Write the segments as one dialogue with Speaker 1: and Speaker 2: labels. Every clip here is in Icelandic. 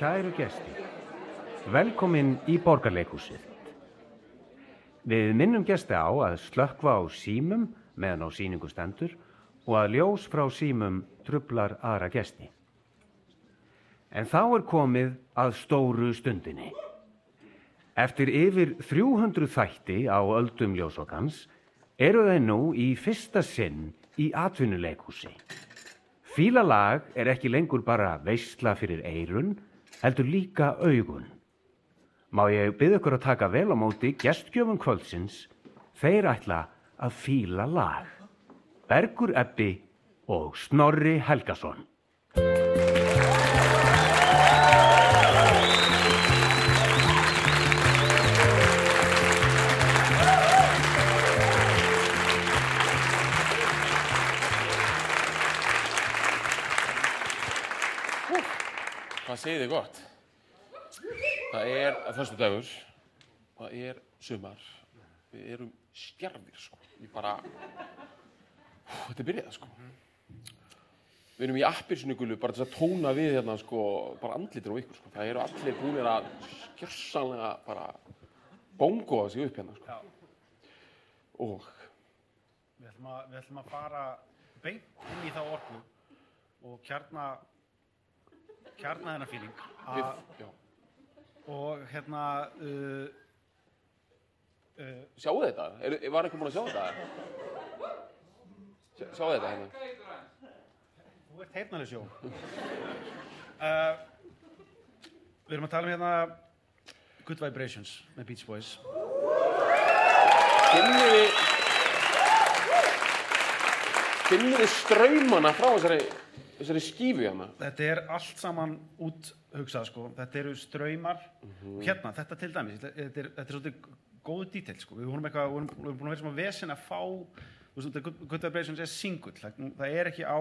Speaker 1: Kæru gesti, velkomin í borgarleikúsið. Við minnum gesti á að slökkva á símum meðan á síningu stendur og að ljós frá símum trublar aðra gesti. En þá er komið að stóru stundinni. Eftir yfir 300 þætti á öldum ljósokans eru þeir nú í fyrsta sinn í atvinnuleikúsi. Fílalag er ekki lengur bara veistla fyrir eirun, heldur líka augun. Má ég byggja ykkur að taka vel á móti gestgjöfum kvöldsins, þeir ætla að fíla lag. Bergur Ebbi og Snorri Helgason.
Speaker 2: Hvað segir þið gott? Það er að fyrstu dagur, það er sumar, við erum stjarfir sko, ég bara, þetta er byrjað sko. Við erum í appirsnugulu bara til að tóna við hérna sko, bara andlitir á ykkur sko, það eru allir búinir að skjörsanlega bara bóngoða sig upp hérna sko. Og
Speaker 3: Við ætlum, að, við ætlum að fara beint inn í þá orku og kjarna kjarna þennan fíling.
Speaker 2: Við,
Speaker 3: og hérna uh, uh,
Speaker 2: sjáu þetta, er, var eitthvað búin að sjá þetta? Sjá, sjáu þetta hérna?
Speaker 3: þú ert heyrnarlega sjó uh, Við erum að tala um hérna Good Vibrations með Beach Boys.
Speaker 2: Finnir þið finnir þið straumana frá þessari, þessari skífu hérna.
Speaker 3: Þetta er allt saman út hugsað sko. Þetta eru ströymar og hérna, þetta til dæmis þetta er, þetta er svolítið góðu dítill sko. Við vorum eitthvað, við vorum, við vorum búin að vera sem að vesen að fá Good Vibrations er singull. Það, það er ekki á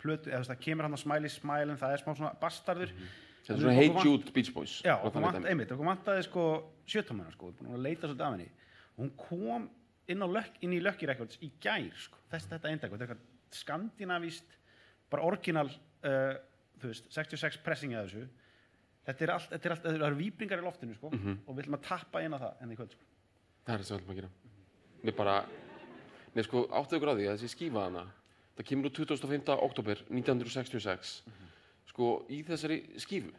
Speaker 3: plötu, eða það kemur hann að smæli smælin, það er smá svona bastardur.
Speaker 2: Þetta er svona Hey Jude Beach Boys.
Speaker 3: Já, okkur vantaði sko sjötómina sko, við búin að leita svolítið af henni. Hún kom inn, á lökk, inn í Records í gær sko, þess þetta er eitthvað skandinavíst bara orginal uh, þú veist, 66 pressingi að þessu. Þetta er allt, þetta er allt, það eru víbringar í loftinu sko, og við ætlum að tappa á það enn í kvöld sko.
Speaker 2: það er það sem við ætlum að gera. Við bara Nei, sko, áttu ykkur á því að þessi skífa hana það kemur úr 25. oktober 1966 sko, í þessari skífu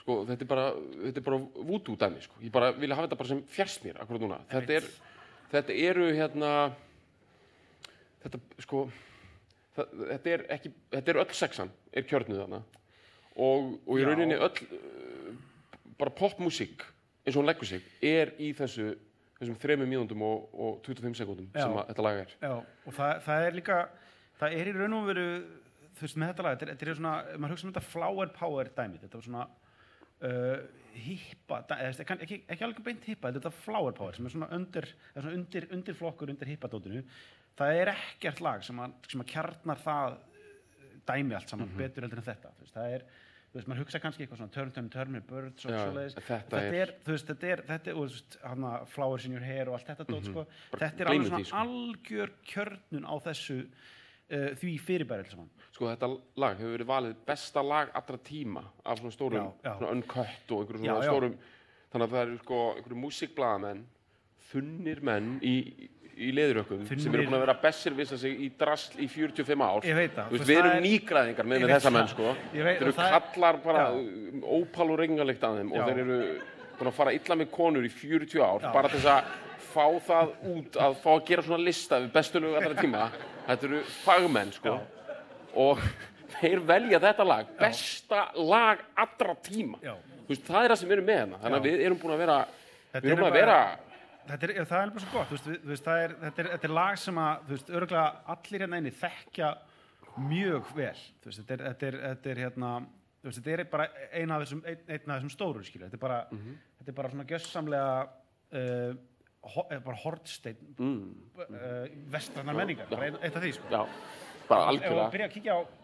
Speaker 2: sko, þetta er bara, þetta er bara vútú dæmi, sko, ég bara vilja hafa þetta bara sem fjärst mér akkurat núna, þetta er þetta eru hérna þetta, sko það, þetta er ekki, þetta er öll sexan er kjörnuð hana og, og í
Speaker 3: Já.
Speaker 2: rauninni öll uh, bara popmusík eins og hún leggur sig er í þessu þessum þremur mínúndum og, og 25 sekúndum sem að þetta lag er.
Speaker 3: Já, og það, það er líka það er í raun og veru þú veist með þetta lag, þetta er, þetta er svona maður hugsa um þetta flower power dæmi þetta var svona uh, hippa eða, ekki, ekki, alveg beint hippa þetta er flower power sem er svona undir, er svona undir, undir flokkur undir hippadótinu það er ekkert lag sem að, sem að kjarnar það dæmi allt saman betur heldur en þetta veist, það er þú veist, maður hugsa kannski eitthvað svona turn, turn, turn, birds og
Speaker 2: Já,
Speaker 3: svoleiðis
Speaker 2: þetta er-
Speaker 3: þú veist, þetta er, þetta er þú veist, hana, flowers in your hair og allt þetta dót, sko.
Speaker 2: Bara
Speaker 3: þetta er alveg svona
Speaker 2: því, sko.
Speaker 3: algjör kjörnun á þessu uh, því fyrirbæri alls saman
Speaker 2: sko þetta lag hefur verið valið besta lag allra tíma af svona stórum
Speaker 3: Já, já.
Speaker 2: svona uncut og einhverjum svona
Speaker 3: já.
Speaker 2: stórum þannig að það eru sko einhverjum músikblaðamenn þunnir menn í, í leðurökkum sem eru búin að vera bessir vissa sig í drasl í 45 ár.
Speaker 3: Það,
Speaker 2: veist, við erum
Speaker 3: er-
Speaker 2: nýgræðingar með, þessa menn sko. Þeir eru
Speaker 3: er-
Speaker 2: kallar bara
Speaker 3: Já.
Speaker 2: ópal og reyngalegt að þeim
Speaker 3: Já.
Speaker 2: og þeir eru búin að fara illa með konur í 40 ár
Speaker 3: Já.
Speaker 2: bara til þess að fá það út að fá að gera svona lista við bestu lög allra tíma. Þetta eru fagmenn sko. Og þeir velja þetta lag besta lag allra tíma. Veist, það er það sem við erum með hérna. Þannig að við erum búin að vera
Speaker 3: Þetta
Speaker 2: við erum
Speaker 3: eru
Speaker 2: búin að vera
Speaker 3: þetta er, það er bara svo gott veist, veist, er, þetta, er, þetta er lag sem að örgulega allir hérna inni þekkja mjög vel veist, þetta, er, þetta, er, þetta er hérna þetta er bara eina af þessum, ein, einn af þessum stóru skilja, þetta er bara,
Speaker 2: Mhm.
Speaker 3: þetta er bara svona gjössamlega uh, ho, eh, bara hortsteinn mm. uh, vestrannar menningar, bara ein, eitt af því sko.
Speaker 2: já, bara algjörlega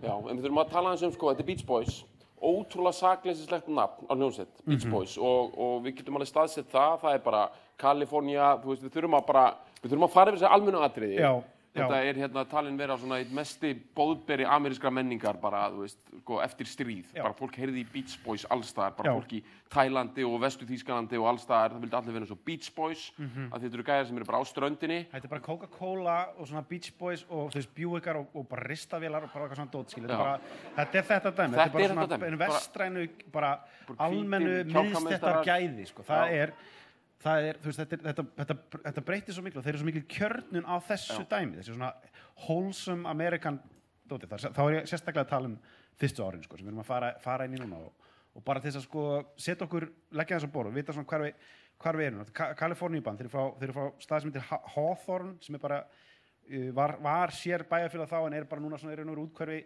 Speaker 2: Já, en við þurfum að tala eins um sko, þetta er Beach Boys ótrúlega sakleysislegt nafn á hljómsveit, Beach Boys og, og við getum alveg staðsett það, það er bara Kalifornía, þú veist, við þurfum að bara við þurfum að fara yfir þessi almennu atriði
Speaker 3: Já.
Speaker 2: Þetta er hérna talin vera svona eitt mesti bóðberi amerískra menningar bara, þú veist, sko, eftir stríð.
Speaker 3: Já.
Speaker 2: Bara fólk heyrði í Beach Boys allstaðar, bara
Speaker 3: Já.
Speaker 2: fólk í Tælandi og Vestu Þýskalandi og allstaðar. Það vildi allir vera svo Beach Boys, mm
Speaker 3: Mhm.
Speaker 2: að þetta eru gæðar sem eru bara á ströndinni.
Speaker 3: Þetta er bara Coca-Cola og svona Beach Boys og þú veist Buickar og, og bara ristavélar og bara eitthvað svona dótskil. Þetta, þetta er þetta dæmi.
Speaker 2: Þetta
Speaker 3: þetta er bara svona vestrænu, bara,
Speaker 2: Bara
Speaker 3: almennu
Speaker 2: kjálkameistarar.
Speaker 3: gæði. Sko. Það
Speaker 2: Já.
Speaker 3: er, það er, þú veist, þetta, þetta, þetta, þetta breytir svo miklu og þeir eru svo mikil kjörnun á þessu dæmi. Þessi svona wholesome American dóti. Það, þá er ég sérstaklega að tala um fyrstu árin, sko, sem við erum að fara, fara inn í núna og, og bara þess að sko setja okkur, leggja þess að borð og vita svona hvar við, hvar við erum. Ka Kaliforníubann, þeir eru frá, þeir eru frá stað sem heitir Ha- Hawthorne sem er bara, uh, var, var sér bæjarfélag þá en er bara núna svona, er nú útkverfi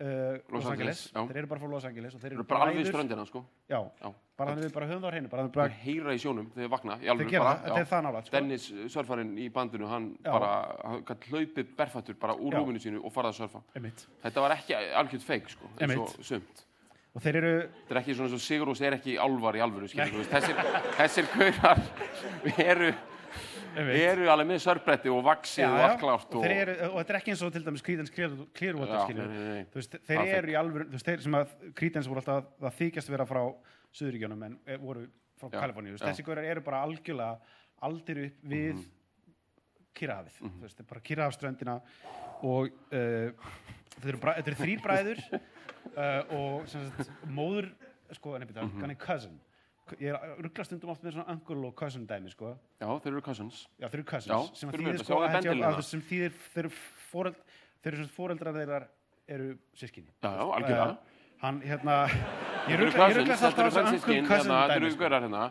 Speaker 3: uh, Los Angeles.
Speaker 2: já.
Speaker 3: Þeir eru bara frá Los Angeles og þeir eru
Speaker 2: eru bara alveg í ströndina, sko.
Speaker 3: Já,
Speaker 2: Já.
Speaker 3: bara þannig við bara höfum það á hreinu, bara
Speaker 2: Bara
Speaker 3: bara,
Speaker 2: heyra í sjónum þegar vakna, alveg bara.
Speaker 3: það, er það nálega, sko.
Speaker 2: Dennis, uh, surfarinn í bandinu, hann
Speaker 3: Já.
Speaker 2: bara, hann gætt hlaupið berfættur bara úr
Speaker 3: Já.
Speaker 2: rúminu sínu og farað að surfa.
Speaker 3: Einmitt.
Speaker 2: Þetta var ekki algjört feik, sko, eins og sumt.
Speaker 3: Og þeir eru,
Speaker 2: Þetta er ekki svona eins og Sigurós er ekki álvar í alvöru, þessir, þessir gaurar eru. Eru alveg með sörbretti og vaksið og allt klárt
Speaker 3: og,
Speaker 2: og,
Speaker 3: þeir eru, og þetta er ekki eins og til dæmis Creedence Clearwater þeir
Speaker 2: er
Speaker 3: eru í alvöru þú veist, þeir sem að Creedence voru alltaf að þykjast vera frá Suðuríkjónum en eh, voru frá Kaliforníu, þessi górar eru bara algjörlega aldir upp við
Speaker 2: Mhm.
Speaker 3: Kyrrahafið, þú veist, er bara Kyrrahafströndina og uh, þetta eru, eru þrýr bræður uh, og sagt, móður sko, nefnir það,
Speaker 2: Mhm.
Speaker 3: hann er cousin ég ruggla stundum oft með svona uncle og cousin dæmi, sko.
Speaker 2: Já, þeir eru cousins.
Speaker 3: Já, þeir eru cousins
Speaker 2: Já,
Speaker 3: sem, þýðir, sko, sem þýðir þeir eru fóreldrar þeirra eru sískinni
Speaker 2: Já, já, algjörlega.
Speaker 3: Eh, hann hérna ég ruggla alltaf þessu uncle cousin
Speaker 2: hérna,
Speaker 3: dæmi sko.
Speaker 2: hérna.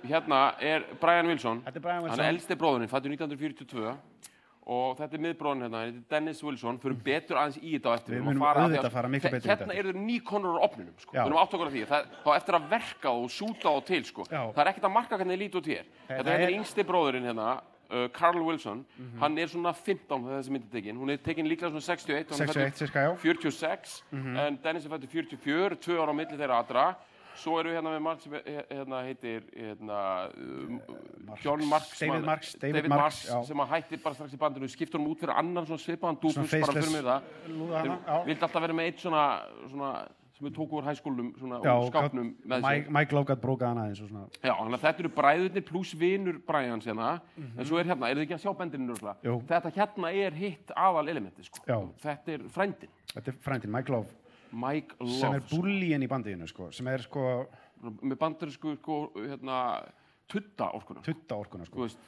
Speaker 2: Hérna er Brian Wilson, hann er elsti bróðurinn, fættur 1942 og þetta er miðbróðurinn hérna, hann heitir Dennis Wilson, fyrir betur aðeins í þetta á eftir.
Speaker 3: Við munum auðvitað
Speaker 2: að-
Speaker 3: fara miklu betur í þetta.
Speaker 2: Hérna eru þeir nýkonur á opninum, sko, við erum átt okkur af því, það, þá eftir að verka og súta á til, sko, það er ekkert að marka hvernig þið út hér.
Speaker 3: Það
Speaker 2: Þetta er
Speaker 3: er-
Speaker 2: yngsti bróðurinn hérna, uh, Carl Wilson,
Speaker 3: Mhm.
Speaker 2: hann er svona 15 þegar þessi myndi tekin, hún er tekin líklega svona 61, og hann er
Speaker 3: 61
Speaker 2: fæddur
Speaker 3: cirka, já.
Speaker 2: 46
Speaker 3: Mhm.
Speaker 2: en Dennis er fættur 44, tvö ára á milli þeirra allra svo eru hérna með mann sem he- hérna heitir hérna, um, John Marks
Speaker 3: David Marks, David
Speaker 2: David
Speaker 3: Marks,
Speaker 2: Marks sem hættir bara strax í bandinu. Skiptur hann út fyrir annan svona svipaðan dúfus bara fyrir mér það. Þeir vildi alltaf vera með eitt svona, svona sem við tókum úr hæskólum skápnum með
Speaker 3: Mike, Logat bróka hana eins og svona.
Speaker 2: Já, þannig að þetta eru bræðurnir pluss vinur Brians hérna, en svo er hérna, er þið ekki að sjá bendinu. Þetta hérna er hitt aðal elementi, sko. Þetta er frændin,
Speaker 3: þetta er frændin, Mike Love
Speaker 2: Mike Love.
Speaker 3: sem er bullíinn í bandiðinu sko sem er sko
Speaker 2: með bandarísku sko, hérna, tutta orkuna.
Speaker 3: Tutta orkuna sko.
Speaker 2: Veist,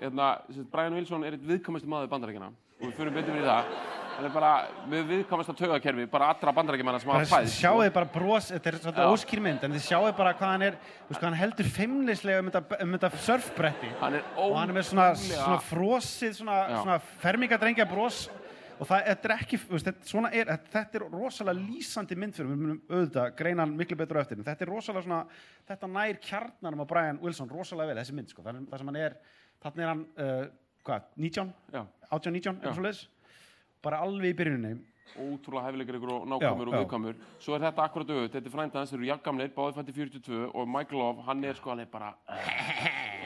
Speaker 2: hérna, Brian Wilson er eitt viðkvæmasti maður bandaríkjana og við fyrir betur fyrir það. Hann er bara með viðkvæmasta taugakerfi bara allra bandaríkjamanna sem hafa fæðist
Speaker 3: sjáu þið bara bros, þetta er svolítið
Speaker 2: Já.
Speaker 3: óskýr mynd en þið sjáu bara hvað hann er þú veist hvað hann heldur feimnislega um þetta, um þetta surfbretti.
Speaker 2: Hann er
Speaker 3: og hann er með svona, svona frosið svona, svona fermingadrengja bros og það þetta er ekki, þetta, er, þetta er rosalega lýsandi mynd fyrir, við munum auðvitað greina hann miklu betur á eftir, en þetta er rosalega svona, þetta nær kjarnanum á Brian Wilson rosalega vel, þessi mynd, sko, það, það sem hann er, þarna er hann, uh, hvað, 19,
Speaker 2: Já,
Speaker 3: 18, 19,
Speaker 2: Já.
Speaker 3: eitthvað svoleiðis, bara alveg í byrjuninni,
Speaker 2: ótrúlega hæfileikar ykkur og nákvæmur og viðkvæmur. Svo er þetta akkurat auðvitað, þetta er frænda hans, þeir eru jafngamleir báði fætti 42 og Mike Love, hann er sko er bara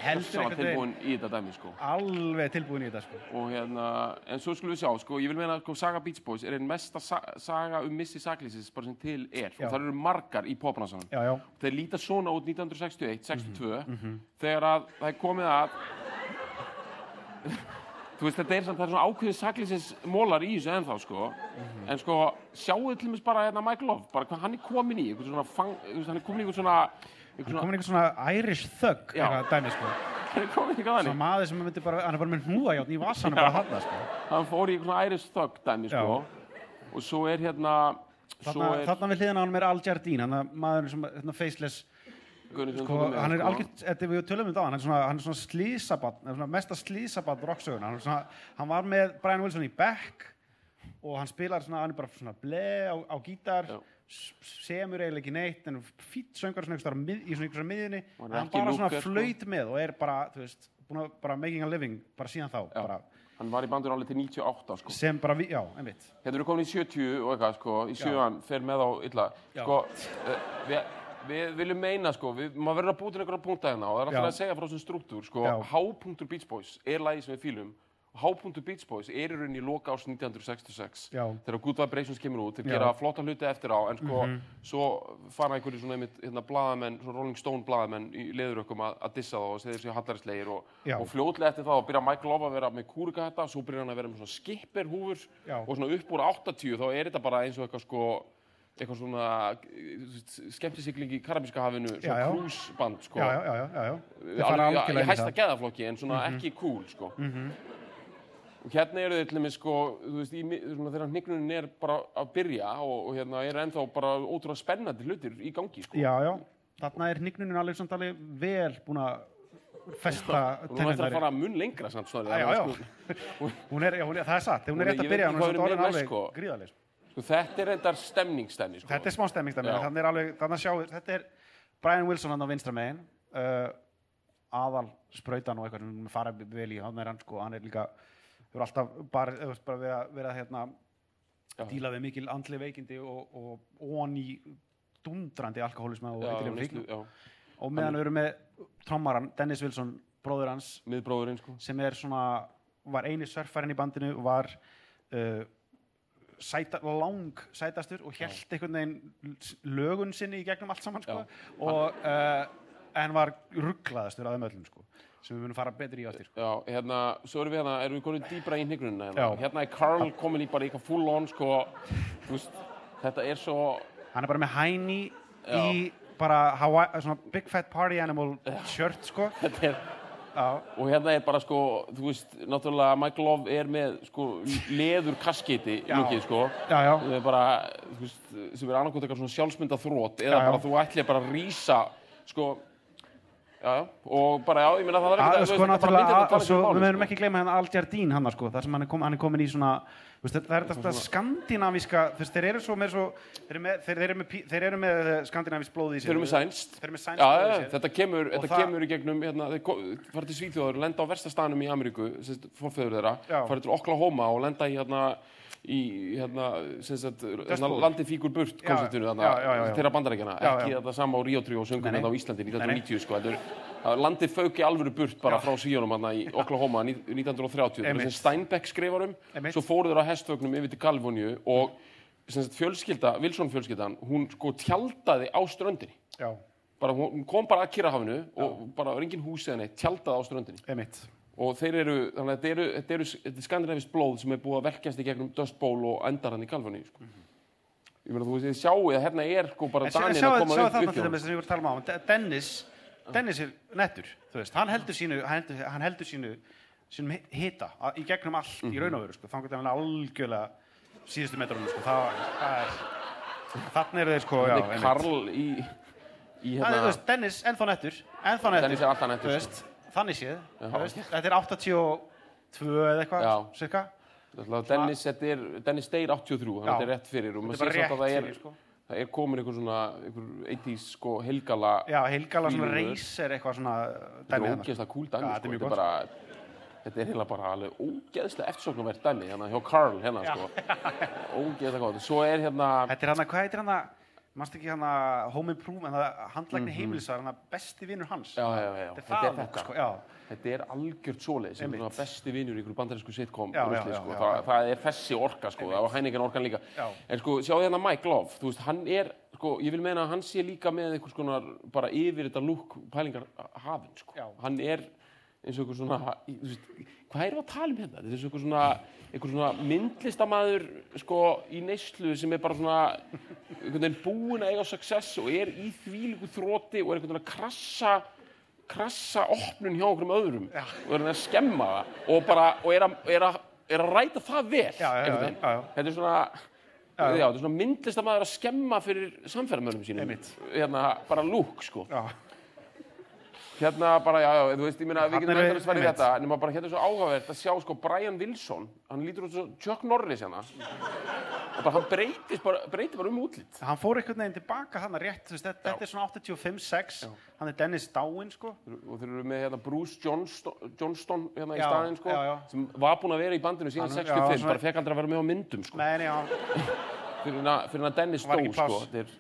Speaker 3: heldur einhvern veginn,
Speaker 2: tilbúin í þetta dæmi sko.
Speaker 3: Alveg tilbúin í þetta, sko.
Speaker 2: og hérna, en svo skulum við sjá sko, ég vil meina að Saga Beach Boys er einn mesta sa saga um missi saklýsis bara sem til er. Og það eru margar í
Speaker 3: já,
Speaker 2: þeir líta svona út 1961, 62
Speaker 3: Mhm,
Speaker 2: þegar að það er komið að þú veist þetta er samt það er svona ákveðin saklýsis mólar í þessu ennþá sko
Speaker 3: Mhm.
Speaker 2: en sko sjáu til mér bara hérna Mike Love bara hvað hann er komin í, einhvern svona fang, hann er komin í einhvern svona einhvern svona,
Speaker 3: komin einhvern svona Irish thug,
Speaker 2: Já.
Speaker 3: eitthvað dæmi, sko.
Speaker 2: hann er komin í eitthvað
Speaker 3: Svona maður sem myndi bara, hann er bara með hnúðajátt í vasanum bara þarna, sko.
Speaker 2: hann fór í einhvern svona Irish Thug dæmi sko og svo er hérna
Speaker 3: Þarna,
Speaker 2: er
Speaker 3: þarna við hliðan á hann er Al Jardín, hann er maður sem, hérna, faceless, sko, hann er
Speaker 2: sko.
Speaker 3: algjört, við tölum um það, hann er svona, hann er svona slísabann, svona mesta slísabann rocksögun, hann, hann var með Brian Wilson í back og hann spilar svona, hann er bara svona ble á, á gítar,
Speaker 2: Já.
Speaker 3: semur eiginlega ekki neitt, en fýtt söngar svona einhverstaðar mið, í svona einhverstaðar miðjunni,
Speaker 2: Hann
Speaker 3: hann bara svona
Speaker 2: sko.
Speaker 3: flöyt með og er bara, þú veist, búin að bara making a living, bara síðan þá, bara,
Speaker 2: hann var í bandur alveg til 98 sko
Speaker 3: sem bara, já, einmitt.
Speaker 2: Hérna eru komin í 70 og eitthvað, sko, í sjöan, fer með á illa. Sko, uh, við, við viljum meina, sko, við, maður verður að búta einhverja punkta hérna og það er alltaf að segja frá þessum struktúr, sko, hápunktur Beach Boys er lagi sem við fýlum hápuntu Beach Boys er í rauninni í loka árs 1966
Speaker 3: Já.
Speaker 2: þegar Good Vibrations kemur út, þeir gera flotta hluti eftir á en sko, svo fara einhverju svona einmitt, hérna, blaðamenn, svona Rolling Stone blaðamenn í leðurökkum að, að dissa þá og segja þessi hallarislegir og, og fljótlega eftir það byrja Mike Love að vera með kúrikata, svo byrja hann að vera með svona skipper húfur
Speaker 3: Já.
Speaker 2: og svona upp úr 80 þá er þetta bara eins og eitthvað sko eitthvað svona skemmtisikling í Karabíska hafinu, svona
Speaker 3: já.
Speaker 2: cruiseband sko.
Speaker 3: já, já, já, já, já. Þeir
Speaker 2: alveg í hæsta geðaflokki en svona ekki cool sko. og hérna eru þeir til dæmis sko, þú veist, í, svona, þegar hnignunin er bara að byrja og, og hérna er ennþá bara ótrúlega spennandi hlutir í gangi sko.
Speaker 3: Já, já, þarna er hnignunin alveg samt alveg vel búin að festa
Speaker 2: og nú ættir
Speaker 3: tennurnar
Speaker 2: að fara mun lengra samt, sorry,
Speaker 3: Já, já,
Speaker 2: það sko,
Speaker 3: Hún er, já, hún það er satt, hún
Speaker 2: Hún
Speaker 3: er rétt
Speaker 2: ég
Speaker 3: að byrja, hún er samt
Speaker 2: með
Speaker 3: alveg
Speaker 2: sko.
Speaker 3: gríðaleg. Sko.
Speaker 2: þetta er reyndar stemningsstemning sko.
Speaker 3: Þetta er smá stemmingstemmi,
Speaker 2: Já.
Speaker 3: þannig er alveg, þannig að sjá, þetta er Brian Wilson hann á vinstra megin, uh, aðal sprautan og eitthvað sem fara vel í, hann er hann sko, hann er líka, hefur alltaf bara, þú veist, bara verið að, verið að hérna,
Speaker 2: Já.
Speaker 3: díla við mikil andli veikindi og, og ón í dundrandi alkohólisma og eitthvað
Speaker 2: neyslu, já,
Speaker 3: og meðan við erum með trommaran, Dennis Wilson, bróður hans,
Speaker 2: miðbróðurinn sko.
Speaker 3: sem er svona var eini surfarinn í bandinu var uh, sæta, lang sætastur og held einhvern veginn lögun sinni í gegnum allt saman sko. og uh, en var rugglaðastur að þeim öllum sko. sem við munum fara betur í áttir sko.
Speaker 2: Já, hérna, svo erum við hérna, erum við komin dýbra í hnignunina hérna. Hérna er Carl komin í bara eitthvað full on sko, veist, þetta er svo
Speaker 3: hann er bara með hæni í bara Hawaii, svona big fat party animal shirt sko.
Speaker 2: þetta er. Og hérna er bara sko, þú veist, náttúrulega Mike Love er með sko leður kasketi
Speaker 3: Já.
Speaker 2: lukið sko.
Speaker 3: Já, já,
Speaker 2: er bara, þú veist, sem er annarkot eitthvað svona sjálfsmynda þrótt eða
Speaker 3: Já,
Speaker 2: bara þú ætlir bara að rísa sko já, já, og bara já, ég meina það er
Speaker 3: að,
Speaker 2: ekki
Speaker 3: sko, náttúrulega, að, svo, við meðum ekki gleyma hérna Al Jardín hann sko, þar sem hann er, kom, hann er komin í svona veist, það er þetta veist, þeir eru svo með svo þeir eru með, með, með eh, skandinavískt blóð í sér.
Speaker 2: Þeir eru með sænst.
Speaker 3: eru með sænst
Speaker 2: Já,
Speaker 3: sér.
Speaker 2: þetta kemur, þetta kemur í gegnum, hérna, þeir fara til Svíþjóður, lenda á verstastanum í Ameríku, fórföður þeirra, fara til Oklahoma og lenda í, hérna, í, hérna, sagt, landið fíkur burt
Speaker 3: Já,
Speaker 2: konceptinu,
Speaker 3: já, já, já, já.
Speaker 2: þeirra bandarækjana,
Speaker 3: Já,
Speaker 2: ekki
Speaker 3: já.
Speaker 2: þetta sama á Rio 3 og
Speaker 3: nei.
Speaker 2: hérna á Íslandi
Speaker 3: Nei,
Speaker 2: 1990, sko, þetta er, að landið fauk í alvöru burt bara frá Svíjónum, hérna, í Oklahoma, ní- 1930, það er sem. Steinbeck skrifar um, svo fóru þeir á hestvögnum yfir til Kaliforníu og, sagt, fjölskylda, Wilson fjölskyldan, hún, sko, tjaldaði á ströndinni.
Speaker 3: Já,
Speaker 2: bara, hún kom bara að Kyrrahafinu og bara var engin hús eða neitt, tjaldað á ströndinni.
Speaker 3: Emitt
Speaker 2: og þeir eru, þannig að þetta eru, þetta eru þetta er skandinavist blóð sem er búið að verkjast í gegnum Dust Bowl og endar hann í Kalfaní sko. ég meina þú veist, sjáu að hérna er sko bara
Speaker 3: en
Speaker 2: Danir að koma
Speaker 3: sjá
Speaker 2: upp
Speaker 3: þarna
Speaker 2: upp
Speaker 3: til
Speaker 2: hjá
Speaker 3: dæmis sem ég var að tala um á De- Dennis, Dennis er nettur þú veist, hann heldur sínu hann heldur, hann heldur sínu, sínum hi- hita að- í gegnum allt
Speaker 2: Mhm.
Speaker 3: í raun og veru sko, þannig að hann algjörlega síðustu metrunum sko, það, það er þannig eru þeir sko, já,
Speaker 2: er
Speaker 3: einmitt.
Speaker 2: Karl í, í
Speaker 3: Það er, þú
Speaker 2: hérna
Speaker 3: veist, Dennis, ennþá nettur, ennþá
Speaker 2: er nettur,
Speaker 3: Þú
Speaker 2: sko.
Speaker 3: veist, þannig séð, þetta er 82 eða eitthvað, cirka.
Speaker 2: Dennis, er, Dennis deyr 83 þannig að þetta er rétt fyrir og maður sér samt að það er,
Speaker 3: sko.
Speaker 2: það er komin einhver svona einhver 80s sko helgala
Speaker 3: Já, heilgala svona racer eitthvað svona
Speaker 2: þetta er
Speaker 3: sko.
Speaker 2: ógeðslega cool dæmi sko. þetta er
Speaker 3: gott.
Speaker 2: bara þetta er heila bara alveg ógeðslega eftirsóknarvert dæmi hérna hjá Carl hérna sko ógeðslega gott svo er hérna
Speaker 3: Þetta er hann að, hvað heitir hann að, mannst ekki hann að Home Improvement, handlækni
Speaker 2: Mhm.
Speaker 3: heimilisar, hann að besti vinnur hans.
Speaker 2: já, já, já,
Speaker 3: Þetta er
Speaker 2: þetta er þetta.
Speaker 3: sko,
Speaker 2: þetta er algjört svoleið sem svona besti vinur í ykkur bandarísku sitcom
Speaker 3: Já,
Speaker 2: rusli,
Speaker 3: já,
Speaker 2: sko.
Speaker 3: já, já.
Speaker 2: það er þessi orka sko, það var hæningan orkan líka. En sko, sjáðu hérna Mike Love. Þú veist, hann er, sko, ég vil meina að hann sé líka með einhvers konar, bara yfir þetta lúk pælingar hafinn, sko hann er eins og einhver svona hvað erum við að tala um hérna? Þetta er eins og einhver svona, svona myndlistamæður sko, í neyslu sem er bara svona búinn að eiga success og er í þvílíku þróti og er einhvern veginn að krassa krassa opnun hjá okkur um öðrum
Speaker 3: Já.
Speaker 2: og er að skemma það og bara, og er að, er að, er að ræta það vel
Speaker 3: Já, já, já,
Speaker 2: þetta er svona
Speaker 3: Já,
Speaker 2: þetta er svona myndlistamæður að skemma fyrir samferðamönnum sínum.
Speaker 3: Einmitt.
Speaker 2: hérna, bara lúk sko.
Speaker 3: Já,
Speaker 2: Hérna bara, já, já, þú veist, ég meina, við
Speaker 3: Þarna
Speaker 2: getum
Speaker 3: er-
Speaker 2: endalist farið í þetta, nema bara hérna er svo áhugavert að sjá, sko, Brian Wilson, hann lítur út svo Chuck Norris hérna, og bara hann breytist bara, breytir bara um útlitt.
Speaker 3: hann fór einhvern veginn tilbaka hann rétt, þú veist, þetta, þetta er svona 85-6, hann er Dennis Dáin, sko.
Speaker 2: Og þeir eru með hérna Bruce Johnston, Johnston hérna í
Speaker 3: Já,
Speaker 2: staðinn, sko,
Speaker 3: já, já.
Speaker 2: sem var búinn að vera í bandinu síðan
Speaker 3: Hann-
Speaker 2: 65,
Speaker 3: já, svona-
Speaker 2: bara fekk aldrei að vera með á myndum, sko,
Speaker 3: Nei, nei, já,
Speaker 2: fyrir hann að- hann að Dennis dó, sko,
Speaker 3: pláss.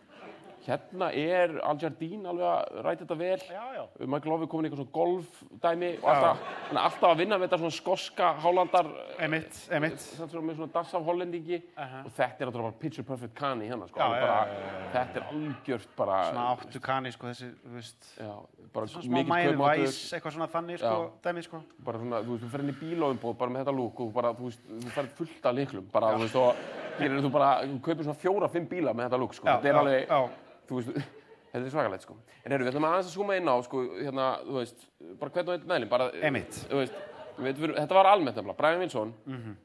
Speaker 2: Hérna er Al Jardín alveg að ræta þetta vel.
Speaker 3: Já, já.
Speaker 2: Michael Love er komin í eitthvað svona golfdæmi og alltaf, hann er alltaf að vinna með þetta svona skoska hálandar
Speaker 3: Emitt, emitt.
Speaker 2: samt svona með svona dass af hollendingi.
Speaker 3: Aha.
Speaker 2: og þetta er alltaf bara picture perfect kani hérna sko,
Speaker 3: Já, já,
Speaker 2: bara,
Speaker 3: já,
Speaker 2: þetta er algjört bara
Speaker 3: Svona áttu kanni, sko, þessi, þú veist,
Speaker 2: já, bara
Speaker 3: svona smá
Speaker 2: mikill
Speaker 3: Miami
Speaker 2: kaupmáttur,
Speaker 3: Vice, eitthvað svona þannig, sko, dæmi, sko.
Speaker 2: bara svona, þú veist, þú fer inn í bílóðumbóð bara með þetta lúk og bara, þú veist, þú fer fullt af liklum bara, þú veist, og þú kaupir svona fjóra, fimm bíla með þetta lúk, sko, þetta er alveg. Þú veist, þetta er svakalegt, sko. En heyrðu, við ætlum aðeins að skúma inn á, sko, hérna, þú veist bara hvernig þetta meðlum, bara
Speaker 3: Einmitt.
Speaker 2: þú veist, við, við, þetta var almennt nefnilega, Brian Wilson
Speaker 3: Mhm.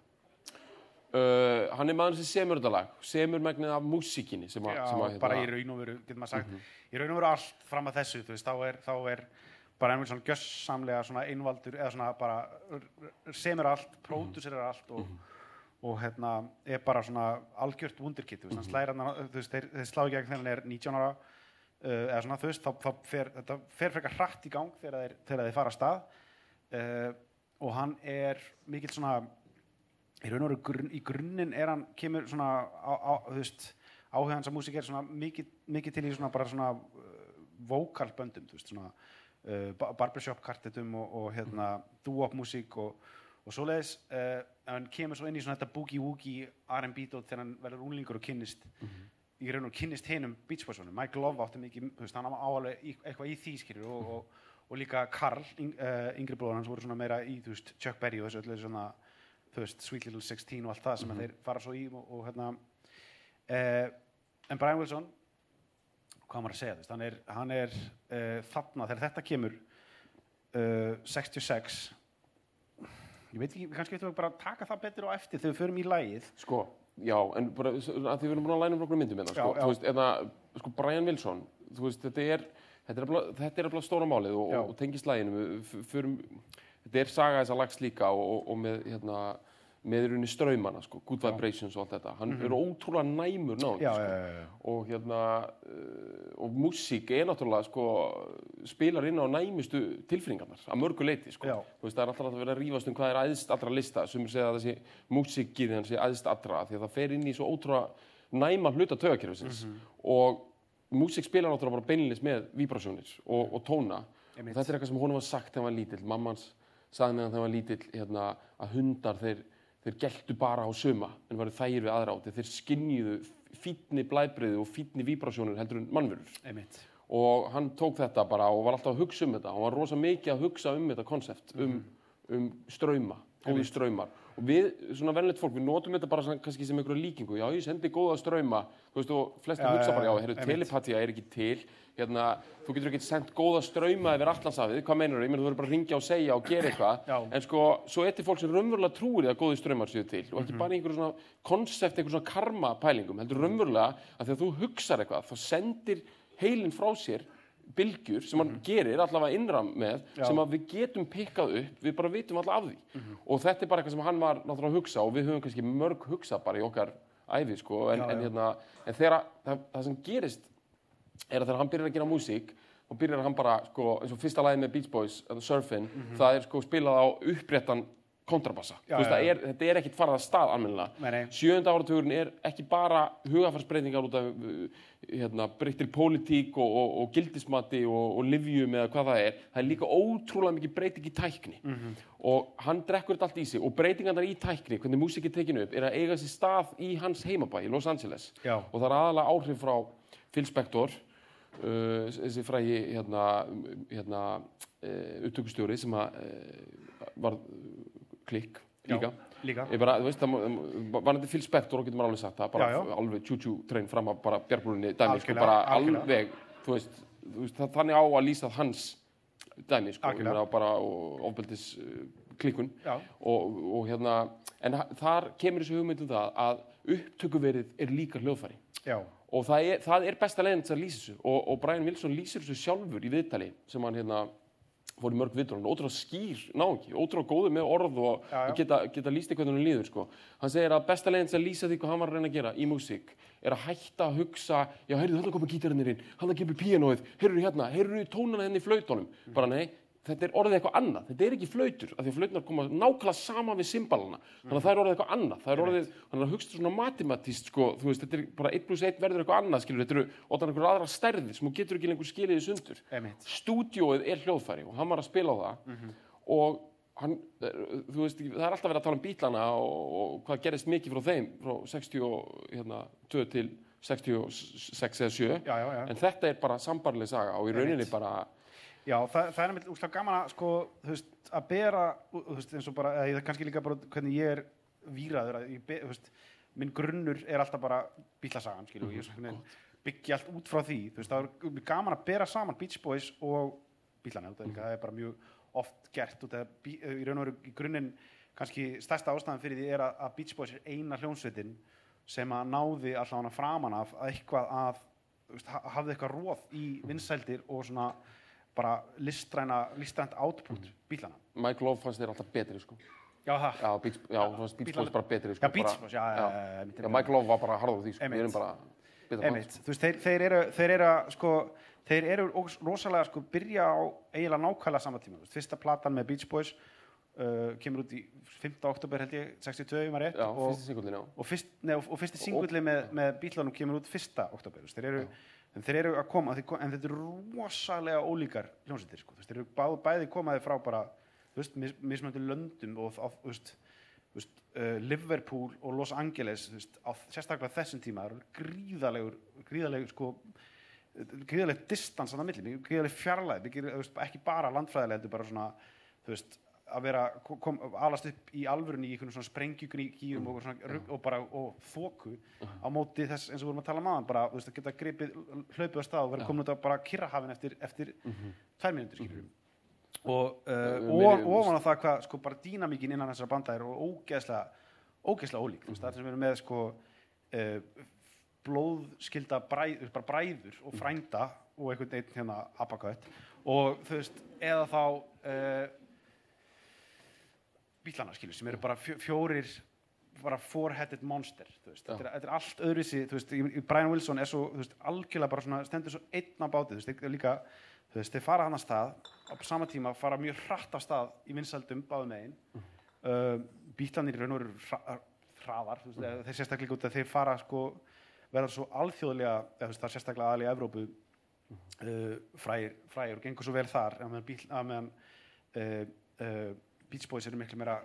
Speaker 2: uh, hann er maður sem semur þetta lag semur megnið af músíkinni sem að,
Speaker 3: Já,
Speaker 2: sem að hérna,
Speaker 3: bara í raun og veru, getur maður sagt, í raun og veru allt fram að þessu, þú veist, þá er, þá er bara einhvern svona gjössamlega svona einvaldur, eða svona bara semur allt, pródúsirar allt og, og hérna er bara svona algjört þú veist, hann slæðir hann, þú veist, þeir, þeir slá í gegn þegar hann er 19 ára, uh, eða svona, þú veist, þá, þá fer, þetta fer frekar hratt í gang þegar þeir, þegar þeir fara að stað uh, og hann er mikill svona, í raun og veru grunn, í grunninn er hann, kemur svona, á, á, þú veist, áhuga hans að músík er svona mikið, mikið til í svona bara svona uh, vokalböndum, þú veist, svona uh, ba- barbershop kartetum og, og hérna doo-wop músík og, og svoleiðis, uh, hann kemur svo inn í svona þetta boogie-woogie R&B dót þegar hann verður unlingur og kynnist í raun og kynnist hinum Beach Boys-unum Mike Love átti mikið, hann á áalveg í- eitthvað í því skilur og, og, og líka Karl, yng, uh, yngri bróður hans voru svona meira í, þú veist, Chuck Berry og þessu öllu svona, þú veist, Sweet Little 16 og allt það sem að þeir fara svo í og, og hérna uh, en Brian Wilson hvað maður að segja, þú veist, hann er, hann er þarna, þegar þetta kemur uh, 66 ég veit ekki, kannski veitum við bara að taka það betur á eftir þegar við förum í lagið.
Speaker 2: Sko, já, en bara að því við erum búin að læna um okkur myndum hérna, sko,
Speaker 3: Já, já.
Speaker 2: þú veist, eða, sko, Brian Wilson, þú veist, þetta er, þetta er alveg, stóra málið og, og, og tengist læginu, við förum, þetta er saga þess að lags líka og, og, og með, hérna, með rauninni straumana, sko, good vibrations og allt þetta, hann er ótrúlega næmur nátt, sko, og hérna, uh, og músík er náttúrulega, sko, spilar inn á næmustu tilfinningarnar, að mörgu leiti, sko, veist, það er alltaf að vera að rífast um hvað er æðst allra lista, sem segja að þessi músíkið hans sé æðst allra, því að það fer inn í svo ótrúlega næma hluta tögakerfisins
Speaker 3: Mhm.
Speaker 2: og músík spilar náttúrulega bara beinlinis með víbrasjónir og, og tóna. Og þetta er eitthvað sem honum var sagt þegar hann var lítill, mammans sagði með hann þegar hann var lítill hérna, að hundar þeir, þeir geltu bara á suma en varu þægir við aðra átti, þeir skinniðu fínni blæbriði og fínni víbrasjónir heldur en mannverur.
Speaker 3: Einmitt.
Speaker 2: Og hann tók þetta bara og var alltaf að hugsa um þetta. Hann var rosa mikið að hugsa um þetta konsept um, um ströyma, góði ströymar og við, svona venlegt fólk, við notum þetta bara svona, kannski sem einhverju líkingu, já ég sendi góða ströyma þú veist og flestir
Speaker 3: Já,
Speaker 2: hugsa bara,
Speaker 3: já,
Speaker 2: heyrðu, telepatía er ekki til. Hérna, þú getur ekki sendt góða ströyma yfir allansafið, hvað meinur þú, ég meina þú verður bara að ringja og segja og gera eitthvað, en sko svo er til fólk sem raunverulega trúir því að góði ströymar séu til. Og
Speaker 3: Mhm.
Speaker 2: ekki bara í einhverju svona konsept, einhverju svona karma pælingum, heldur raunverulega að þegar þú hugsar eitthvað, þá sendir heilin frá sér bylgjur sem hann gerir allavega innram með.
Speaker 3: Já.
Speaker 2: sem við getum pikkað upp við bara vitum alltaf af því og þetta er bara eitthvað sem hann var náttúrulega að hugsa og við höfum kannski mörg hugsað bara í okkar æfi sko en,
Speaker 3: Já,
Speaker 2: en, hérna, en þegar það, það sem gerist er að þegar hann byrjar að gera músík og byrjar hann bara sko eins og fyrsta lagið með Beach Boys, uh, Surfin það er sko spilað á uppréttan kontrabassa.
Speaker 3: Já,
Speaker 2: veist,
Speaker 3: já,
Speaker 2: er, þetta er ekkit farað að stað
Speaker 3: nei.
Speaker 2: sjönda áratugurinn er ekki bara hugafarsbreytingar út af uh, hérna, breyttir pólitík og, og, og gildismati og, og livjum eða hvað það er það er líka ótrúlega mikið breyting í tækni
Speaker 3: Mhm.
Speaker 2: og hann drekkur þetta allt í sig og breytingarnar í tækni, hvernig músík er tekinu upp er að eiga sér stað í hans heimabæ í Los Angeles
Speaker 3: Já.
Speaker 2: og það er aðalega áhrif frá Phil Spector uh, þessi frægi hérna, hérna uh, upptökustjóri sem að uh, var klikk
Speaker 3: Já,
Speaker 2: líka
Speaker 3: líka.
Speaker 2: Ég bara, þú veist, það var þetta Phil Spector og getur maður alveg sagt það, bara
Speaker 3: Já, já.
Speaker 2: alveg tjú-tjú trein fram að bara björnbrúninni dæmi, sko, bara
Speaker 3: algjörlega.
Speaker 2: alveg, þú veist, þú veist þannig á að lýsa hans dæmi, sko, ég meina bara ofbeldis klikkun
Speaker 3: Já.
Speaker 2: og, og hérna, en þar kemur þessu hugmynd um það að upptökuverið er líka hljóðfæri
Speaker 3: Já,
Speaker 2: og það er, það er besta leiðin til að lýsa þessu og, og Brian Wilson lýsir þessu sjálfur í viðtali sem hann hérna fór í mörg viðtali, hann er ótrúlega skýr náungi, ótrúlega góður með orð og
Speaker 3: Já, já.
Speaker 2: geta, geta lýst í hvernig hann líður sko. hann segir að besta til að lýsa því hvað hann var að reyna að gera í músík er að hætta að hugsa já, heyrðu, þarna koma gítarinnir inn, hann kemur píanóið heyrðu hérna, heyrðu tónana henni í flautónum bara nei, þetta er orðið eitthvað annað, þetta er ekki flautur af því að flautunar koma nákvæmlega sama við symbalana þannig að það er orðið eitthvað annað. Það er orðið, þannig að hugstu svona matematíst sko, þú veist, þetta er bara 1 plus 1 verður eitthvað annað skilur, þetta eru óttan einhver aðra stærðir sem þú getur ekki lengur sundur.
Speaker 3: Einmitt.
Speaker 2: stúdíóið er hljóðfæri og hann var að spila á það. Og hann, þú veist, það er alltaf verið að tala um bílana og, og hvað gerist mikið frá þeim frá 62 hérna, 2 til 66 eða 7
Speaker 3: Já, já, já.
Speaker 2: en þetta er bara sambarleg saga og í rauninni bara
Speaker 3: Já, það, það er einmitt úrslega gaman að sko, þú veist, að bera þú veist, eins og bara, eða kannski líka bara hvernig ég er víraður að ég, be, þú veist, minn grunnur er alltaf bara bílasagan, skilju, og ég svona byggja allt út frá því, þú veist, það er gaman að bera saman Beach Boys og bílana, það er, líka, það er bara mjög oft gert út að bí, í raun og veru í grunninn kannski stærsta ástæðan fyrir því er að, að Beach Boys er eina hljónsveitin sem að náði alltaf hana framan af að eitthvað að veist, ha- hafði eitthvað róð í vinsældir og svona bara listræna, listrænt output bílana.
Speaker 2: Mike Love fannst þér alltaf betri sko.
Speaker 3: Já, það.
Speaker 2: já, Beach, já, fannst Beach Boys bara betri sko,
Speaker 3: Já, Beach Boys, já, já, já, já,
Speaker 2: já. Mike Love var bara harður á því sko. Við erum bara betra
Speaker 3: Einmitt, þú veist, þeir, þeir eru, þeir eru, að, sko, þeir eru rosalega, sko, byrja á eiginlega nákvæmlega sama tíma, þú veist, fyrsta platan með Beach Boys uh, kemur út í 5. oktober held ég, 62, maður rétt,
Speaker 2: já,
Speaker 3: og,
Speaker 2: fyrsti singullin, já
Speaker 3: með, með bílunum kemur út 1. oktober, þeir eru, en þeir eru að koma, en þetta eru rosalega ólíkar hljómsveitir, sko, þeir eru bá, bæði komaði frá bara, veist, mis, mismöndu löndum og, á, veist, veist, uh, Liverpool og Los Angeles á sérstaklega þessum tíma eru gríðalegur, gríðalegur sko, gríðaleg distans að það milli, gríðaleg fjarlæð ekki bara landfræðilega heldur bara svona, þú veist, að vera kom, alast upp í alvörunni í einhvern svona og, svona, rugg- og bara og þóku á móti þess eins og við vorum að tala um aðan bara, veist, að geta gripið hlaupið á stað og vera komin út á bara kyrrahafin eftir, eftir tvær mínútur skilur og, uh,
Speaker 2: við
Speaker 3: og
Speaker 2: meiri-
Speaker 3: ofan á það hvað sko bara dýnamíkin innan þessara banda er og ógeðslega ógeðslega ólík, þú veist, það sem við erum með sko uh, blóðskilda bræð, bara bræður og frænda og einhvern veginn hérna apakött. Og þú veist, eða þá uh, bílana skilur sem eru bara fjó, fjórir bara four-headed monster þetta er, þetta er allt öðruvísi þú veist, Brian Wilson er svo þú veist, algjörlega bara svona, stendur svo einn á bátið þú veist, þeir líka, þú veist, þeir fara hann að stað á sama tíma fara mjög hratt af stað í vinsældum báðum megin. Uh, bílanir í raun og veru hra, hraðar, mm. þeir sérstaklega út að þeir fara sko, verða svo alþjóðlega eða það er sérstaklega aðal í Evrópu uh, frægir, frægir og gengur svo vel þar að meðan, að meðan uh, uh, Beach Boys eru miklu meira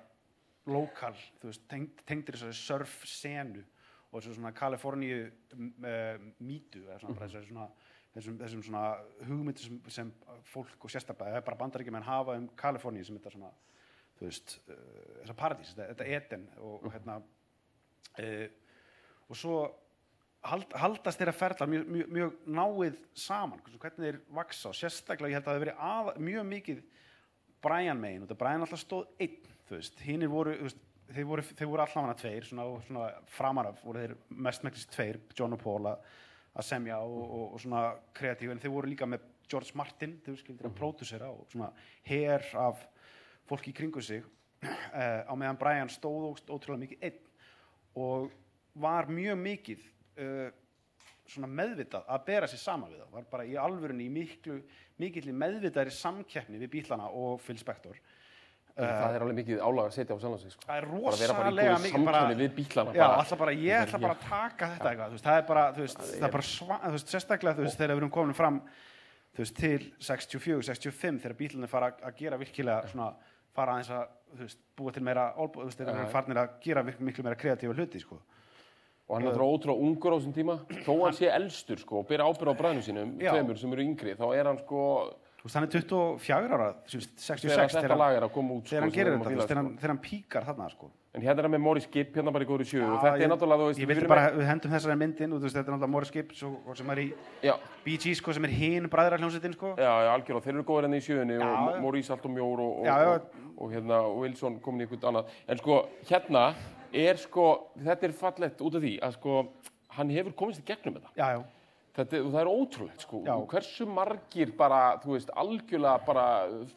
Speaker 3: lokal, þú veist, tengd, tengdir þessari surf senu og þessu svona Kaliforníu uh, mýtu eða svona, bara þessari svona þessum, þessum svona hugmyndir sem, sem fólk og sérstaklega, eða bara bandaríkjumenn hafa um Kaliforníu sem þetta svona þú veist, uh, þessa paradís, þetta, þetta eten og, og hérna uh, og svo hald, haldast þeirra ferðlar mjög, mjög, mjög náið saman, hvernig þeir vaksa og sérstaklega ég held að það hafi verið að, mjög mikið Brian megin og þetta Brian alltaf stóð einn, þú veist, hinnir voru, þú veist, þeir voru, þeir voru allavega tveir, svona, svona framaraf voru þeir mestmæktist tveir, John og Paul að semja og, og, og svona kreatív, en þeir voru líka með George Martin, þeir skildir að pródusera og svona her af fólki í kringu sig uh, á meðan Brian stóð ótrúlega mikið einn. Og var mjög mikið uh, svona meðvitað að bera sér saman við það var bara í alvörunni í miklu mikill meðvitaðri samkeppni við bílana og Phil Spector
Speaker 2: það er alveg mikið álag að setja á sjálfan sig sko.
Speaker 3: það er
Speaker 2: bara bara
Speaker 3: rosalega mikið bara,
Speaker 2: við bílana
Speaker 3: já,
Speaker 2: bara.
Speaker 3: bara, ég ætla bara að taka þetta eitthvað, veist, það er bara, veist, það er bara sva, veist, sérstaklega, veist, þegar við erum komin fram, til 64, 65, þegar bílunni fara að gera virkilega svona, fara aðeins að, búa til meira, olbú, þú veist, þeir eru farnir að gera miklu meira kreatífa hluti, sko.
Speaker 2: Og hann er náttúrulega ótrúlega ungur á þessum tíma þó hann sé elstur sko, og byrja ábyrð á bræðinu sínum
Speaker 3: Já.
Speaker 2: tveimur sem eru yngri, þá er hann sko
Speaker 3: Þú veist, hann er 24 ára, þú veist,
Speaker 2: þegar
Speaker 3: 66,
Speaker 2: þetta lag
Speaker 3: hann,
Speaker 2: er að koma út
Speaker 3: þegar hann
Speaker 2: sko, sem
Speaker 3: gerir þetta, þú veist, þegar hann, þegar hann píkar þarna, sko.
Speaker 2: En hérna er hann með Morris Gibb hérna bara í góður sjö. Og þetta
Speaker 3: ég-
Speaker 2: er náttúrulega, þú veist,
Speaker 3: Ég vildi bara, við hendum þessari myndin, og þú veist, þetta er náttúrulega Gibbs og, og sem er í
Speaker 2: já,
Speaker 3: Gees, sko, sem er hinn bræðrarhljómsveitin, sko.
Speaker 2: já, já, algjörlega, þeir eru góður hérna í sjöunni og. Maurice allt og mjór og, og, og, og hérna, Wilson komin í eitthvað annað. En sko, hérna er sko þetta er fallett út af því að sko hann hefur komist í gegnum þetta.
Speaker 3: Já, já,
Speaker 2: Þetta, það er ótrúlegt sko,
Speaker 3: Já.
Speaker 2: hversu margir bara, þú veist, algjörlega bara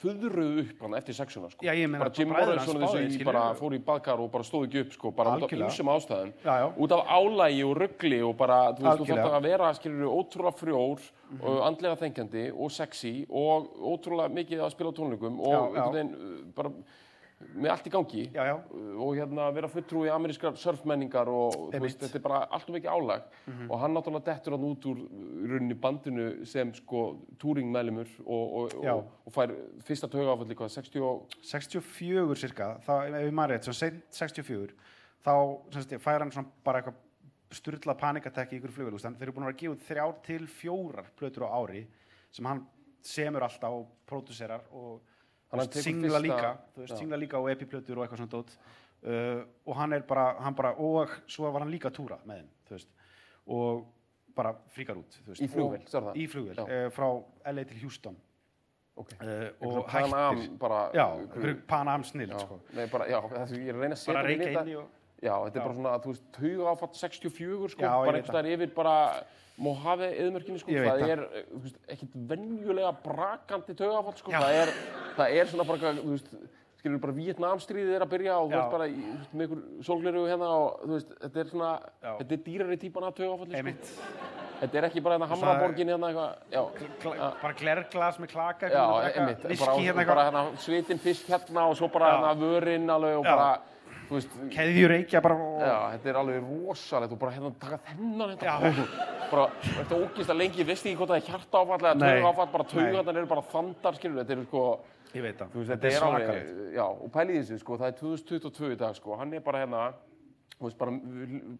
Speaker 2: föðruðu upp hann eftir sexuna sko.
Speaker 3: Já, ég meina,
Speaker 2: bara Jim Morrison þessi
Speaker 3: skilurðu.
Speaker 2: bara fór í baðkar og bara stóð ekki upp sko, bara út af
Speaker 3: Algjörlega.
Speaker 2: ýmsum ástæðum,
Speaker 3: Já,
Speaker 2: út af álægi og ruggli og bara, þú veist, þú
Speaker 3: Algjörlega.
Speaker 2: þarf að vera, skilur ótrúlega frjór og andlega þengjandi og sexy og ótrúlega mikið að spila á tónleikum og einhvern veginn bara með allt í gangi.
Speaker 3: Já, já.
Speaker 2: og hérna vera fulltrúi amerískar surfmenningar og veist, þetta er bara allt og mikið álag.
Speaker 3: Mhm.
Speaker 2: og hann náttúrulega dettur hann út úr í rauninni bandinu sem sko túringmeðlumur og, og, og, og fær fyrsta taugafall líka 60 og
Speaker 3: 64 cirka, þá, ef ég maður rétt, seint 64, þá sem sagt, fær hann svona bara eitthvað sturlað panikatekki í ykkur hann- þeir eru búin að vera að gefa út þrjár til fjórar plötur á ári sem hann semur alltaf og pródúserar og Singla líka, veist, singla líka og epiplötur og eitthvað svona dót uh, og hann er bara, hann bara, og svo var hann líka að túra með þeim, þú veist, og bara fríkar út, þú veist.
Speaker 2: Í flugvél,
Speaker 3: og-
Speaker 2: sagði það?
Speaker 3: Í flugvél,
Speaker 2: Já.
Speaker 3: uh, frá LA til Houston
Speaker 2: ok,
Speaker 3: uh,
Speaker 2: og
Speaker 3: og
Speaker 2: Pan Am
Speaker 3: hættir,
Speaker 2: bara
Speaker 3: já, einhverju Panam snill, sko.
Speaker 2: nei, bara, já, þessi, ég er að reyna að setja inn í þetta.
Speaker 3: og
Speaker 2: já, þetta er bara svona, þú veist, taugafall 64 sko,
Speaker 3: Já, ég
Speaker 2: bara
Speaker 3: veit
Speaker 2: einhvers staðar yfir bara Mojave eðmörkinu sko,
Speaker 3: Ég veit
Speaker 2: það
Speaker 3: það.
Speaker 2: er eh, þú veist, ekkit venjulega brakandi taugafall sko,
Speaker 3: Já.
Speaker 2: það er, það er svona bara, eitthvað, þú veist, skilur bara Vietnamstríðið er að byrja og þú
Speaker 3: Já.
Speaker 2: veist bara í, þú veist, með ykkur sólgleru hérna og þú veist, þetta er svona,
Speaker 3: Já.
Speaker 2: þetta er dýrari típan af taugafalli sko.
Speaker 3: einmitt,
Speaker 2: Þetta er ekki bara hérna Hamraborgin hérna eitthvað, já.
Speaker 3: Kla, bara glerglas með klaka
Speaker 2: Já,
Speaker 3: eitthvað,
Speaker 2: einmitt,
Speaker 3: viski
Speaker 2: bara,
Speaker 3: hérna
Speaker 2: bara
Speaker 3: eitthvað,
Speaker 2: hérna svitin fyrst hérna og svo bara
Speaker 3: Já.
Speaker 2: hérna vörinn alveg og
Speaker 3: Já.
Speaker 2: bara, veist,
Speaker 3: keðjur reykja bara og,
Speaker 2: Já, þetta er alveg rosalegt. Og bara hérna taka þennan þetta bara, þetta er ógist að lengi, ég veist ekki hvort það er hjarta áfall eða tauga áfall, bara
Speaker 3: Nei.
Speaker 2: taugarnar eru bara þandar, skilur, þetta er sko,
Speaker 3: ég veit það,
Speaker 2: veist, þetta er alveg,
Speaker 3: svakalegt.
Speaker 2: já, og pælið þessu, sko, það er 2022 í dag, sko, hann er bara hérna, þú veist, bara,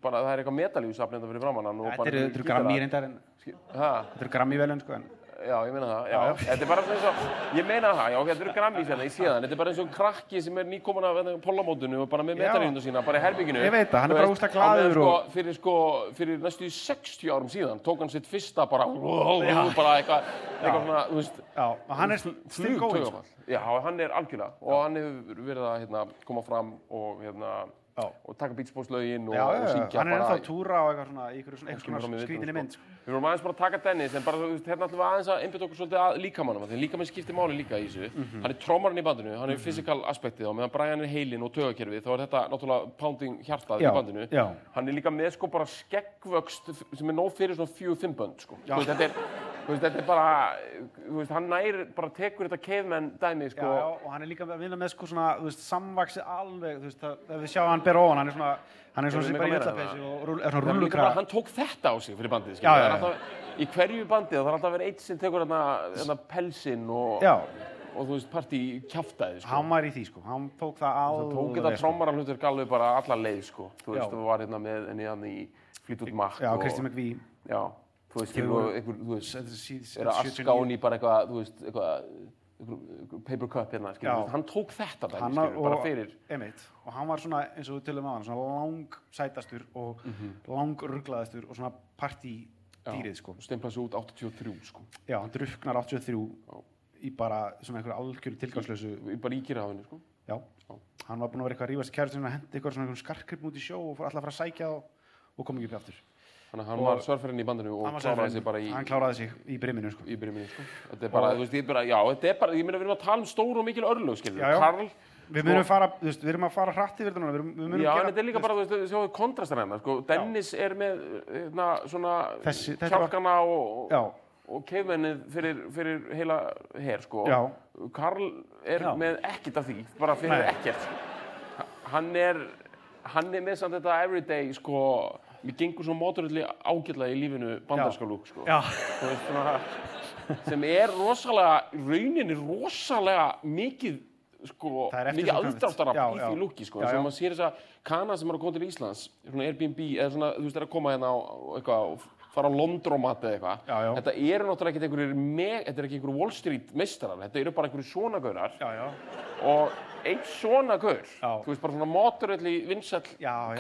Speaker 2: bara það er eitthvað metalífsafn hérna fyrir framann
Speaker 3: Þetta eru- þetta eru grammi reyndar en þetta eru grammi velun sko en
Speaker 2: já, ég meina það, já,
Speaker 3: Já,
Speaker 2: þetta er bara svona eins og, ég meina það, já, þetta eru grammís hérna, ég sé það, en þetta er bara eins og krakki sem er nýkomin af hérna, pollamótinu og bara með
Speaker 3: Já.
Speaker 2: metalíundu sína, bara í herbygginu.
Speaker 3: Ég veit það, hann er bara
Speaker 2: meðan,
Speaker 3: glaður
Speaker 2: sko,
Speaker 3: og-
Speaker 2: Fyrir sko, fyrir næstu í 60 árum síðan tók hann sitt fyrsta bara, bara eitthvað, eitthvað svona, þú veist,
Speaker 3: já, og hann er still going sko.
Speaker 2: flugtaugafall. Já, hann er algjörlega og hann hefur verið að hérna, koma fram og, hérna,
Speaker 3: Já.
Speaker 2: og taka beatsbóðslaugin og, og syngja
Speaker 3: hann er ennþá að túra og eitthvað svona, svona,
Speaker 2: viðtölum,
Speaker 3: skrítinni
Speaker 2: sko.
Speaker 3: mynd sko.
Speaker 2: Við vorum aðeins bara að taka Dennis en bara þú veist, hérna ætlum við aðeins að einbytta okkur svolítið að líkamannum því líkamann skiptir máli líka í þessu
Speaker 3: Mhm.
Speaker 2: hann er trómarinn í bandinu, hann er physical aspektið og meðan Brian er heilin og tögakerfið þá er þetta náttúrulega pounding hjartað í bandinu
Speaker 3: já.
Speaker 2: hann er líka með sko bara skeggvöxt sem er nóg fyrir svona fjögur fimm bönd sko. Þetta er þú veist, þetta er bara þú veist, hann nær bara tekur þetta caveman dæmi sko.
Speaker 3: já, og hann er líka að vinna með sko svona, þú veist, samvaxið alveg, þú veist, ef við sjáum hann bera ofan, hann er svona, hann er svona sem bara í öllapessi og rúll- er svona
Speaker 2: bara, hann tók þetta á sig fyrir bandið skilur.
Speaker 3: Já, já, já.
Speaker 2: alltaf, í hverju bandið það er alltaf vera eitt sem tekur hérna pelsinn og,
Speaker 3: Já,
Speaker 2: og þú veist partí kjáftæði sko.
Speaker 3: hann var í því sko, hann tók það
Speaker 2: Það tók þetta
Speaker 3: alveg
Speaker 2: Þú veist,
Speaker 3: Já. Já,
Speaker 2: og. Já, þú og
Speaker 3: voru-
Speaker 2: einhver, þú veist,
Speaker 3: er
Speaker 2: er að
Speaker 3: 79.
Speaker 2: aska hún í bara eitthvað, þú veist, eitthvað, paper cup hérna, skilur,
Speaker 3: Já.
Speaker 2: þú hann tók þetta dæmi, skilur, bara
Speaker 3: og-
Speaker 2: fyrir,
Speaker 3: Einmitt, og hann var svona, eins og við tölum á hann, svona lang sætastur og
Speaker 2: Mhm.
Speaker 3: lang rugglaðastur og svona partydýrið sko.
Speaker 2: stemplaði svo út 83, sko,
Speaker 3: Já, hann druknar 83 í bara svona einhverju algjöru tilgangslösu
Speaker 2: í bara íkýrahafinu, sko.
Speaker 3: Já, hann var búinn að vera eitthvað að rífast kæru sem að hendi eitthvað svona skarkripn út í sjó og fór alltaf að fara að sækja þá og kom ekki upp aftur.
Speaker 2: Þannig að hann var sörferinn í bandinu og kláraði sig bara í,
Speaker 3: Hann kláraði sig í briminu sko.
Speaker 2: í byrjuminu, sko. Þetta er bara, þú veist, ég er bara, já, þetta er bara, ég meina, við erum að tala um stór og mikil örlög, skilur,
Speaker 3: Já, já.
Speaker 2: Karl,
Speaker 3: Við munum fara, þú veist, við erum að fara hratt yfir þetta núna, við, erum- við munum
Speaker 2: Já,
Speaker 3: gera,
Speaker 2: en þetta er líka bara, þú veist, sjáu kontrastar hennar, sko, Dennis er með, hérna, svona,
Speaker 3: Þessi- þetta var-
Speaker 2: kjálkana og,
Speaker 3: Já,
Speaker 2: og keifmennið fyrir, fyrir heila her, sko.
Speaker 3: Já.
Speaker 2: Karl er
Speaker 3: Já.
Speaker 2: með ekkert af því, bara fyrir
Speaker 3: Nei.
Speaker 2: ekkert. Hann er, hann er með samt þetta everyday, sko, mér gengur svo móturulli ágætlega í lífinu bandarska lúk, sko. svona, sem er rosalega, rauninni rosalega mikið, sko,
Speaker 3: Það
Speaker 2: mikið
Speaker 3: Já,
Speaker 2: í því lúki, sko. Sem maður sér þess að kana sem er að koma til Íslands, svona Airbnb, eða svona, þú veist, er að koma hérna á eitthvað, fara á Londromat eða eitthvað. Þetta eru náttúrulega ekki einhverjir, me- þetta er ekki einhverjir Wall Street meistarar, þetta eru bara einhverjir svona gaurar. Og einn svona gaur, þú veist, bara svona móturöldi vinsall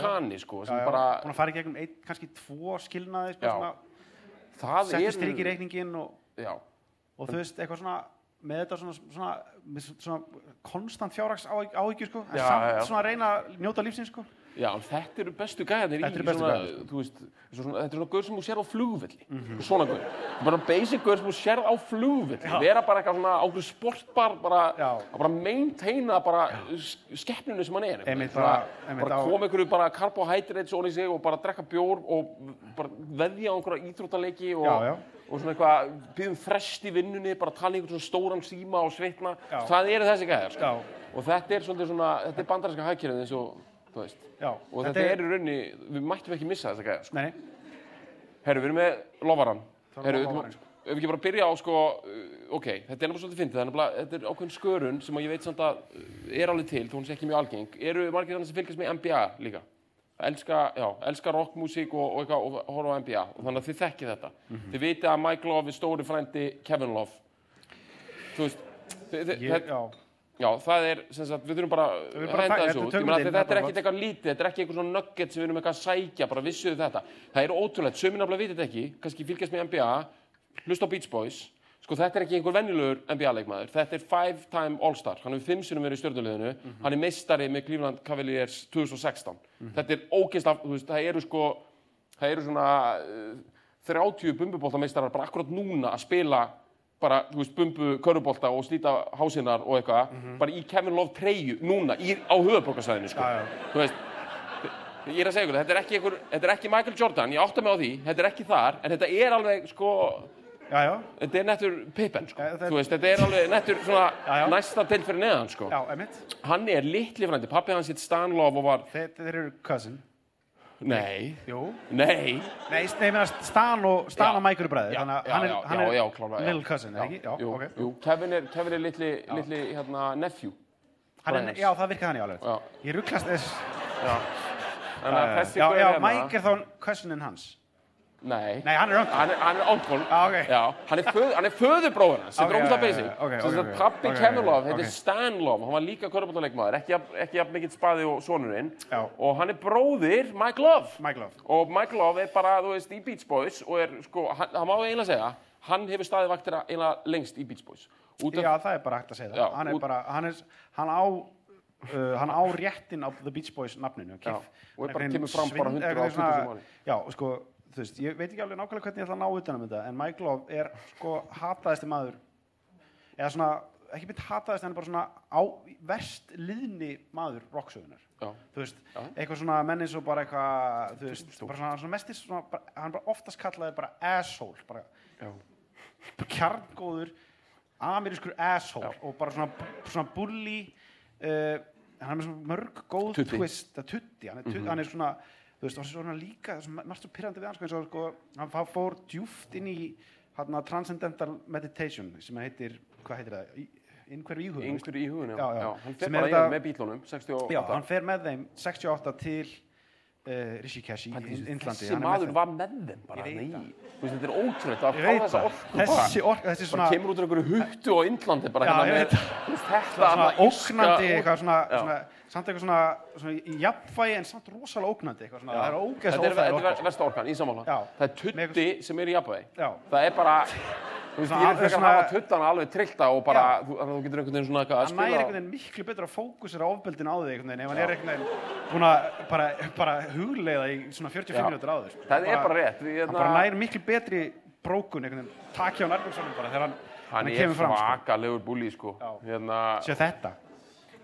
Speaker 2: kani, sko, sem
Speaker 3: já, já.
Speaker 2: bara,
Speaker 3: Búin að fara í gegnum einn, kannski tvo skilnaði, sko, svona,
Speaker 2: er,
Speaker 3: strik í reikningin og, og þú veist, eitthvað svona, með þetta svona, svona, með svona konstant fjárhags áhyggjur, sko, en samt svona reyna að njóta lífsins, sko.
Speaker 2: Já, þetta eru bestu gæðanir
Speaker 3: Þetta
Speaker 2: í
Speaker 3: eru bestu
Speaker 2: svona,
Speaker 3: gæjarnir,
Speaker 2: þú veist, svona, þetta er svona gaur sem þú sér á flugvelli, svona gaur. Bara basic gaur sem þú sér á flugvelli, vera bara eitthvað svona ákveð sportbar, bara,
Speaker 3: Já.
Speaker 2: að bara maintaina bara skeppnunu sem hann er.
Speaker 3: Einmitt bara-
Speaker 2: bara koma einhverju bara carbohydrates onni sig og bara drekka bjór og bara veðja á einhverja íþróttaleiki og,
Speaker 3: Já, já.
Speaker 2: og svona eitthvað, býðum frest í vinnunni, bara tala einhvern svona stóran síma og svitna.
Speaker 3: Já.
Speaker 2: Það eru þessi gæðar, sko.
Speaker 3: Já.
Speaker 2: Og þetta er svona, þetta er bandarinska hagkerfið eins og, þú veist.
Speaker 3: Já,
Speaker 2: Og þetta, er í rauninni, við mættum ekki missa þessa gæða, sko.
Speaker 3: Nei,
Speaker 2: Herru, við erum með
Speaker 3: er
Speaker 2: Herru,
Speaker 3: lofarann, sko.
Speaker 2: ef við ekki bara byrja á, sko, uh, ok, þetta er nefnilega svolítið fyndið, er nefnilega, þetta er ákveðin skörun sem að ég veit samt að uh, er alveg til, hún sé ekki mjög algeng. Eru margir þannig sem fylgjast með NBA líka? Elska, já, elska rockmusík og, og, eitthvað, og horfa á NBA. Og þannig að þið þekkið þetta.
Speaker 3: Mhm.
Speaker 2: Þið vitið að Mike Love er stóri frændi Kevin Love. Þú veist, þið, þið,
Speaker 3: ég, já,
Speaker 2: Já, það er, sem sagt, við þurfum bara að henda þessu út. Þetta er ekkert eitthvað lítið, þetta er ekki eitthvað svona nugget sem við erum eitthvað að sækja, bara vissuðu þetta. Það er ótrúlegt, sömur nafnilega vitið þetta ekki, kannski fylgjast með NBA, hlusta á Beach Boys, sko þetta er ekki einhver venjulegur NBA-leikmaður, þetta er five-time All-Star, hann hefur fimm sinum verið í stjórnuleginu, hann er meistari með Cleveland Cavaliers 2016. Þetta er ógeðslega, þú veist, það eru sko, það eru svona uh, 30 bumbubóltameistarar bara akkurat núna að spila bara, þú veist, bumbu, körubólta og slíta hásinnar og eitthvað, bara í Kevin Love treyju núna, í, á höfuborgarsæðinu, sko.
Speaker 3: Já, já.
Speaker 2: Þú veist, ég er að segja ykkur, þetta er ekki, ykkur, þetta er ekki Michael Jordan, ég átta mig á því, þetta er ekki þar, en þetta er alveg, sko,
Speaker 3: já,
Speaker 2: þetta er nettur Pippen, sko.
Speaker 3: Þetta-
Speaker 2: Þú veist, þetta er alveg nettur svona næsta til fyrir neðan, sko. Hann er litli frændi, pappi hans hitt Stan Love og var,
Speaker 3: Þeir, þeir eru cousin.
Speaker 2: Nei,
Speaker 3: Jú.
Speaker 2: nei,
Speaker 3: Nei, nei, meina Stan og, Stan
Speaker 2: Já.
Speaker 3: og Mike eru bræðir,
Speaker 2: Já,
Speaker 3: þannig að
Speaker 2: já,
Speaker 3: hann er,
Speaker 2: já,
Speaker 3: hann
Speaker 2: já,
Speaker 3: er
Speaker 2: já, já.
Speaker 3: little cousin,
Speaker 2: Já,
Speaker 3: ekki? Já,
Speaker 2: jú,
Speaker 3: ok.
Speaker 2: jú, Kevin er, Kevin er litli, litli hérna, nephew.
Speaker 3: Hann er, já, það virkar hann í alveg.
Speaker 2: Já.
Speaker 3: Ég rugglast þess.
Speaker 2: Já. Þannig að þessi
Speaker 3: Já,
Speaker 2: gaur
Speaker 3: já,
Speaker 2: hérna-
Speaker 3: Mike er þá cousin hans.
Speaker 2: Nei,
Speaker 3: Nei, hann er uncle.
Speaker 2: hann hann er onkul.
Speaker 3: Já, ok.
Speaker 2: Já, hann er, föð, hann er föðurbróður hans, þetta er
Speaker 3: já,
Speaker 2: ógustlega
Speaker 3: já,
Speaker 2: basic.
Speaker 3: já, ok,
Speaker 2: Sem
Speaker 3: ok,
Speaker 2: sagt,
Speaker 3: ok.
Speaker 2: pappi
Speaker 3: ok.
Speaker 2: heitir Stan Love, hann var líka körbáttaleikmaður, ekki, jafn- mikill spaði og sonurinn.
Speaker 3: Já.
Speaker 2: Og hann er bróðir Mike Love.
Speaker 3: Mike Love.
Speaker 2: Og Mike Love er bara, þú veist, í Beach Boys og er, sko, hann, hann má eiginlega segja, hann hefur staðið vaktina eiginlega lengst í Beach Boys. Af,
Speaker 3: Já, það er bara hægt að segja það.
Speaker 2: Já,
Speaker 3: hann er
Speaker 2: út-
Speaker 3: bara, hann er, hann á, uh, hann á réttin á The Beach Boys nafninu.
Speaker 2: Já,
Speaker 3: Kif-
Speaker 2: og er bara-
Speaker 3: einhvern
Speaker 2: kemur fram bara
Speaker 3: svind-
Speaker 2: 120
Speaker 3: eitthvað svona-
Speaker 2: sinnum á ári.
Speaker 3: Já, sko, þú veist, ég veit ekki alveg nákvæmlega hvernig ég ætla að ná utan um þetta, en Mike Love er, sko, hataðasti maður, eða svona, ekki mynd hataðasti, hann er bara svona á, verst liðni maður rocksögunar.
Speaker 2: já,
Speaker 3: Þú veist,
Speaker 2: Já.
Speaker 3: eitthvað svona menn eins og bara eitthvað, þú veist, bara svona, svona mestir, svona, bara, hann bara oftast kallaði bara asshole, bara bara kjarngóður amerískur asshole
Speaker 2: Já.
Speaker 3: og bara svona, svona bully uh, hann er með svona mörg góð twist, tutti hann er, tutti, hann er svona, þú veist, og svona líka svona, margt svo pyrrandi við hann sko, eins og sko, hann fá- fór djúft inn í hann Transcendental Meditation sem heitir, hvað heitir það Í- innhverju íhugun
Speaker 2: yngstur í hugun, já.
Speaker 3: Já, já.
Speaker 2: Hann fer
Speaker 3: er
Speaker 2: bara yfir með bílunum, 68.
Speaker 3: Já, hann fer með þeim 68 til uh, Rishikesh í Indlandi
Speaker 2: Þessi
Speaker 3: hann er með
Speaker 2: maður
Speaker 3: þeim.
Speaker 2: var með þeim bara,
Speaker 3: það.
Speaker 2: Veist, þetta er ótrúlegt að
Speaker 3: Ég
Speaker 2: fá
Speaker 3: veit
Speaker 2: þessa
Speaker 3: það.
Speaker 2: orku
Speaker 3: þessi orka, þessi
Speaker 2: bara
Speaker 3: svona
Speaker 2: kemur út úr einhverju huttu á Indlandi bara
Speaker 3: Já,
Speaker 2: hérna með, þetta
Speaker 3: svona
Speaker 2: írska
Speaker 3: eitthvað svona, svona samt eitthvað svona, svona jafnvægi en samt rosalega ógnandi eitthvað svona, það er
Speaker 2: Þetta
Speaker 3: ógeðslega
Speaker 2: er, þetta er versta orkan, í samála.
Speaker 3: Já.
Speaker 2: Það er tutti sem er í jafnvægi.
Speaker 3: Já.
Speaker 2: Það er bara, þú veist, ég er frekar að hafa tuttana alveg trillta og bara, þú, þú getur einhvern veginn svona eitthvað að
Speaker 3: hann næri
Speaker 2: spila.
Speaker 3: einhvern veginn miklu betur að fókusera ofbeldin á þig einhvern veginn ef hann er einhvern veginn búin að bara, bara hugleiða í svona 45
Speaker 2: Já.
Speaker 3: minútur á þig sko.
Speaker 2: Það er bara rétt. Við,
Speaker 3: hann
Speaker 2: hérna,
Speaker 3: bara næri miklu betri brókun einhvern veginn takja á nærbjörnssonum bara þegar hann,
Speaker 2: hann er
Speaker 3: kemur fram sko.
Speaker 2: svakalegur búli, sko.
Speaker 3: Já.
Speaker 2: Hérna,
Speaker 3: sér þetta,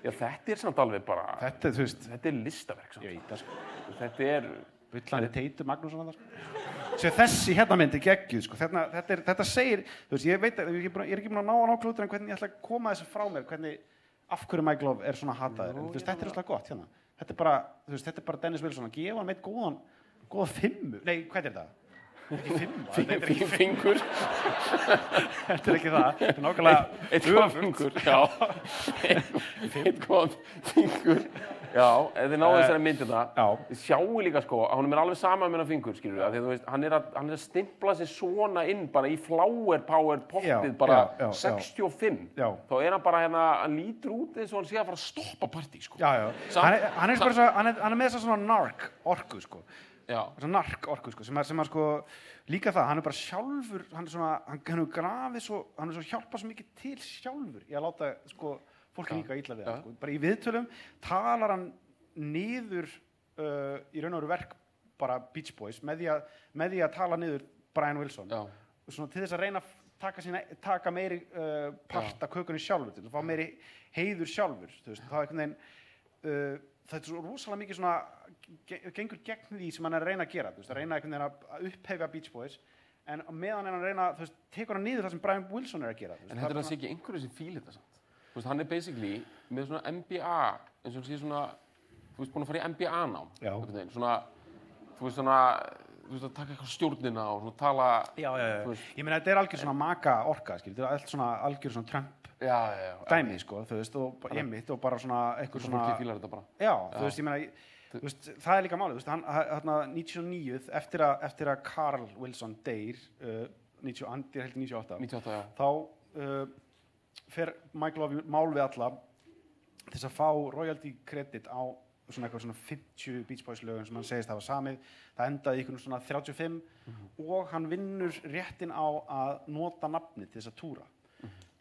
Speaker 2: já, þetta er samt alveg bara,
Speaker 3: þetta þú veist
Speaker 2: þetta er listaverk, samt.
Speaker 3: ég veit það sko
Speaker 2: Þetta er,
Speaker 3: Bullandi Teitur Magnússon þarna, sko. Sér þessi hérna myndi geggjuð sko. þetta, þetta, er, þetta segir, þú veist, ég veit að ég er ekki búin að- ná að ná klútur en hvernig ég ætla að koma þessu frá mér, hvernig af hverju Mike Love er svona hataður, þú veist, þetta er alltaf gott hérna, þetta er bara, þú veist, þetta er bara Dennis Wilson að gefa hann meitt góðan, góða fimmu, nei, hvað er þetta?
Speaker 2: Fingur,
Speaker 3: þetta er ekki það, þetta er nákvæmlega
Speaker 2: eitt góðan fingur, eitt góðan fingur, já, þið náðu þessari myndið það,
Speaker 3: Já.
Speaker 2: þið sjáu líka sko, að hún er alveg sama með hennar fingur, skilur við, að þú veist, hann er að, hann er að stimpla sig svona inn bara í flower power pottið bara
Speaker 3: já, já.
Speaker 2: 65,
Speaker 3: Já.
Speaker 2: þá er hann bara hérna, hann lítur út eins og hann sé að fara að stoppa partí, sko.
Speaker 3: Já, já,
Speaker 2: Samt-
Speaker 3: hann er, hann er, bara svo, hann er, hann er með þess að svona nark orku, sko,
Speaker 2: Já.
Speaker 3: þess að nark orku, sko, sem er, sem er sko, líka það, hann er bara sjálfur, hann er svona, hann, hann er grafið svo, hann er svo hjálpað svo mikið til sjálfur í að láta, sko, fólki líka illa við
Speaker 2: Já.
Speaker 3: sko, bara í viðtölum talar hann niður uh, í raun og veru verk bara Beach Boys með því að, með því að tala niður Brian Wilson.
Speaker 2: Já,
Speaker 3: svona til þess að reyna taka, sína, taka meiri uh, part af kökunni sjálfur til að fá meiri heiður sjálfur þú veist, það er einhvern veginn uh, það er svo rosalega mikið svona ge- gengur gegn því sem hann er að reyna að gera þú veist, að reyna einhvern veginn að- upphefja Beach Boys en meðan er hann að reyna þú veist, tekur hann niður það sem Brian Wilson er að gera veist,
Speaker 2: en þetta er
Speaker 3: bara
Speaker 2: að sé ekki einhverju sem fílir þetta samt. Þú veist, hann er basically með svona MBA, eins og hann sé svona, þú veist, búin að fara í einhvern veginn, Svona, þú veist, svona, þú veist, að taka eitthvað stjórnina og svona tala,
Speaker 3: já, já, já. ég meina þetta er algjör svona maka orka skil, þetta er allt svona algjör svona Trump
Speaker 2: já, já, já.
Speaker 3: dæmi sko, þú veist, og ég mitt og bara svona eitthvað
Speaker 2: Svona.
Speaker 3: Já, þú veist, ég meina, þú veist, það er líka málið, þú veist, hann, hann, 99, eftir að, eftir að Carl Wilson deyr, uh, 90, hann er heldur 98,
Speaker 2: 98, já.
Speaker 3: þá uh, fer Love í mál við alla til að fá royalty credit á svona eitthvað svona 50 Beach Boys lögum sem hann segist hafa samið, það endaði einhvern svona 35 og hann vinnur réttin á að nota nafni til þess að túra.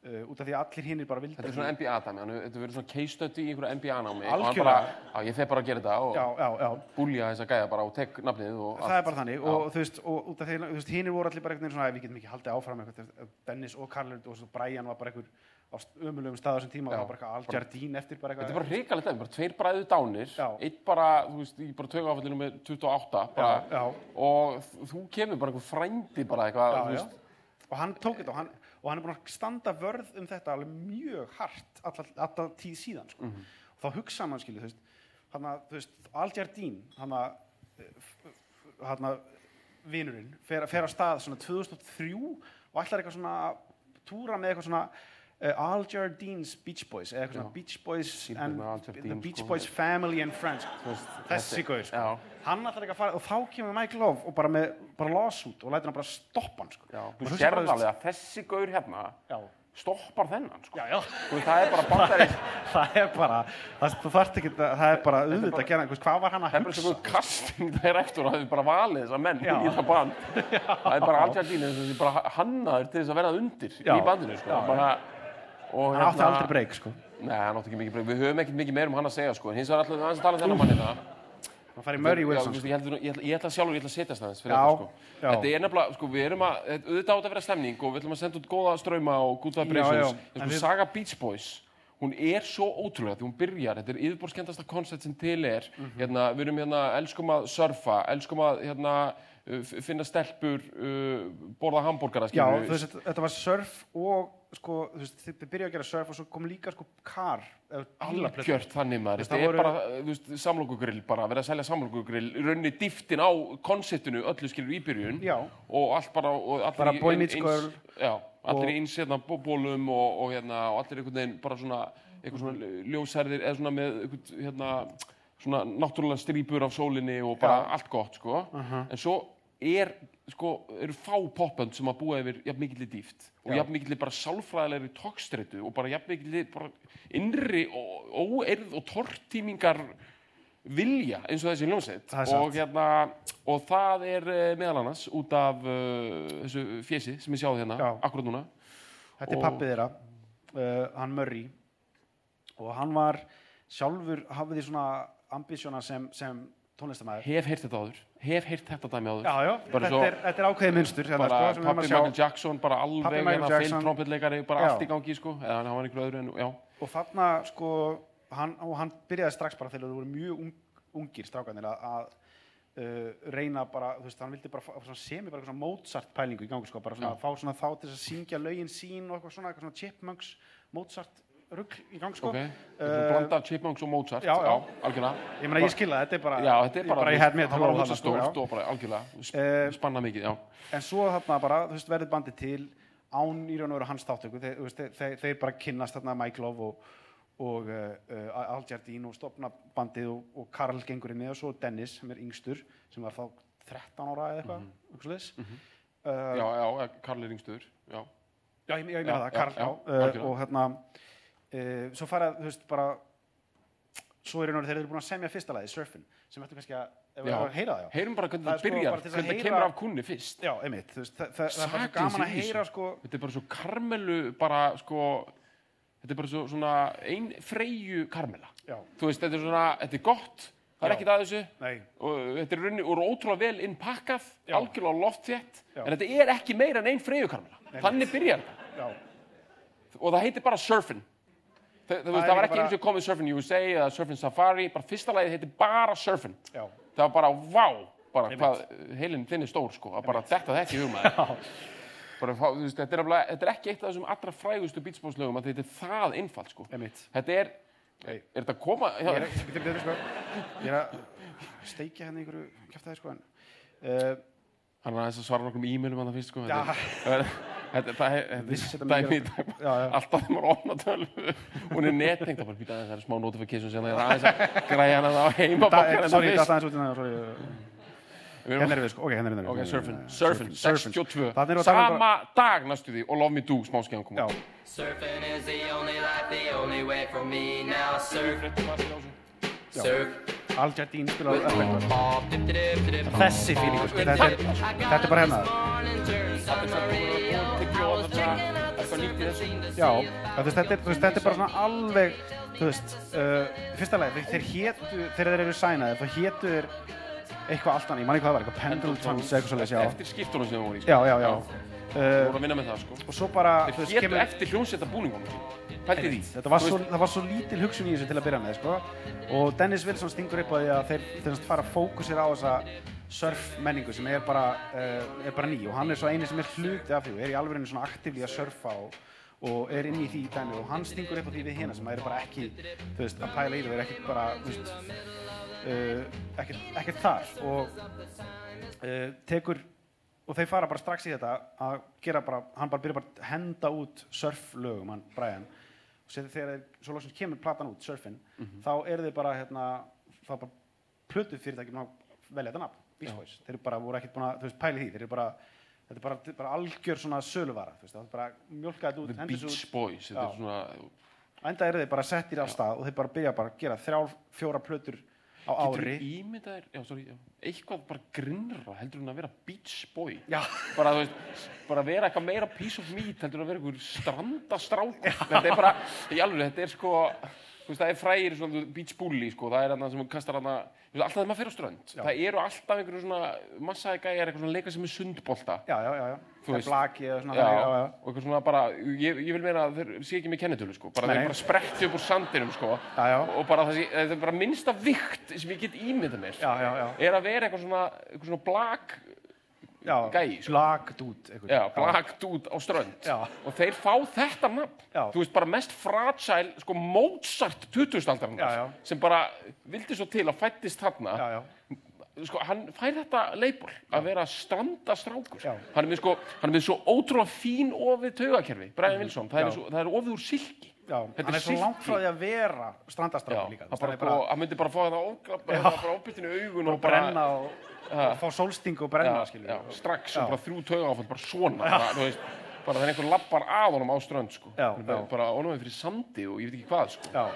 Speaker 3: Uh, út af því að allir hinnir bara vildi
Speaker 2: Þetta er svona MBA-dæmi, hann- þetta verður svona case study í einhverju hann
Speaker 3: Algjörlega.
Speaker 2: bara, Já, ég fer bara að gera þetta og
Speaker 3: Já, já,
Speaker 2: búlja þessa gæja bara og tek nafnið og
Speaker 3: það er bara þannig. Og þú veist, og út af því, veist, hínir voru allir bara einhvern veginn svona, "Æ, við getum ekki haldið áfram eitthvað, Dennis og Karl og Brian var bara einhver á umulugum stað á þessum tíma og það var bara eitthvað Al Jardín eftir bara
Speaker 2: Þetta er
Speaker 3: eitthvað.
Speaker 2: bara hrikalegt dæmi, bara tveir bræðu dánir, eitt bara, þú veist, í bara tauga áfallinu með 28, bara,
Speaker 3: Já,
Speaker 2: og þú kemur bara einhver frændi bara eitthvað,
Speaker 3: og hann tók þetta og hann, og hann er búin að standa vörð um þetta alveg mjög hart alltaf tíð síðan sko.
Speaker 2: Mhm.
Speaker 3: og þá hugsa mann skilju veist, hann að, að að vinurinn fer, fer á stað svona 2003 og ætlar eitthvað svona að túra með eitthvað svona uh, Al Jardíns Beach Boys eða eitthvað svona. Beach Boys and the Beach
Speaker 2: sko.
Speaker 3: Boys Family and Friends þessi gauð sko. Hann ætlar ekki að fara og þá kemur Mike Love og bara með bara lawsuit og lætur hann bara stoppa hann sko.
Speaker 2: já, þú
Speaker 3: þú
Speaker 2: alveg að þessi gaur hérna
Speaker 3: já,
Speaker 2: stoppar þennan, sko.
Speaker 3: já,
Speaker 2: veist, það er bara bandari,
Speaker 3: það er bara, það, þú þarft ekki að, það er bara auðvitað að gera, hvað var hann að
Speaker 2: það er bara
Speaker 3: hugsa?
Speaker 2: svona casting director og það er bara valið þessa menn í það band. Það er bara Al Jardín, þess að bara hannaður til þess að verða undir í bandinu, sko.
Speaker 3: Já. Hann átti aldrei breyk, sko.
Speaker 2: Nei, hann átti ekki mikið breyk. Við höfum ekkert mikið meir um hann að segja, sko. En hins vegar ætlum við aðeins að tala um þennan manni það.
Speaker 3: Hann fær í Murray
Speaker 2: Já,
Speaker 3: Wilson,
Speaker 2: veist,
Speaker 3: sko.
Speaker 2: ég, held, ég, ætla, ég ætla sjálfur, ég ætla að setjast aðeins fyrir
Speaker 3: Já,
Speaker 2: þetta, sko.
Speaker 3: já.
Speaker 2: Þetta er nefnilega, sko, við erum að, auðvitað átt að vera stemning og við ætlum að senda út góða ströma og good vibrations.
Speaker 3: já.
Speaker 2: En
Speaker 3: En
Speaker 2: sko, Saga Beach Boys, hún er svo ótrúlega því hún byrjar, þetta er yfirbórskendasta koncept sem til er.
Speaker 3: Mhm.
Speaker 2: Hérna, við erum hérna, elskum að surfa, elskum að, hérna, finna stelpur, uh, borða hambúrgara,
Speaker 3: Já, þú veist, þetta- var surf og, sko, þú veist, þið byrjuðu að gera surf og svo kom líka, sko, bílaplötur.
Speaker 2: Algjört þannig maður, þetta er
Speaker 3: voru-
Speaker 2: bara, þú veist, samlokugrill bara, verið að selja samlokugrill, raunni dýftin á konseptinu öllu skilur í byrjun
Speaker 3: Já.
Speaker 2: og allt bara, og allir
Speaker 3: Bara
Speaker 2: í eins-. Já, allir
Speaker 3: Og-
Speaker 2: í eins hérna bó- bólum og, og hérna, og allir einhvern veginn bara svona, eitthvað svona ljósærðir eða svona með einhvern, hérna, svona náttúrulega strípur af sólinni og bara
Speaker 3: Já.
Speaker 2: allt gott, sko. En svo er, sko, eru fá popbönd sem að búa yfir jafn mikilli dýft og jafn mikilli bara sálfræðilegri tókstreitu og bara jafn mikilli bara innri og óeirð og tortímingar vilja eins og þessi hljómsveit.
Speaker 3: Er
Speaker 2: og hérna og það er eh, meðal annars út af uh, þessu fjesi sem ég sjáði hérna
Speaker 3: Já.
Speaker 2: akkurat núna.
Speaker 3: Þetta er
Speaker 2: Og-
Speaker 3: pappið þeirra, uh, hann Murray. Og hann var sjálfur, hafði svona ambisjóna sem, sem tónlistamæður.
Speaker 2: hef heyrt þetta áður hef heyrt þetta dæmi áður
Speaker 3: Já, já, þetta,
Speaker 2: svo-
Speaker 3: er, þetta er ákveðið munstur hérna,
Speaker 2: bara
Speaker 3: sko,
Speaker 2: pappi
Speaker 3: að sjá.
Speaker 2: Michael Jackson bara alveg
Speaker 3: Michael
Speaker 2: hérna
Speaker 3: Jackson.
Speaker 2: feil trompetleikari bara allt í gangi sko eða hann var einhverju öðru en já
Speaker 3: Og þarna, sko, hann, og hann byrjaði strax bara þegar þú voru mjög ung, ungir strákanir að, að uh, reyna bara, þú veist, hann vildi bara semi bara svona Mozart pælingu í gangi, sko, bara svona
Speaker 2: Já.
Speaker 3: fá svona þá til að syngja lögin sín og eitthvað svona, eitthvað svona chipmunks, Mozart rugl í gangi, sko.
Speaker 2: ok.
Speaker 3: Uh,
Speaker 2: uh, blanda Chipmunks og Mozart.
Speaker 3: Já, já.
Speaker 2: algjörlega.
Speaker 3: Ég meina, ég skilða, þetta er bara,
Speaker 2: já þetta er bara
Speaker 3: bara ég hef mér
Speaker 2: hann var
Speaker 3: sko,
Speaker 2: stórt
Speaker 3: já.
Speaker 2: og bara algjörlega
Speaker 3: Eh,
Speaker 2: sp spanna mikið já.
Speaker 3: En svo þarna bara, þú veist, verður bandið til án í raun og veru hans þáttöku. Þeir, þeir, þeir, þeir bara kynnast þarna Mike Love og, og uh, uh, Al Jardín og stopna bandið og, og Karl gengur inn með og svo Dennis sem er yngstur sem var þá 13 ára eða eitthvað mm -hmm. uh,
Speaker 2: já já Karl er yngstur já.
Speaker 3: Já, ég, ég meina
Speaker 2: Já,
Speaker 3: það,
Speaker 2: já,
Speaker 3: Karl,
Speaker 2: já,
Speaker 3: já, uh, og hérna uh, svo fara, þú veist, bara svo er og veru þeir eru búin að semja fyrsta lagi, Surfin, sem ættu kannski að, ef við heyra það, já.
Speaker 2: Heyrum bara hvernig
Speaker 3: Það
Speaker 2: það
Speaker 3: sko
Speaker 2: byrjar
Speaker 3: að
Speaker 2: hvernig það kemur af kunni fyrst.
Speaker 3: Já, einmitt, þú veist, það, það, er bara gaman að heyra sko,
Speaker 2: þetta er bara svo karmelu bara sko þetta er bara svo, svona ein freyju karmela.
Speaker 3: Já,
Speaker 2: þú veist, þetta er svona, þetta er gott það er
Speaker 3: Já.
Speaker 2: ekkert að þessu.
Speaker 3: Nei,
Speaker 2: og þetta er runni og ótrúlega vel innpakkað algjörlega loftþétt
Speaker 3: Já.
Speaker 2: en þetta er ekki meira en einn freyjukarmela þannig byrjar þetta.
Speaker 3: Já,
Speaker 2: og það heitir bara Surfin það, það, það var ekki eins og komið Surfin USA eða Surfin Safari bara fyrsta lagið heitir bara Surfin
Speaker 3: já.
Speaker 2: það var bara vá bara
Speaker 3: Einmitt.
Speaker 2: hvað heilin þinn er stór sko að bara þetta það ekki hugmaður bara, veist, þetta, er alveg, þetta er ekki eitt af þessum allra frægustu beatspóðslögum að þetta er það einfalt sko
Speaker 3: Einmitt.
Speaker 2: þetta er
Speaker 3: Nei.
Speaker 2: er þetta að koma
Speaker 3: Ég er, bíddu, bíddu, sko. ég er að steikja hérna einhverju kjæftæði sko en uh,
Speaker 2: hann er aðeins að svara nokkrum e-mailum að það fyrst sko
Speaker 3: Já.
Speaker 2: þetta er- það er er dæmi í
Speaker 3: mikið-
Speaker 2: dag alltaf þegar maður opna tölu hún er nettengt það bara býta aðeins það er smá notification sem það er aðeins að græja hana á heima
Speaker 3: út í það uh, Hérna sko, ok, hérna erum við.
Speaker 2: Ok, Surfin,
Speaker 3: Eh,
Speaker 2: Surfin,
Speaker 3: Surfin.
Speaker 2: 62
Speaker 3: Þarna erum við að tala um
Speaker 2: Sama dag næstu því og Love Me Do smá skeiðan koma.
Speaker 3: Já,
Speaker 4: Surfing is the only life, the only way for me now. Surf, surf.
Speaker 3: Al Jardín spila
Speaker 4: With
Speaker 3: Epic
Speaker 4: my ball, dip, dip, dip, dip.
Speaker 3: Þessi fílingur, sko, þetta er, þetta er bara hérna
Speaker 2: Eitthvað nýtt í þessu
Speaker 3: Já, þú veist, þetta er, veist, þetta er bara svona alveg, þú veist, uh, fyrsta leið, þeir, þeir hétu, þegar þeir eru sænaði, þá hétu þeir eitthvað allt annað, ég man ekki hvað það var, eitthvað Pendletons, eitthvað svolítið, já.
Speaker 2: Eftir skiptunum sem það voru í
Speaker 3: Já, já, já.
Speaker 2: Þú
Speaker 3: Uh,
Speaker 2: voru að vinna með það sko.
Speaker 3: og svo bara, þú
Speaker 2: Þeir
Speaker 3: veist, kemur,
Speaker 2: eftir hljómsetta búningunum Pælti því.
Speaker 3: Þetta var svo, var svo lítil hugsun í þessu til að byrja með, sko, og Dennis Wilson stingur upp á því að þeir, þeir fara að fókusera á þessa surf menningu sem er bara, uh, er bara ný og hann er svo eini sem er hluti af því og er í alveg svona aktífli að surfa og, og er inn í því dæmi. Og hann stingur upp á því við hérna sem er bara ekki, þú veist, að pæla í það, er ekkert bara, þú veist, uh, ekkert, ekkert þar. Og uh, tekur og þeir fara bara strax í þetta að gera bara, hann bara byrja bara að henda út surflögum, hann Brian. Og sér þegar þeir, svo lóksins kemur platan út, surfin, þá eru þeir bara hérna, þá bara plötu fyrirtækjum að velja þetta nafn, Beach Boys. Þeir eru bara, voru ekkert búin að, þú veist, pæli því. Þeir eru bara, þetta er bara, bara algjör svona söluvara, þú veist, það er bara mjólkaði þetta út,
Speaker 2: The Beach Boys Þetta er svona
Speaker 3: enda eru þeir bara settir af stað og þeir bara byrja bara að gera þrjár, fjóra plötur á
Speaker 2: Getur
Speaker 3: ári.
Speaker 2: ímyndaðir, já, sorry, já, eitthvað bara grinnra heldur en að vera beach boy?
Speaker 3: Já.
Speaker 2: bara, þú veist, bara vera eitthvað meira piece of meat heldur en að vera einhver strandastrákur þetta er bara, í alveg, þetta er sko þú veist, það er frægir svona beach bully sko, það er hann sem kastar hann alltaf þegar maður fer á strönd, það eru alltaf einhverju svona massaði gæjar, eitthvað svona leika sem er sundbolta
Speaker 3: já, já, já, já,
Speaker 2: veist.
Speaker 3: blaki eða svona
Speaker 2: Já,
Speaker 3: þannig, já, já.
Speaker 2: og eitthvað svona bara, ég, ég vil meina að þeir sé ekki með kennitölu sko, bara
Speaker 3: Nei,
Speaker 2: þeir bara spretti upp úr sandinum sko,
Speaker 3: Já, já.
Speaker 2: og bara það er bara minnsta vikt sem ég get ímyndað mér,
Speaker 3: já, já, já.
Speaker 2: er að vera eitthvað svona, eitthvað svona blag,
Speaker 3: já,
Speaker 2: gæi, sko.
Speaker 3: Black dude einhver.
Speaker 2: já, blag dút á strönd, og þeir fá þetta nafn, þú veist, bara mest fragile, sko, Mozart 2000-aldarinnar,
Speaker 3: Já, já.
Speaker 2: sem bara vildi svo til að fættist þarna,
Speaker 3: já, já,
Speaker 2: sko, hann fær þetta leipur að vera strandastrákur.
Speaker 3: Já.
Speaker 2: hann er með sko, hann er með svo ótrúlega fín ofið taugakerfi, Brian Wilson. Það er, svo, það er ofið úr silki
Speaker 3: já.
Speaker 2: Þetta
Speaker 3: hann
Speaker 2: er
Speaker 3: svo langt frá því að vera
Speaker 2: Já,
Speaker 3: strandastrákur líka veist, hann
Speaker 2: bara, hann myndi bara fá það bara óbyttinu augun og bara
Speaker 3: brenna og, og fá sólsting og brenna
Speaker 2: já,
Speaker 3: skilur
Speaker 2: já,
Speaker 3: við.
Speaker 2: strax
Speaker 3: Já.
Speaker 2: og bara þrjú taugaáfall bara svona bara, þú veist, bara er einhver lappar að honum á strönd sko.
Speaker 3: Já, já.
Speaker 2: bara ónum fyrir sandi og ég veit ekki hvað sko.
Speaker 3: já,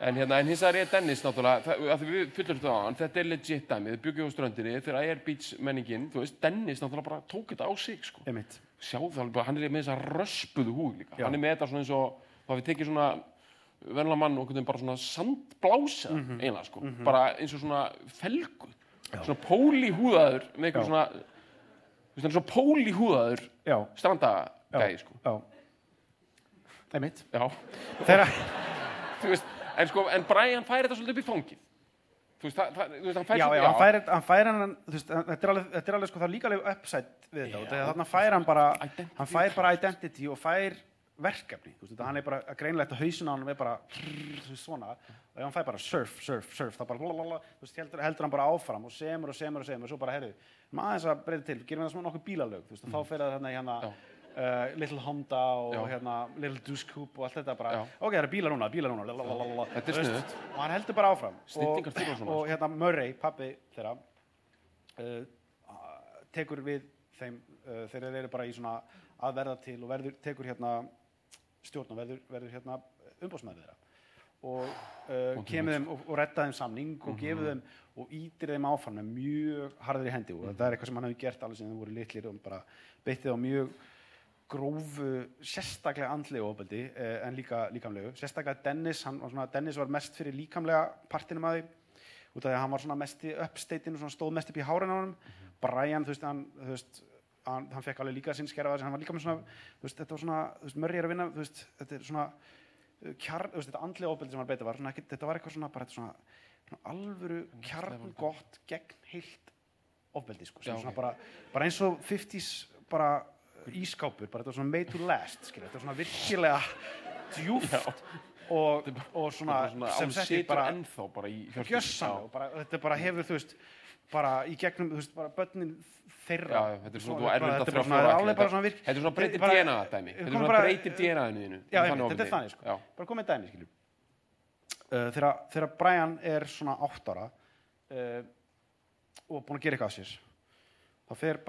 Speaker 2: En hérna, en hins vegar er Dennis náttúrulega, það, að við fullur þetta á hann, þetta er legit dæmi, þið byggju á ströndinni, þegar Air Beach menningin, þú veist, Dennis náttúrulega bara tók þetta á sig, sko. Sjáðu það alveg, hann er með þessa röspuðu húð líka,
Speaker 3: Já.
Speaker 2: hann er með þetta svona eins og, þá við tekið svona venla mann og einhvern veginn bara svona sandblása,
Speaker 3: Mhm.
Speaker 2: eiginlega, sko, bara eins og svona felgu, svona póli húðaður með
Speaker 3: Já.
Speaker 2: eitthvað svona, þú veist, hann er svona póli húðaður
Speaker 3: já,
Speaker 2: strandagæði, sko.
Speaker 3: já. Einmitt
Speaker 2: Já,
Speaker 3: þegar,
Speaker 2: þú veist, en sko, en Brian fær þetta svolítið upp í fangið. Þú veist, það, það, þú veist, hann fær
Speaker 3: já, já, hann fær, hann fær hann þú veist, þetta er alveg, þetta er alveg sko, það er líka alveg upside við þetta, og þarna fær hann bara
Speaker 2: Identity.
Speaker 3: hann fær bara identity og fær verkefni, þú veist, þetta, hann er bara greinlegt að hausin á hann er bara þú veist, svona, og ef hann fær bara surf, surf, surf, það bara blablabla, þú veist, heldur, heldur hann bara áfram og semur og semur og semur. Og svo bara, heyrðu, maður aðeins að breyta til, gerum við það svona nokkuð bílalög, þú veist, og þá fer það hérna
Speaker 2: Já.
Speaker 3: Uh, Little Honda og
Speaker 2: Já.
Speaker 3: hérna Little Deuce Coupe og allt þetta bara
Speaker 2: Já.
Speaker 3: ok, það eru bílar núna, bílar núna lalalala,
Speaker 2: er
Speaker 3: þú veist, og hann heldur bara áfram. Og, og hérna Murray, pappi þeirra uh, tekur við þeim uh, þeir eru bara í svona að verða til og verður, tekur hérna stjórn og verður, verður hérna umbóðsmaður þeirra. Og uh, kemur þeim og, og redda þeim samning og gefur þeim og ítir þeim áfram með mjög harður í hendi. Og það er eitthvað sem hann hefur gert alveg sem þeim voru litlir og bara beittið á mjög grófu, sérstaklega andlegu ofbeldi eh, en líka líkamlegu. Sérstaklega Dennis, hann, svona, Dennis var mest fyrir líkamlega partinum að því út af því að hann var mest í uppsteitinu, svona stóð mest upp í hárin á honum. Brian, þú veist, hann, þú veist hann, hann fekk alveg líka sinn skerfa hann var líka með svona, þú veist, þetta var svona þú veist, er að vinna, þú veist, þetta er svona uh, kjarn, þú veist, þetta andlega ofbeldi sem hann beita var svona, þetta var eitthvað svona, bara svona, svona alvöru kjarn gott gegn heilt ofbeldi, sko, sem
Speaker 2: Já,
Speaker 3: svona
Speaker 2: ok.
Speaker 3: bara, bara eins og 50s bara ískápur, bara þetta var svona made to last, skilja, þetta var svona virkilega djúft og, og svona,
Speaker 2: svona,
Speaker 3: sem
Speaker 2: situr
Speaker 3: bara
Speaker 2: ennþá bara í hjörtum.
Speaker 3: gjössan og bara, þetta bara hefur, þú veist bara í gegnum, þú veist, bara börnin þeirra
Speaker 2: Já, þetta er svona, þú
Speaker 3: bara-
Speaker 2: erfir þetta
Speaker 3: er svona
Speaker 2: er breytir DNA dæmi. Þetta er svona breytir DNA-inu þínu.
Speaker 3: Þetta er þannig, sko. Bara komið dæmi, skilju uh, þegar, Brian er svona átt ára uh, og búin að gera eitthvað að sér þá fer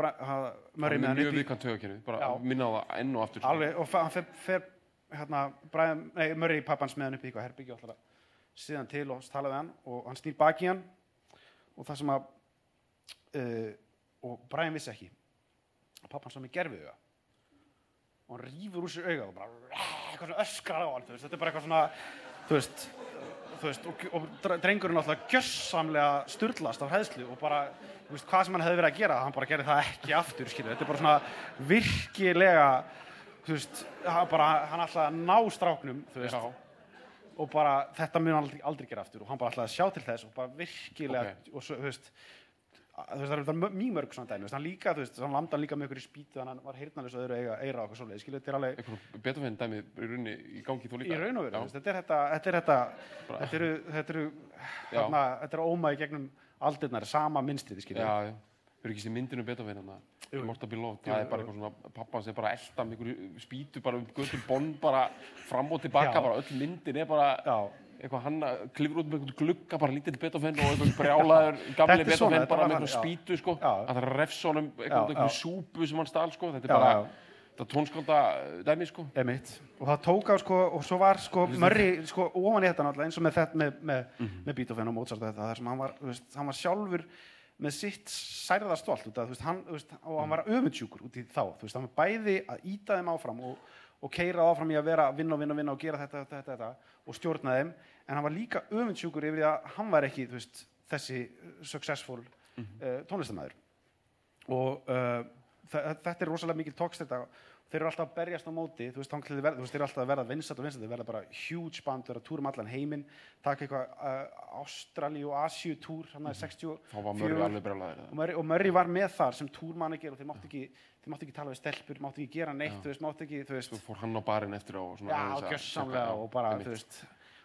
Speaker 3: Murray með hann
Speaker 2: mjög
Speaker 3: upp í
Speaker 2: viðkvæmt tögakerfi, bara að minna á það enn og aftur. sko.
Speaker 3: alveg, og hann fer, fer hérna, Brian, nei, Murray pappans með hann upp í eitthvað herbyggja að síðan til og tala við hann og hann snýr baki hann og það sem að uh, og Brian vissi ekki. Að pappans var með gerfið auga og hann rýfur úr sér auga og bara eitthvað svona öskrar á hann veist, þetta er bara eitthvað svona þú veist, þú veist og, og dre- drengurinn alltaf gjössamlega sturlast af hæðslu og bara veist, hvað sem hann hefði verið að gera, hann bara gerði það ekki aftur skilur, þetta er bara svona virkilega þú veist, hann bara hann alltaf að ná stráknum og bara þetta mun hann aldrei, aldrei gera aftur. Og hann bara ætlaði að sjá til þess og bara virkilega og svo, þú veist þú veist, það er mjög mörg svona dæmi, hann líka, þú veist, hann landa hann líka með ykkur í spýtu, þannig að hann var heyrnarlega svo öðru eiga, eira og eitthvað svoleið, skilur, þetta er alveg
Speaker 2: Einhvern Beethoven dæmi í rauninni í gangi þú líka.
Speaker 3: í raun og veru, þetta er þetta, þetta er þetta, þetta eru, þetta eru, hérna, þetta er ómaði gegnum aldirnar, sama minnstrið, skilur.
Speaker 2: Já, eru ekki sér myndinu Beethoven hann að Morta
Speaker 3: Jú,
Speaker 2: það er bara eitthvað svona pappa sem bara elda með einhverju spýtu bara um göttum bonn bara fram og tilbaka, bara öll myndin er bara
Speaker 3: Já,
Speaker 2: eitthvað hann klifur út með einhvern glugga bara lítill Beethoven og einhvern brjálaður gamli Beethoven bara með einhvern spýtu sko. Að það refs honum einhvern súpu sem hann stál sko. Þetta er
Speaker 3: Já,
Speaker 2: bara,
Speaker 3: já.
Speaker 2: þetta tónskálda dæmi sko.
Speaker 3: Emitt. Og það tók á, sko, og svo var, sko, Murray, sko, ofan í þetta náttúrulega, eins og með þetta, með, með,
Speaker 2: Mhm.
Speaker 3: með Beethoven og Mozart og þetta, þar sem hann var, veist, hann var sjálfur með sitt særða stolt, út af, þú veist, hann, veist, og hann var öfundsjúkur út í þá, þú veist, hann var bæði að íta þeim áfram og, og keira áfram í að vera vinna og vinna og vinna og gera þetta, þetta, þetta, þetta og stjórna þeim, en hann var líka öfundsjúkur yfir því að hann var ekki, þú veist, þessi uh, successful uh, tónlistamæður og uh, þetta er rosalega mikil tókst þetta. Þeir eru alltaf að berjast á móti þú veist, verða, þú veist, þeir eru alltaf að verða vinsat og vinsat þeir verða bara huge band, þeir eru að túra um allan heiminn. Taka eitthvað uh, Ástrali og Asíu túr, hann er 60
Speaker 2: þá var mörg alveg brjálaður
Speaker 3: og og Murray var með þar sem túrmanager og þeir máttu ekki, þeir máttu ekki tala við stelpur máttu ekki gera neitt, þú veist, máttu ekki þú veist,
Speaker 2: svo fór hann á barinn eftir á og
Speaker 3: já,
Speaker 2: að-
Speaker 3: gjössamlega og bara, þú veist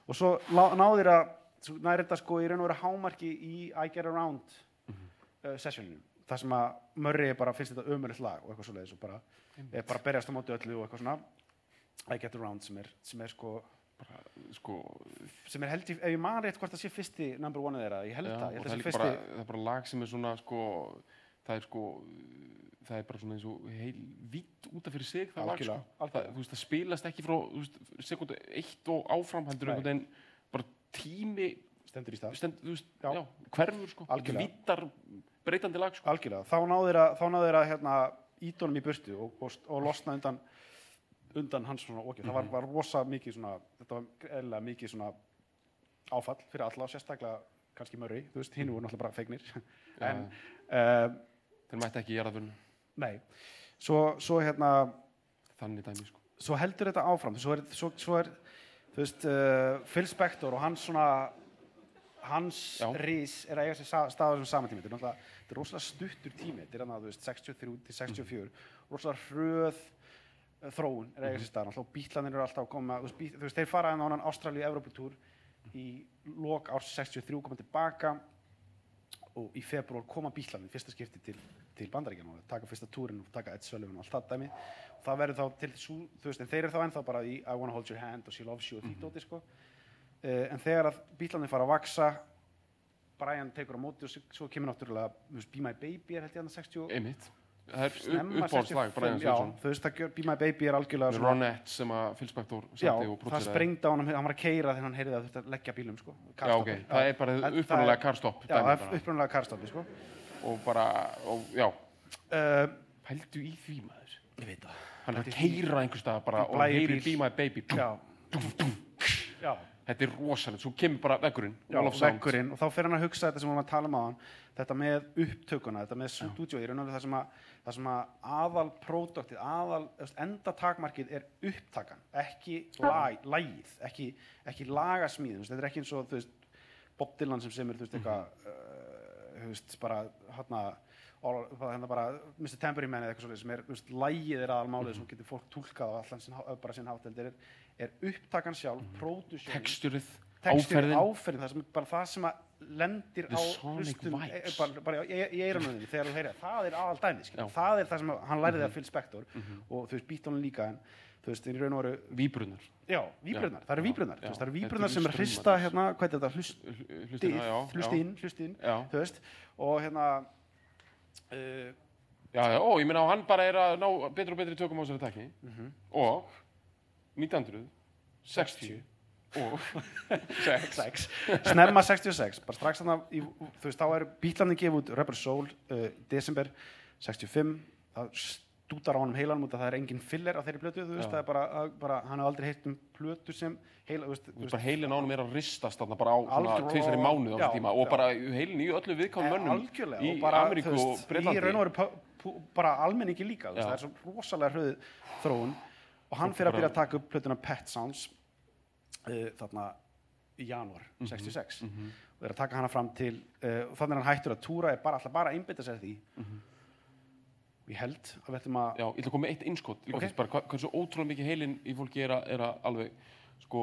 Speaker 3: og svo náðir að svo nær þetta sko í raun og vera hámarki í I Get Around uh, sessioninu þar sem að Murray bara finnst þetta ömurlegt lag og eitthvað svoleiðis og bara er bara berjast á móti öllu og eitthvað svona. I Get Around sem er, sem er sko
Speaker 2: bara, sko,
Speaker 3: sem er held í, ef ég man rétt hvort það sé fyrsti number one þeirra, ég held það, ég held
Speaker 2: það
Speaker 3: það sé fyrsti
Speaker 2: bara, það er bara lag sem er svona sko, það er sko það er bara svona eins og heil vitt út af fyrir sig það lag sko. Það, þú veist, það spilast ekki frá veist, sekundu eitt og áfram heldur einhvern veginn bara tími
Speaker 3: stendur í stað.
Speaker 2: stend, veist,
Speaker 3: Já.
Speaker 2: já. hverfur sko, vittar breytandi lag sko.
Speaker 3: algjörlega, þá náðir að hérna, ídónum í burtu og, og, og losna undan undan hans svona okkur, það var, var rosa mikið svona, þetta var eðlilega mikið svona áfall fyrir alla sérstaklega kannski Murray, þú veist, hinn voru náttúrulega bara fegnir. En uh,
Speaker 2: þeir mætti ekki gera það
Speaker 3: nei, svo, svo hérna
Speaker 2: þannig dæmi sko.
Speaker 3: svo heldur þetta áfram. Svo er, svo, svo er þú veist, uh, Phil Spector og hans svona hans
Speaker 2: Já.
Speaker 3: rís er að eiga sér sa- stað á þessum saman tími þetta er náttúrulega, þetta er rosalega stuttur tími. Þetta er hann að, þú veist, 63 til 64 rosalega hröð uh, þróun er að eiga sér stað, náttúrulega bítlanir eru alltaf að koma, þú veist, bí- þú veist þeir fara en á hann Ástralíu-Evropatúr í lok árs 63 koma tilbaka og í februar koma bítlanir fyrsta skipti til, til bandaríkjana og taka fyrsta túrin og taka Ed Sullivan og allt það dæmi. Og það verður þá til sú, þú veist, en þeir eru þá ennþá bara í I wanna hold your hand og she loves you og því dóti sko. Uh, en þegar að bítlanir fara að vaksa Brian tekur á móti og svo- kemur náttúrulega þú Be My Baby er held ég hann 60
Speaker 2: einmitt, það er
Speaker 3: 65,
Speaker 2: Brian
Speaker 3: já,
Speaker 2: Svensson
Speaker 3: þú veist, það Be My Baby er algjörlega
Speaker 2: Ronette sem að Phil Spector
Speaker 3: já, það sprengdi á hann hann var að keira þegar hann heyrði að þetta leggja bílum sko,
Speaker 2: já ok, það er bara
Speaker 3: er-
Speaker 2: karstopp
Speaker 3: já, það er upprunalega karstofni sko.
Speaker 2: Og bara, og, já.
Speaker 3: Uh,
Speaker 2: pældu í því maður.
Speaker 3: Ég veit það.
Speaker 2: Hann er að keira einhver stað bara og
Speaker 3: bíl.
Speaker 2: Be My Baby.
Speaker 3: Já, já.
Speaker 2: Þetta er rosalegt, svo kemur bara veggurinn
Speaker 3: Já, veggurinn og þá fer hann að hugsa þetta sem við varum að tala um á hann þetta með upptökuna, þetta með stúdíóið í raun og veru það sem að, það sem að aðal próduktið, aðal enda takmarkið er upptakan ekki lag, lagið, ekki, ekki þú veist, þetta er ekki eins og þú veist, Bob Dylan sem semur þú veist, eitthvað veist, bara hérna hérna bara Mr. Tambourine Man eða eitthvað svolítið sem er, þú veist, lagið er aðalmálið sem getur fólk túlkað á allan sinn, há- bara sinn hátt heldur er, er upptakan sjálf, mm -hmm.
Speaker 2: texturið,
Speaker 3: textin,
Speaker 2: áferðin.
Speaker 3: áferðin það sem, bara það sem að lendir á hlustum e, bara, bara í, í eiranunni þegar þú heyrir það, er aðal dæmi það er það sem hann læriði að Phil Spector og þú veist, Beatlesinn líka en þú veist, í raun og veru
Speaker 2: víbrunar
Speaker 3: já, víbrunnar, það eru
Speaker 2: Já,
Speaker 3: víbrunnar
Speaker 2: já.
Speaker 3: það eru
Speaker 2: eru
Speaker 3: sem er hrista hérna, hvað er þetta, hlust,
Speaker 2: hlustina, já,
Speaker 3: hlusti
Speaker 2: já.
Speaker 3: inn, hlusti inn
Speaker 2: Já.
Speaker 3: þú veist, og hérna uh,
Speaker 2: Já, já, ó, ég meina að hann bara er að ná betur og betri tökum á þessari takki
Speaker 3: Mhm.
Speaker 2: og 1960 og 6
Speaker 3: sex, snemma 66 bara strax þannig þú veist, þá er bílandi gefið út Rubber Soul uh, desember 65 það stútar á honum heilanum út að það er engin filler á þeirri plötu, þú veist, það er bara, að, bara hann hefur aldrei heitt um plötu sem heila, þú veist,
Speaker 2: veist, bara heilin ánum er að ristast þarna bara á mánuð á
Speaker 3: já,
Speaker 2: tíma og bara heilin í öllu viðkvæm mönnum
Speaker 3: algjörlega,
Speaker 2: í
Speaker 3: og bara,
Speaker 2: Ameríku og
Speaker 3: veist, í
Speaker 2: Breitlandi
Speaker 3: raun og veru bara almenningi líka, veist, það er svo rosalega hröð þróun. Og hann fyrir að byrja að taka upp plötuna Pet Sounds uh, þarna í janúar
Speaker 2: Mhm,
Speaker 3: 66 og er að taka hana fram til uh, og þannig er hann hættur að túra er bara alltaf bara að einbytta sér að því.
Speaker 2: Mhm.
Speaker 3: Ég held að við ætlum að
Speaker 2: Já, ég ætla að koma með eitt innskot líka
Speaker 3: Ok.
Speaker 2: fyrst, bara hva- hversu ótrúlega mikið heilin í fólki er að, er að alveg sko,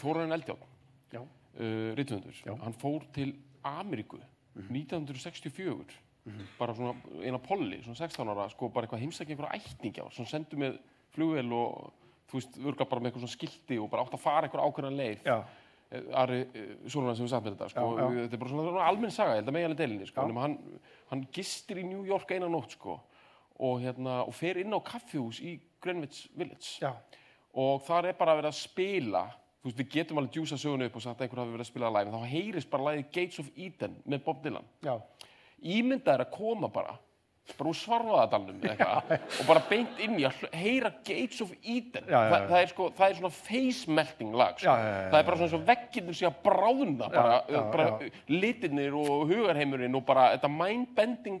Speaker 2: Þóraðin Eldjárn
Speaker 3: já,
Speaker 2: uh.
Speaker 3: Mhm.
Speaker 2: hann fór til Ameríku 1964 bara svona eina polli, svona 16 ára, sko bara eitthvað heimsækja einhverja ættingja, svona sendu með flugvél og þú veist, örga bara með eitthvað svona skilti og bara átt að fara einhver ákveðna leið
Speaker 3: já,
Speaker 2: Eh, Ari Sólunarn sem við satt með þetta sko.
Speaker 3: Já, já.
Speaker 2: þetta er bara svona, almenn saga, ég held að megin alveg delinni sko. Hann, hann gistir í New York eina nótt sko. Og, hérna, og fer inn á kaffihús í Greenwich Village.
Speaker 3: Já,
Speaker 2: og þar er bara verið að spila þú veist, við getum alveg djúsa sögunu upp og sagt að einhver hafi verið að spila að en þá heyrist bara lagið Gates of Eden með Bob Dylan.
Speaker 3: Já,
Speaker 2: ímyndað er að koma bara bara úr svarfaðadalnum og bara beint inn í að heyra Gates of Eden
Speaker 3: Já, já,
Speaker 2: Þa, það, er sko, það er svona face melting lag sko. Það er bara svona og veggirnir sé að bráðna bara,
Speaker 3: já,
Speaker 2: bara litirnir og hugarheimurinn og bara þetta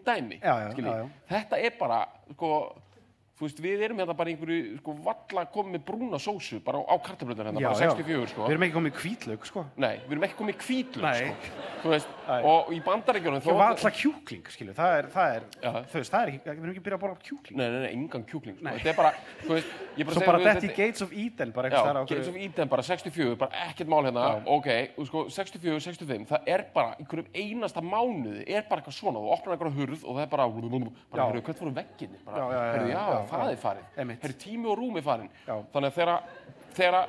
Speaker 2: dæmi skilji.
Speaker 3: já, já.
Speaker 2: þetta er bara sko, veist, við erum hérna bara einhverju sko, valla komið brúna sósu bara á, á kartablöðun hérna,
Speaker 3: já,
Speaker 2: bara
Speaker 3: já.
Speaker 2: 64 sko.
Speaker 3: við erum ekki komið í hvítlaug sko
Speaker 2: Nei, við erum ekki komið kvítlug
Speaker 3: Nei.
Speaker 2: sko. Veist, og í bandaríkjunum
Speaker 3: ekki valla kjúkling, skilju, það er, það er
Speaker 2: Já.
Speaker 3: þú veist, það er ekki, við erum ekki að byrja að borða kjúkling
Speaker 2: Nei, nei, nei, engan kjúkling sko.
Speaker 3: Nei.
Speaker 2: Þetta er bara, þú veist, ég bara
Speaker 3: svo bara þetta í Gates of Eden bara
Speaker 2: Já, Gates of Eden bara 64, bara ekkert mál hérna,
Speaker 3: Já.
Speaker 2: ok, og sko 64, 65, það er bara einhverjum einasta mánuði, er bara eitthvað svona, þú opnar einhverja hurð og það er bara, bara, hvert voru vegginni, bara,
Speaker 3: Já,
Speaker 2: það er farið,
Speaker 3: Einmitt.
Speaker 2: heyrðu, tími og rúmi farinn,
Speaker 3: Já.
Speaker 2: þannig að þegar,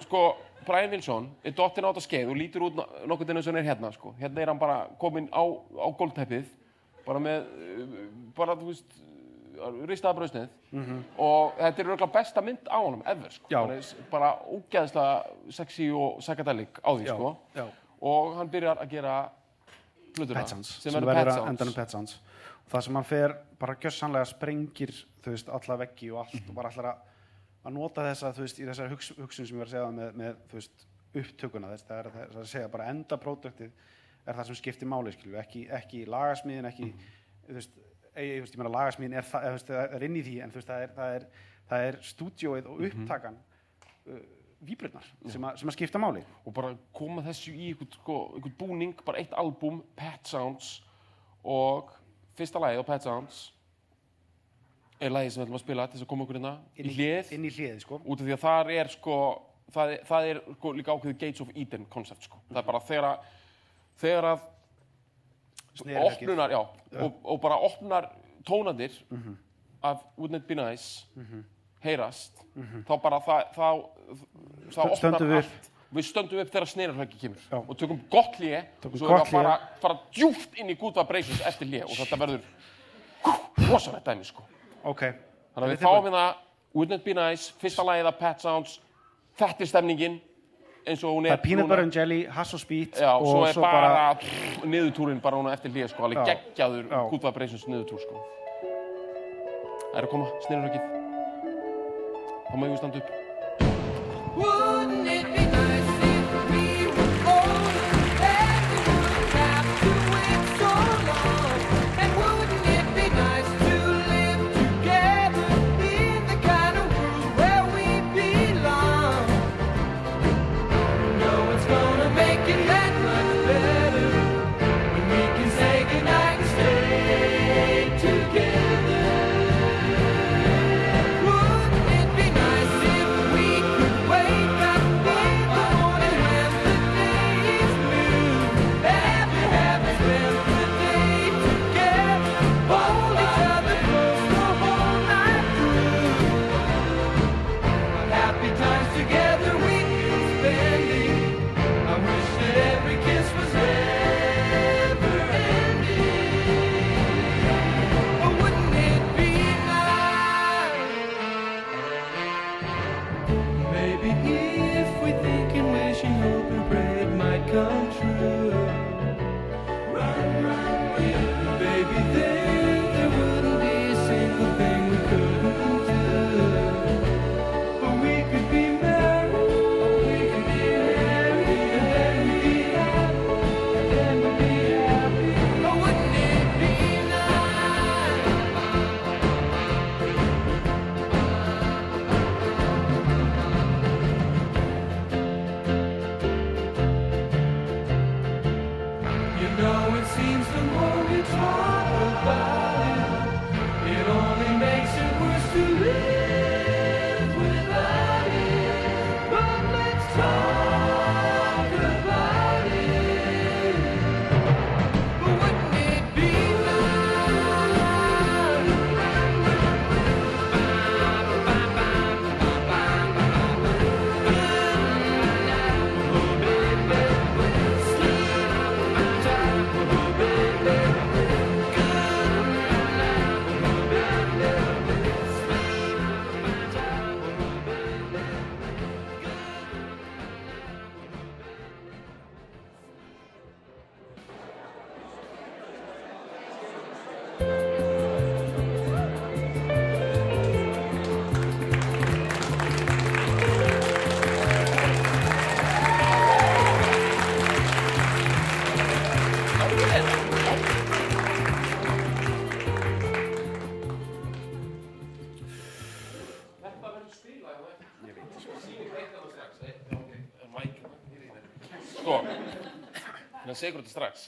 Speaker 2: sko, Brian Wilson er dottin á þetta skeið og lítur út no- nokkuð þinn eins og hann er hérna, sko, hérna er hann bara kominn á, á gólteppið, bara með, bara, þú veist, ristaða brauðsneið og þetta er röglega besta mynd á honum ever, sko, bara, bara ógeðslega sexy og psychedelic á því,
Speaker 3: Já,
Speaker 2: sko.
Speaker 3: já.
Speaker 2: og hann byrjar að gera
Speaker 3: Pet Sounds,
Speaker 2: sem,
Speaker 3: sem
Speaker 2: verður Pet
Speaker 3: að
Speaker 2: Sounds.
Speaker 3: Pet Sounds. Það sem hann fer bara gjössanlega sprengir þú veist, alla veggi og allt og bara allar að, að nota þessa, þú veist, í þessari hugs, hugsun sem ég var að segja með, með þú veist, upptökuna þess, það er það er að segja bara enda próduktið er það sem skiptir máli, skilju, ekki, ekki lagasmíðin, ekki, þú veist ég, ég, veist, ég meina lagasmíðin er, það, það er inn í því en þú veist, það er, það er, það er stúdíóið og upptakan uh, víbrurnar sem, sem að skipta máli.
Speaker 2: Og bara koma þessu í einhvern, sko, búning, bara eitt albúm, Pet Sounds og fyrsta lagið á Pet Sounds er lagið sem við ætlum að spila til þess að koma okkur hérna í hlið.
Speaker 3: inn í hlið, sko.
Speaker 2: Út af því að þar er sko það er, það er sko, líka ákveðið Gates of Eden koncept sko. það er bara þegar að þegar að opnunar, já, Og, og bara opnar tónandir af Wouldn't It Be Nice? Heyrast. Þá bara það, þá, þá opnar
Speaker 3: við
Speaker 2: allt. við stöndum upp þegar snerarhöggi kemur
Speaker 3: Já.
Speaker 2: og tökum gott
Speaker 3: Tökum
Speaker 2: og svo erum við að fara, fara djúft inn í Good Vibrations eftir hlje og þetta verður rosalegt dæmi sko
Speaker 3: ok
Speaker 2: Þannig að við fáum hérna Wouldn't It Be Nice, fyrsta lagið af Pet Sounds, þetta er stemningin eins og hún
Speaker 3: Það
Speaker 2: er
Speaker 3: er peanut butter and jelly, hass og spít
Speaker 2: Já,
Speaker 3: og
Speaker 2: svo er bara, pff, niðurtúrin bara hún eftir hlýja sko, alveg
Speaker 3: Já.
Speaker 2: geggjaður
Speaker 3: Já.
Speaker 2: Good Vibrations niðurtúr sko. Það er að koma, snirurökið. Þá má ég standa upp.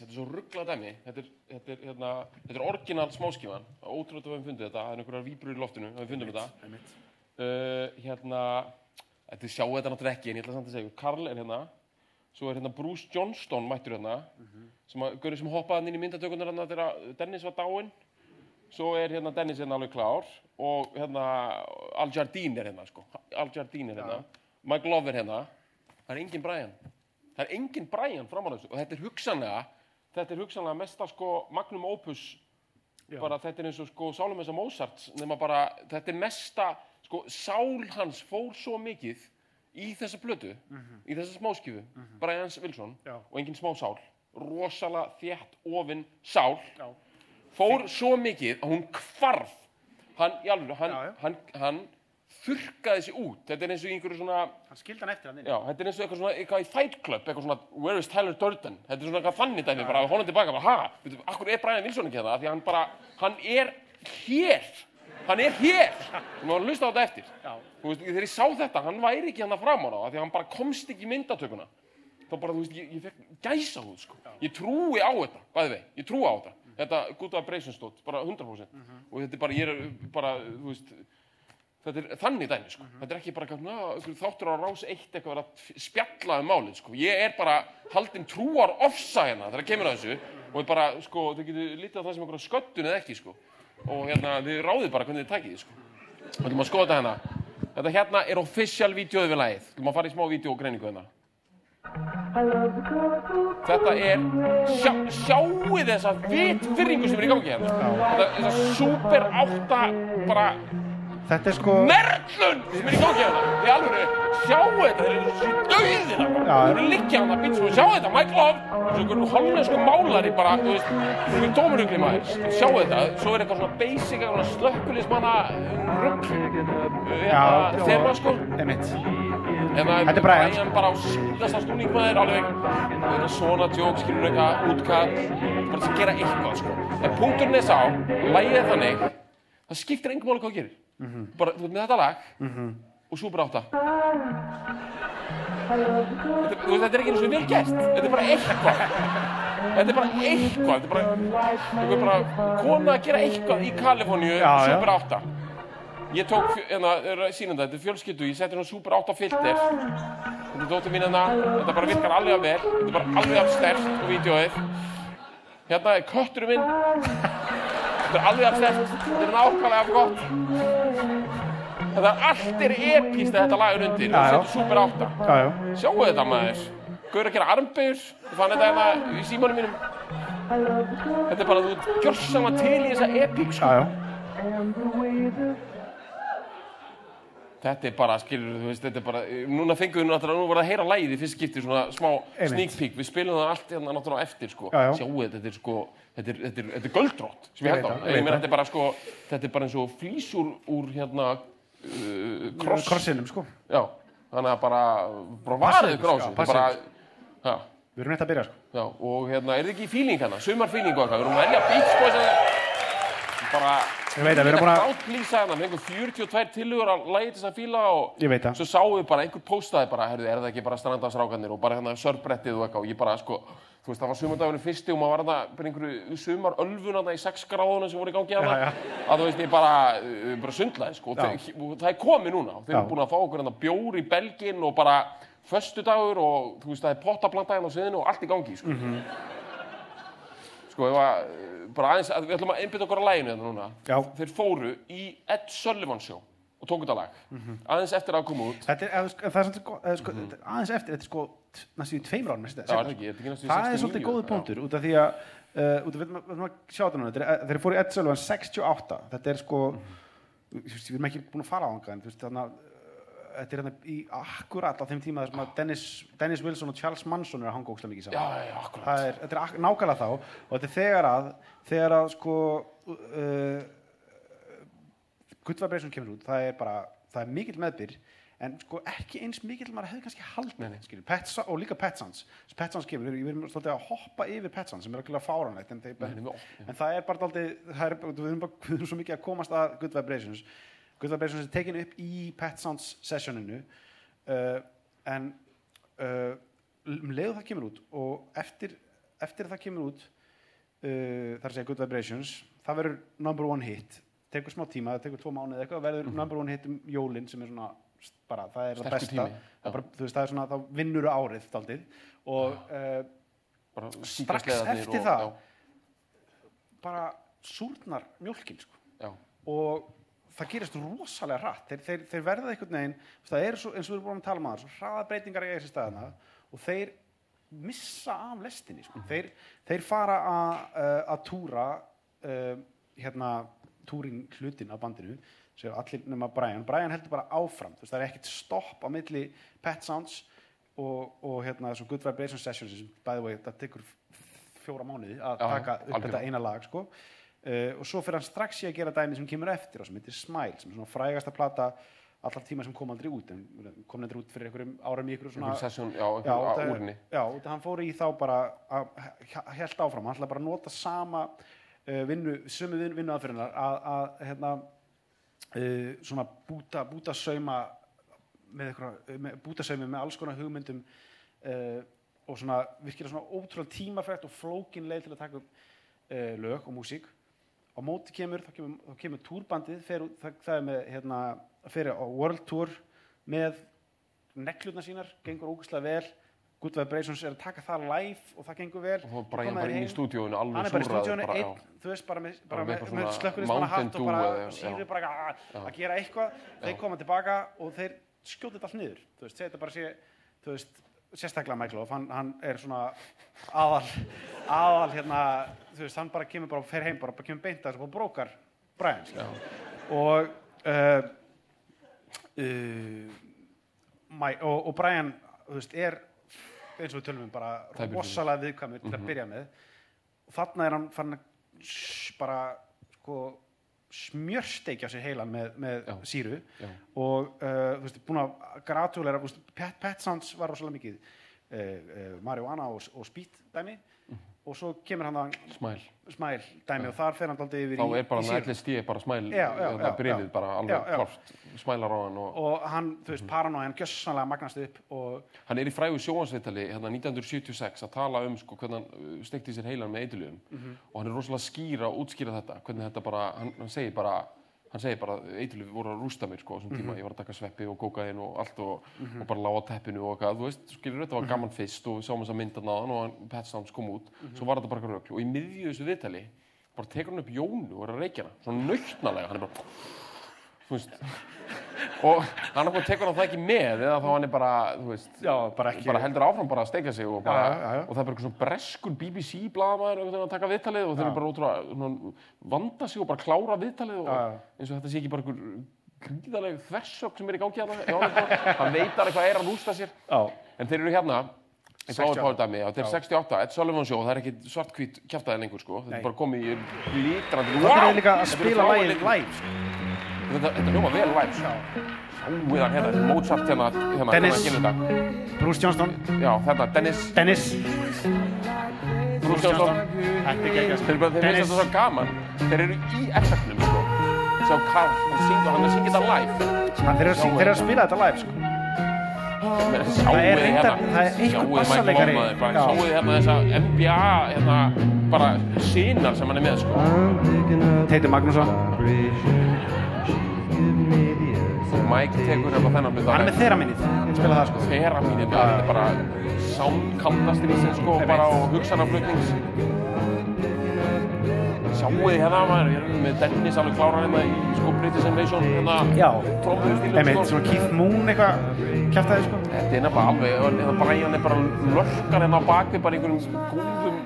Speaker 2: Þetta er svo rugglað dæmi, þetta er, þetta er, hérna, þetta er orginal smáskífan, ótrúlega að við höfum fundið þetta, það er einhverjar víbrur í loftinu, að við fundum þetta. Uh, hérna, þetta sjáu þetta náttúrulega ekki, en ég ætla samt að segja, Karl er hérna, svo er hérna Bruce Johnston mættur hérna, sem að, sem hoppaði inn í myndatökunar hérna þegar Dennis var dáinn, svo er hérna Dennis hérna alveg klár og hérna Al Jardine er hérna sko, Al Jardine er hérna, Mike Love er hérna, það er engin Brian, það er engin Brian framan þessu. Og þetta er hugsanlega, þetta er hugsanlega mesta sko magnum opus, bara þetta er eins og sko Sálumessa Mozart, nema bara, þetta er mesta, sko sál hans fór svo mikið í þessa blötu, í þessa smáskifu, Brians Wilson
Speaker 3: Já.
Speaker 2: og engin smá sál, rosalega þétt ofinn sál,
Speaker 3: Já.
Speaker 2: fór svo mikið að hún kvarf hann, alveg, hann,
Speaker 3: Já, já.
Speaker 2: hann, hann þurrkaði sig út þetta er eins og einhverju svona
Speaker 3: Hann skildi hann eftir hann inn.
Speaker 2: já, þetta er eins og eitthvað svona, eitthvað í Fight Club eitthvað svona, where is Tyler Durden þetta er svona eitthvað þannig dæmi, bara honum tilbaka bara, ha, veitum, akkur er Brian Wilson ekki það, því að hann bara hann er hér hann er hér, þú maður hlusta á þetta eftir
Speaker 3: Já.
Speaker 2: þú veist, þegar ég sá þetta, hann væri ekki hann að fram á það, því hann bara komst ekki í myndatökuna þá bara, þú veist, ég, ég fekk gæsa húð, sko. Ég trúi á þetta, bæði vei, ég trúi á þetta. 100%. Og þetta þetta er þannig dæmi, sko. Þetta er ekki bara einhver þáttur á rás eitt eitthvað að spjalla um málið, sko. Ég er bara haldin trúar ofsa hérna þegar kemur að þessu og ég bara, sko, þau getur litið á það sem einhverja sköttun eða ekki, sko. Og hérna, þið ráðið bara hvernig þið takið, sko. Við ætlum að skoða þetta hérna. Þetta hérna er official vídeoð við lagið. Við ætlum að fara í smá vídeogreiningu hérna. Þetta er, sjá, sjáu þessa vitfyrringu sem er í gangi hérna. Þetta, þessa super átta, bara
Speaker 3: Þetta er sko...
Speaker 2: merlun sem er í gangi hérna. Þið alveg, sjáu þetta, þeir eru svo döðir hérna.
Speaker 3: Já.
Speaker 2: Þeir eru liggja hérna, býtt svo, sjáu þetta, Mike Love, svo einhver hollensku málari bara, þú veist, einhver dómurugli maður. Sjáu þetta, svo er eitthvað svona basic, eitthvað slökkulismanna rugg.
Speaker 3: Já,
Speaker 2: Þema sko.
Speaker 3: Einmitt.
Speaker 2: Hérna,
Speaker 3: Þetta er Brian.
Speaker 2: Brian bara á síðasta snúningmaður, alveg þetta er svona djók, skilur eitthvað, útkall, bara til að gera eitthvað, sko. En punkturinn er sá, lægið þannig, það skiptir engum máli hvað þú gerir. Bara, þú veit, með þetta lag og Super 8. Þetta, þú veist, þetta er ekki eins og vel gert, þetta er bara eitthvað. Þetta er bara eitthvað, þetta er bara, þetta er bara kona að gera eitthvað í Kaliforníu,
Speaker 3: Já, já.
Speaker 2: Super 8. Ég tók, hérna, sínum þetta, þetta er fjölskyldu, ég setti hérna Super 8 filter. Þetta er dóttir mín hérna, þetta bara virkar alveg að vel, þetta er bara alveg að stert á vídeoið. Hérna er kötturinn minn, þetta er alveg að stert, þetta er nákvæmlega af gott. Þetta er allt er epíst að þetta lag er undir, og setur Super 8.
Speaker 3: Já, já.
Speaker 2: Sjáu þetta maður, Gaur að gera armbegur, ég fann þetta hérna í símanum mínum. Þetta er bara, þú ert gjörsamlega til í þessa epík, sko. Þetta er bara, skilur þú veist, þetta er bara, núna fengum við náttúrulega, nú var það að heyra lægið í fyrst skipti, svona smá sneak peek, við spilum það allt hérna náttúrulega eftir, sko.
Speaker 3: Já, já.
Speaker 2: Sjáu þetta, þetta er sko, þetta er, þetta er, þetta er göldrótt, sem ég held á.
Speaker 3: það, ég
Speaker 2: meina,
Speaker 3: það.
Speaker 2: þetta er bara, sko, þetta er bara eins og flýsur úr, hérna, uh, kross.
Speaker 3: Krossinum, sko.
Speaker 2: Já, þannig að bara, bara
Speaker 3: sko,
Speaker 2: þessu.
Speaker 3: passið
Speaker 2: Bara, já,
Speaker 3: Við erum rétt að byrja, sko.
Speaker 2: já, og hérna, er þið ekki í feeling hérna, sumarfeeling og eitthvað, við erum að velja Beach Boys að bara,
Speaker 3: Ég veit að við erum búin að...
Speaker 2: Gáttplýsa hérna, fengum 42 tillögur að lægi til þess að fíla og
Speaker 3: Ég veit það.
Speaker 2: svo sáum við bara, einhver postaði bara, herðu, er það ekki bara strandasrákanir og bara hérna sörbrettið og eitthvað og ég bara, sko, þú veist, það var sumardagurinn fyrsti og maður var hérna bara einhverju sumar ölfun hérna í 6 gráðunum sem voru í gangi hérna,
Speaker 3: Já, já.
Speaker 2: að þú veist, ég bara, uh, bara sundlaði, sko, og og það er komið núna og þeir eru búin að fá okkur hérna bjór í Belgin og bara föstudagur og þú veist, það er pottaplanta hérna á sviðinu og allt í gangi, sko. Sko, ef að, uh, bara aðeins, að við ætlum að einbytta okkur að læginu hérna núna.
Speaker 3: Já.
Speaker 2: Þeir fóru í Ed Sullivan show og tóku þetta lag. Aðeins eftir að koma út.
Speaker 3: Þetta er, eða, sko, það er svolítið, eða, sko, þetta er aðeins eftir, þetta er sko næstum í tveimur árum,
Speaker 2: Já, er það ekki? Er þetta ekki næstum í
Speaker 3: Það er
Speaker 2: 69?
Speaker 3: svolítið góður
Speaker 2: Já.
Speaker 3: punktur, út af því að, uh, út af, við við erum að sjá þetta núna, þetta er- þeir fóru í Ed Sullivan 68, þetta er sko, veist, við erum ekki búin að fara á hanga, en þú veist, þarna, uh, þetta er hérna í akkurat á þeim tíma sem að Dennis, Dennis Wilson og Charles Manson eru að hanga ókslega mikið saman.
Speaker 2: já, já, akkurat.
Speaker 3: Er, þetta er ak- nákvæmlega þá. Og þetta er þegar að þegar að sko uh, Vibration kemur út það er bara, það er mikill meðbyr en sko ekki eins mikill maður hefði kannski haldið skilur, Pet, Sa- og líka Pet Sounds Pet Sounds kemur, við erum svolítið að hoppa yfir Pet Sounds sem er ekki fáranlegt en,
Speaker 2: við-
Speaker 3: en það er bara aldrei er, við, erum bara, við erum svo mikið að komast að Good Good Vibrations er tekin upp í Pet Sounds sessioninu uh, en uh, um leiðu það kemur út og eftir, eftir það kemur út uh, þar segja Good Vibrations það verður number one hit. Tekur smá tíma, það tekur tvo mánuði eitthvað verður number one hit um jólin sem er svona bara, það er það
Speaker 2: Sterkur
Speaker 3: besta.
Speaker 2: tími,
Speaker 3: það, bara, veist, það er svona, þá vinnur árið daldið og uh, Strax eftir
Speaker 2: og-
Speaker 3: það. bara súrnar mjólkin sko.
Speaker 2: já, já,
Speaker 3: og það gerist rosalega hratt þeir, þeir, þeir verða einhvern veginn það er svo, eins og við erum búin að tala um að svo hraða breytingar í þessi staðina og þeir missa af lestinni sko. þeir, þeir fara að túra uh, hérna túring hlutin af bandinu sem allir nema Brian Brian heldur bara áfram, veist, það er ekkert stopp á milli Pet Sounds og, og hérna svo Good Vibration Sessions sem by the way, það tekur fjóra mánuði að taka upp
Speaker 2: algjörlega.
Speaker 3: þetta eina lag sko. Uh, og svo fyrir hann strax í að gera dæmi sem kemur eftir og sem heitir Smile sem er svona frægasta plata allar tíma sem kom aldrei út en kom aldrei út fyrir einhverjum í einhverjum svona
Speaker 2: sesjón, já,
Speaker 3: Já,
Speaker 2: einhver
Speaker 3: það-
Speaker 2: úrni.
Speaker 3: Já, þetta hann fór í þá bara að held áfram, hann ætla bara að nota sama uh, vinnu, sömu vin, vinnu aðferðinar að, að hérna uh, svona búta, búta sauma með eitthvað, með, búta saumi með alls konar hugmyndum og svona virkilega svona ótrúlega tímafrætt og flókin leið til að taka upp lög og músík á móti kemur, þá kemur, þá kemur túrbandið fer, það, það er með hérna, fyrir á World Tour með neglurnar sínar, gengur ógustlega vel. Good Vibrations er að taka það live og það gengur vel.
Speaker 2: Og bara ég bara inn í alveg
Speaker 3: stúdíónu einn,
Speaker 2: já.
Speaker 3: þú veist, bara með,
Speaker 2: Bara með
Speaker 3: með, slökkulismanna hatt og bara
Speaker 2: já.
Speaker 3: bara að, að gera eitthvað. Þeir koma tilbaka og þeir skjóta þetta allt niður þú veist, þetta bara sé þú veist, sérstaklega Michael Off, hann, hann er svona aðal aðal hérna, þú veist, hann bara kemur bara og fer heim, bara, bara kemur beint að þessu og brókar Brian, skilja. og uh, uh, og, og Brian þú veist, er eins og við tölum um bara rosalega viðkvæmur til að byrja með. Og þarna er hann fann að bara sko smjörsteikja sér heilan með, með
Speaker 2: Já.
Speaker 3: síru
Speaker 2: Já.
Speaker 3: og uh, þú veist, búin að gratulera Pet, Pet Sounds var rosalega mikið uh, uh, marihuana og, og speed dæmi. Og svo kemur hann að
Speaker 2: smæl
Speaker 3: smæl dæmi og þar fer hann aldrei yfir
Speaker 2: þá
Speaker 3: í,
Speaker 2: er bara hann
Speaker 3: sýru.
Speaker 2: LSD bara smæl brefið
Speaker 3: já.
Speaker 2: bara alveg kort smælar á hann og
Speaker 3: og hann, þú
Speaker 2: Mhm.
Speaker 3: veist, paranoian gjössanlega magnast upp og
Speaker 2: hann er í frægu sjóhansvittali hérna 1976 að tala um sko, hvernig hann uh, steikti sér heilan með eitilugum
Speaker 3: Mhm.
Speaker 2: og hann er rosalega skýra að útskýra þetta hvernig þetta bara, hann, hann segir bara hann segir bara, eitilug voru að rústa mér sko, á þessum tíma, ég var að taka sveppi og kókaðinn og allt og, og bara lága teppinu og eitthvað, þú veist, skilur þetta var gaman fyrst og við sáum þess að mynda náðan og Pet Sounds kom út,
Speaker 3: Mhm.
Speaker 2: svo var þetta bara eitthvað rögl og í miðju þessu viðtali bara tekur hann upp Jónu og er að reykja hana. Svona nautnalega, hann er bara og hann okkur tekur hann það ekki með eða þá hann er bara, veist
Speaker 3: Já, bara ekki-
Speaker 2: heldur áfram bara að steika sig og, bara,
Speaker 3: Já, já,
Speaker 2: og það er bara eitthvað svona breskur BBC blaðamæður að taka viðtalið og þeir eru bara ótrúlega vanda sig og bara klára viðtalið og eins og þetta sé ekki bara einhver gríðaleg þversögn sem er í gangi hérna hann veit alveg hvað er að rústa sér. En þeir eru hérna í
Speaker 3: 68.
Speaker 2: Power Dæmi, þetta er 68, Ed Sullivan Show, það er ekki svartkvít kjaftaði lengur, sko, þetta er bara komið í lítrandi,
Speaker 3: það er líka að spila
Speaker 2: leikir.
Speaker 3: live sko.
Speaker 2: Þetta, þetta hljóma vel live, sko. Sjáuð hann hérna, Mozart hérna, hérna,
Speaker 3: Dennis.
Speaker 2: hvernig kemur þetta?
Speaker 3: Bruce Johnston,
Speaker 2: Já, þetta, Dennis,
Speaker 3: Dennis
Speaker 2: Bruce Johnson,
Speaker 3: Þetta er ekki
Speaker 2: þeir, finnst þetta svo gaman, þeir eru í effektnum, sko. Sjá Karl, hann syngur, hann er syngja þetta live.
Speaker 3: Þeir eru að- spila þetta live sko.
Speaker 2: Sjáuð
Speaker 3: er
Speaker 2: þið
Speaker 3: reyndar-
Speaker 2: hérna,
Speaker 3: það er einhver
Speaker 2: sjáuð
Speaker 3: bassaleikari.
Speaker 2: Michael Oldman, bara
Speaker 3: Já.
Speaker 2: sjáuð þið hérna þessa NBA, hérna, bara sínar sem hann er með, sko.
Speaker 3: Teitur Magnússon
Speaker 2: Mike tekur hérna þennan hluta.
Speaker 3: Hann er með þeirra minnið, spila það sko
Speaker 2: Þeirra mínir, þetta er bara soundkantast í þessu sko, bara á hugsanaflutnings. Sjáuð þið hérna, maður, ég er með Dennis alveg klárar hérna í sko British Invasion, hérna,
Speaker 3: Já,
Speaker 2: trommuðstílum,
Speaker 3: einmitt,
Speaker 2: sko.
Speaker 3: svona Keith Moon eitthvað kjæftæði sko
Speaker 2: Þetta er nefnilega alveg, Brian er bara lörkar hérna á bakvið bara einhverjum góðum,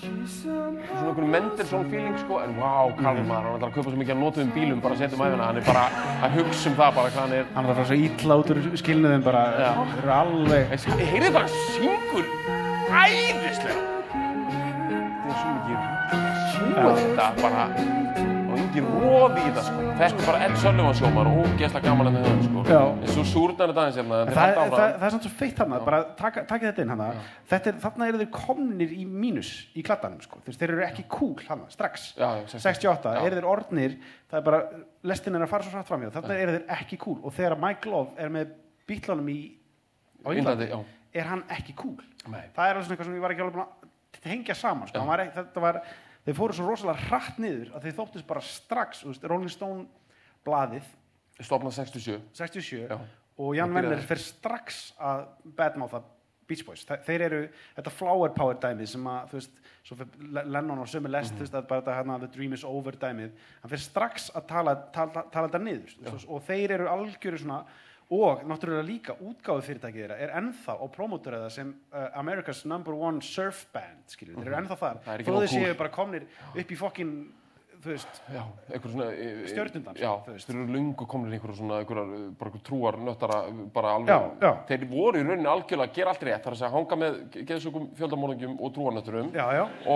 Speaker 2: svona einhverjum Mendelssohn feeling sko, en wow, Karl maður, hann ætlar að kaupa svo mikið að notuðum bílum bara setjum æfina, hann er bara að hugsa um það bara hvað hann er.
Speaker 3: Hann var að fara svo ítla út úr skilnuðum bara.
Speaker 2: Já.
Speaker 3: Þeir eru alveg
Speaker 2: Ég heyrði bara syngur æðislega. Þetta er svo mikið þetta bara engin róði í þetta sko Þetta er bara Ed Sullivan sjómar og ógeðslega gaman en það sko. En svo súrnar þetta aðeins hérna
Speaker 3: það, það, það, það er samt svo feitt þarna, bara taka, taka þetta inn hana. Þetta er, þarna eru þeir komnir í mínus í kladdanum, sko. Þeir, þeir eru ekki cool hana, strax.
Speaker 2: Já, já,
Speaker 3: 68,
Speaker 2: Já.
Speaker 3: eru þeir orðnir, það er bara, lestin er að fara svo hratt fram í það, þarna eru þeir ekki cool. Og þegar Mike Love er með bítlunum í Índlandi, er hann ekki cool
Speaker 2: Nei.
Speaker 3: það er alveg svona eitthvað sem ég var ekki alveg búin að tengja saman sko. Hann var þetta var, þeir fóru svo rosalega hratt niður að þeir þóttist bara strax veist, Rolling Stone blaðið
Speaker 2: Stofnað 67.
Speaker 3: 67
Speaker 2: Já.
Speaker 3: og Jan. Venner fer strax að badmoutha Beach Boys Þe- þeir eru þetta flower power dæmið sem að þú veist, Lennon og sömu lest þú veist, að bara þetta hérna, the dream is over dæmið hann fer strax að tala, tala, tala þetta niður veist, og þeir eru algjöru svona og náttúrulega líka útgáfu fyrirtækið þeirra er ennþá á promóturöða sem uh, America's number one surf band skilur, þeir eru ennþá þar
Speaker 2: Það er
Speaker 3: þó séu
Speaker 2: cool.
Speaker 3: bara komnir upp í fokkin þú veist,
Speaker 2: e- e-
Speaker 3: veist.
Speaker 2: þeir eru löngu komin einhverja svona, einhverjar, bara einhver trúar nöttara, bara alveg...
Speaker 3: Já, já.
Speaker 2: Þeir voru í rauninni algjörlega að gera allt rétt, þar að segja hanga með geðsökum fjöldamorðingjum og trúarnötturum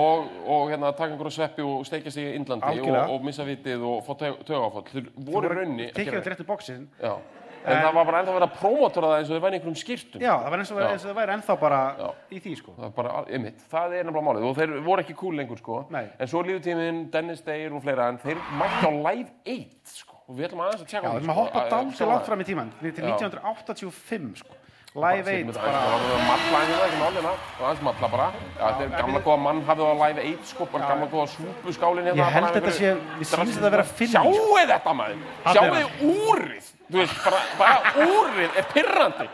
Speaker 2: og, og hérna taka einhverja sveppi og steikja sig í
Speaker 3: Algjörlega.
Speaker 2: og, og missa vitið og fá tögafall. Þeir voru í rauninni
Speaker 3: tekið
Speaker 2: gera
Speaker 3: á drettu bóksin
Speaker 2: Já, en, það var bara ennþá að prómotora það eins og þeir væri einhverjum skýrtum.
Speaker 3: já, það var eins og,
Speaker 2: Já.
Speaker 3: og það væri ennþá bara
Speaker 2: Já.
Speaker 3: í því sko.
Speaker 2: Það er bara, einmitt, það er nefnilega málið. Og þeir voru ekki cool lengur sko.
Speaker 3: Nei.
Speaker 2: en svo líður tíminn, Dennis Day og fleira en þeir mætti á Live 8 sko. Og við ætlum aðeins að tjekka
Speaker 3: Já,
Speaker 2: á
Speaker 3: við erum að hoppa
Speaker 2: Að-
Speaker 3: dálítið
Speaker 2: sjá
Speaker 3: langt
Speaker 2: það.
Speaker 3: fram í tíman til
Speaker 2: Já.
Speaker 3: 1985 sko. Live
Speaker 2: Setjum
Speaker 3: 8
Speaker 2: þetta aðeins,
Speaker 3: bara
Speaker 2: Það var matla eins og það, ekki málina og aðeins matla bara. Já, þetta er gamla góða mann hafið á Live 8 sko bara gamla góða súpuskálin hérna
Speaker 3: Ég held þetta sé- mér sýnist þetta vera Finni,
Speaker 2: Sjáu þetta maður, sjáu úrið Þú veist, bara, bara úrið er pirrandi.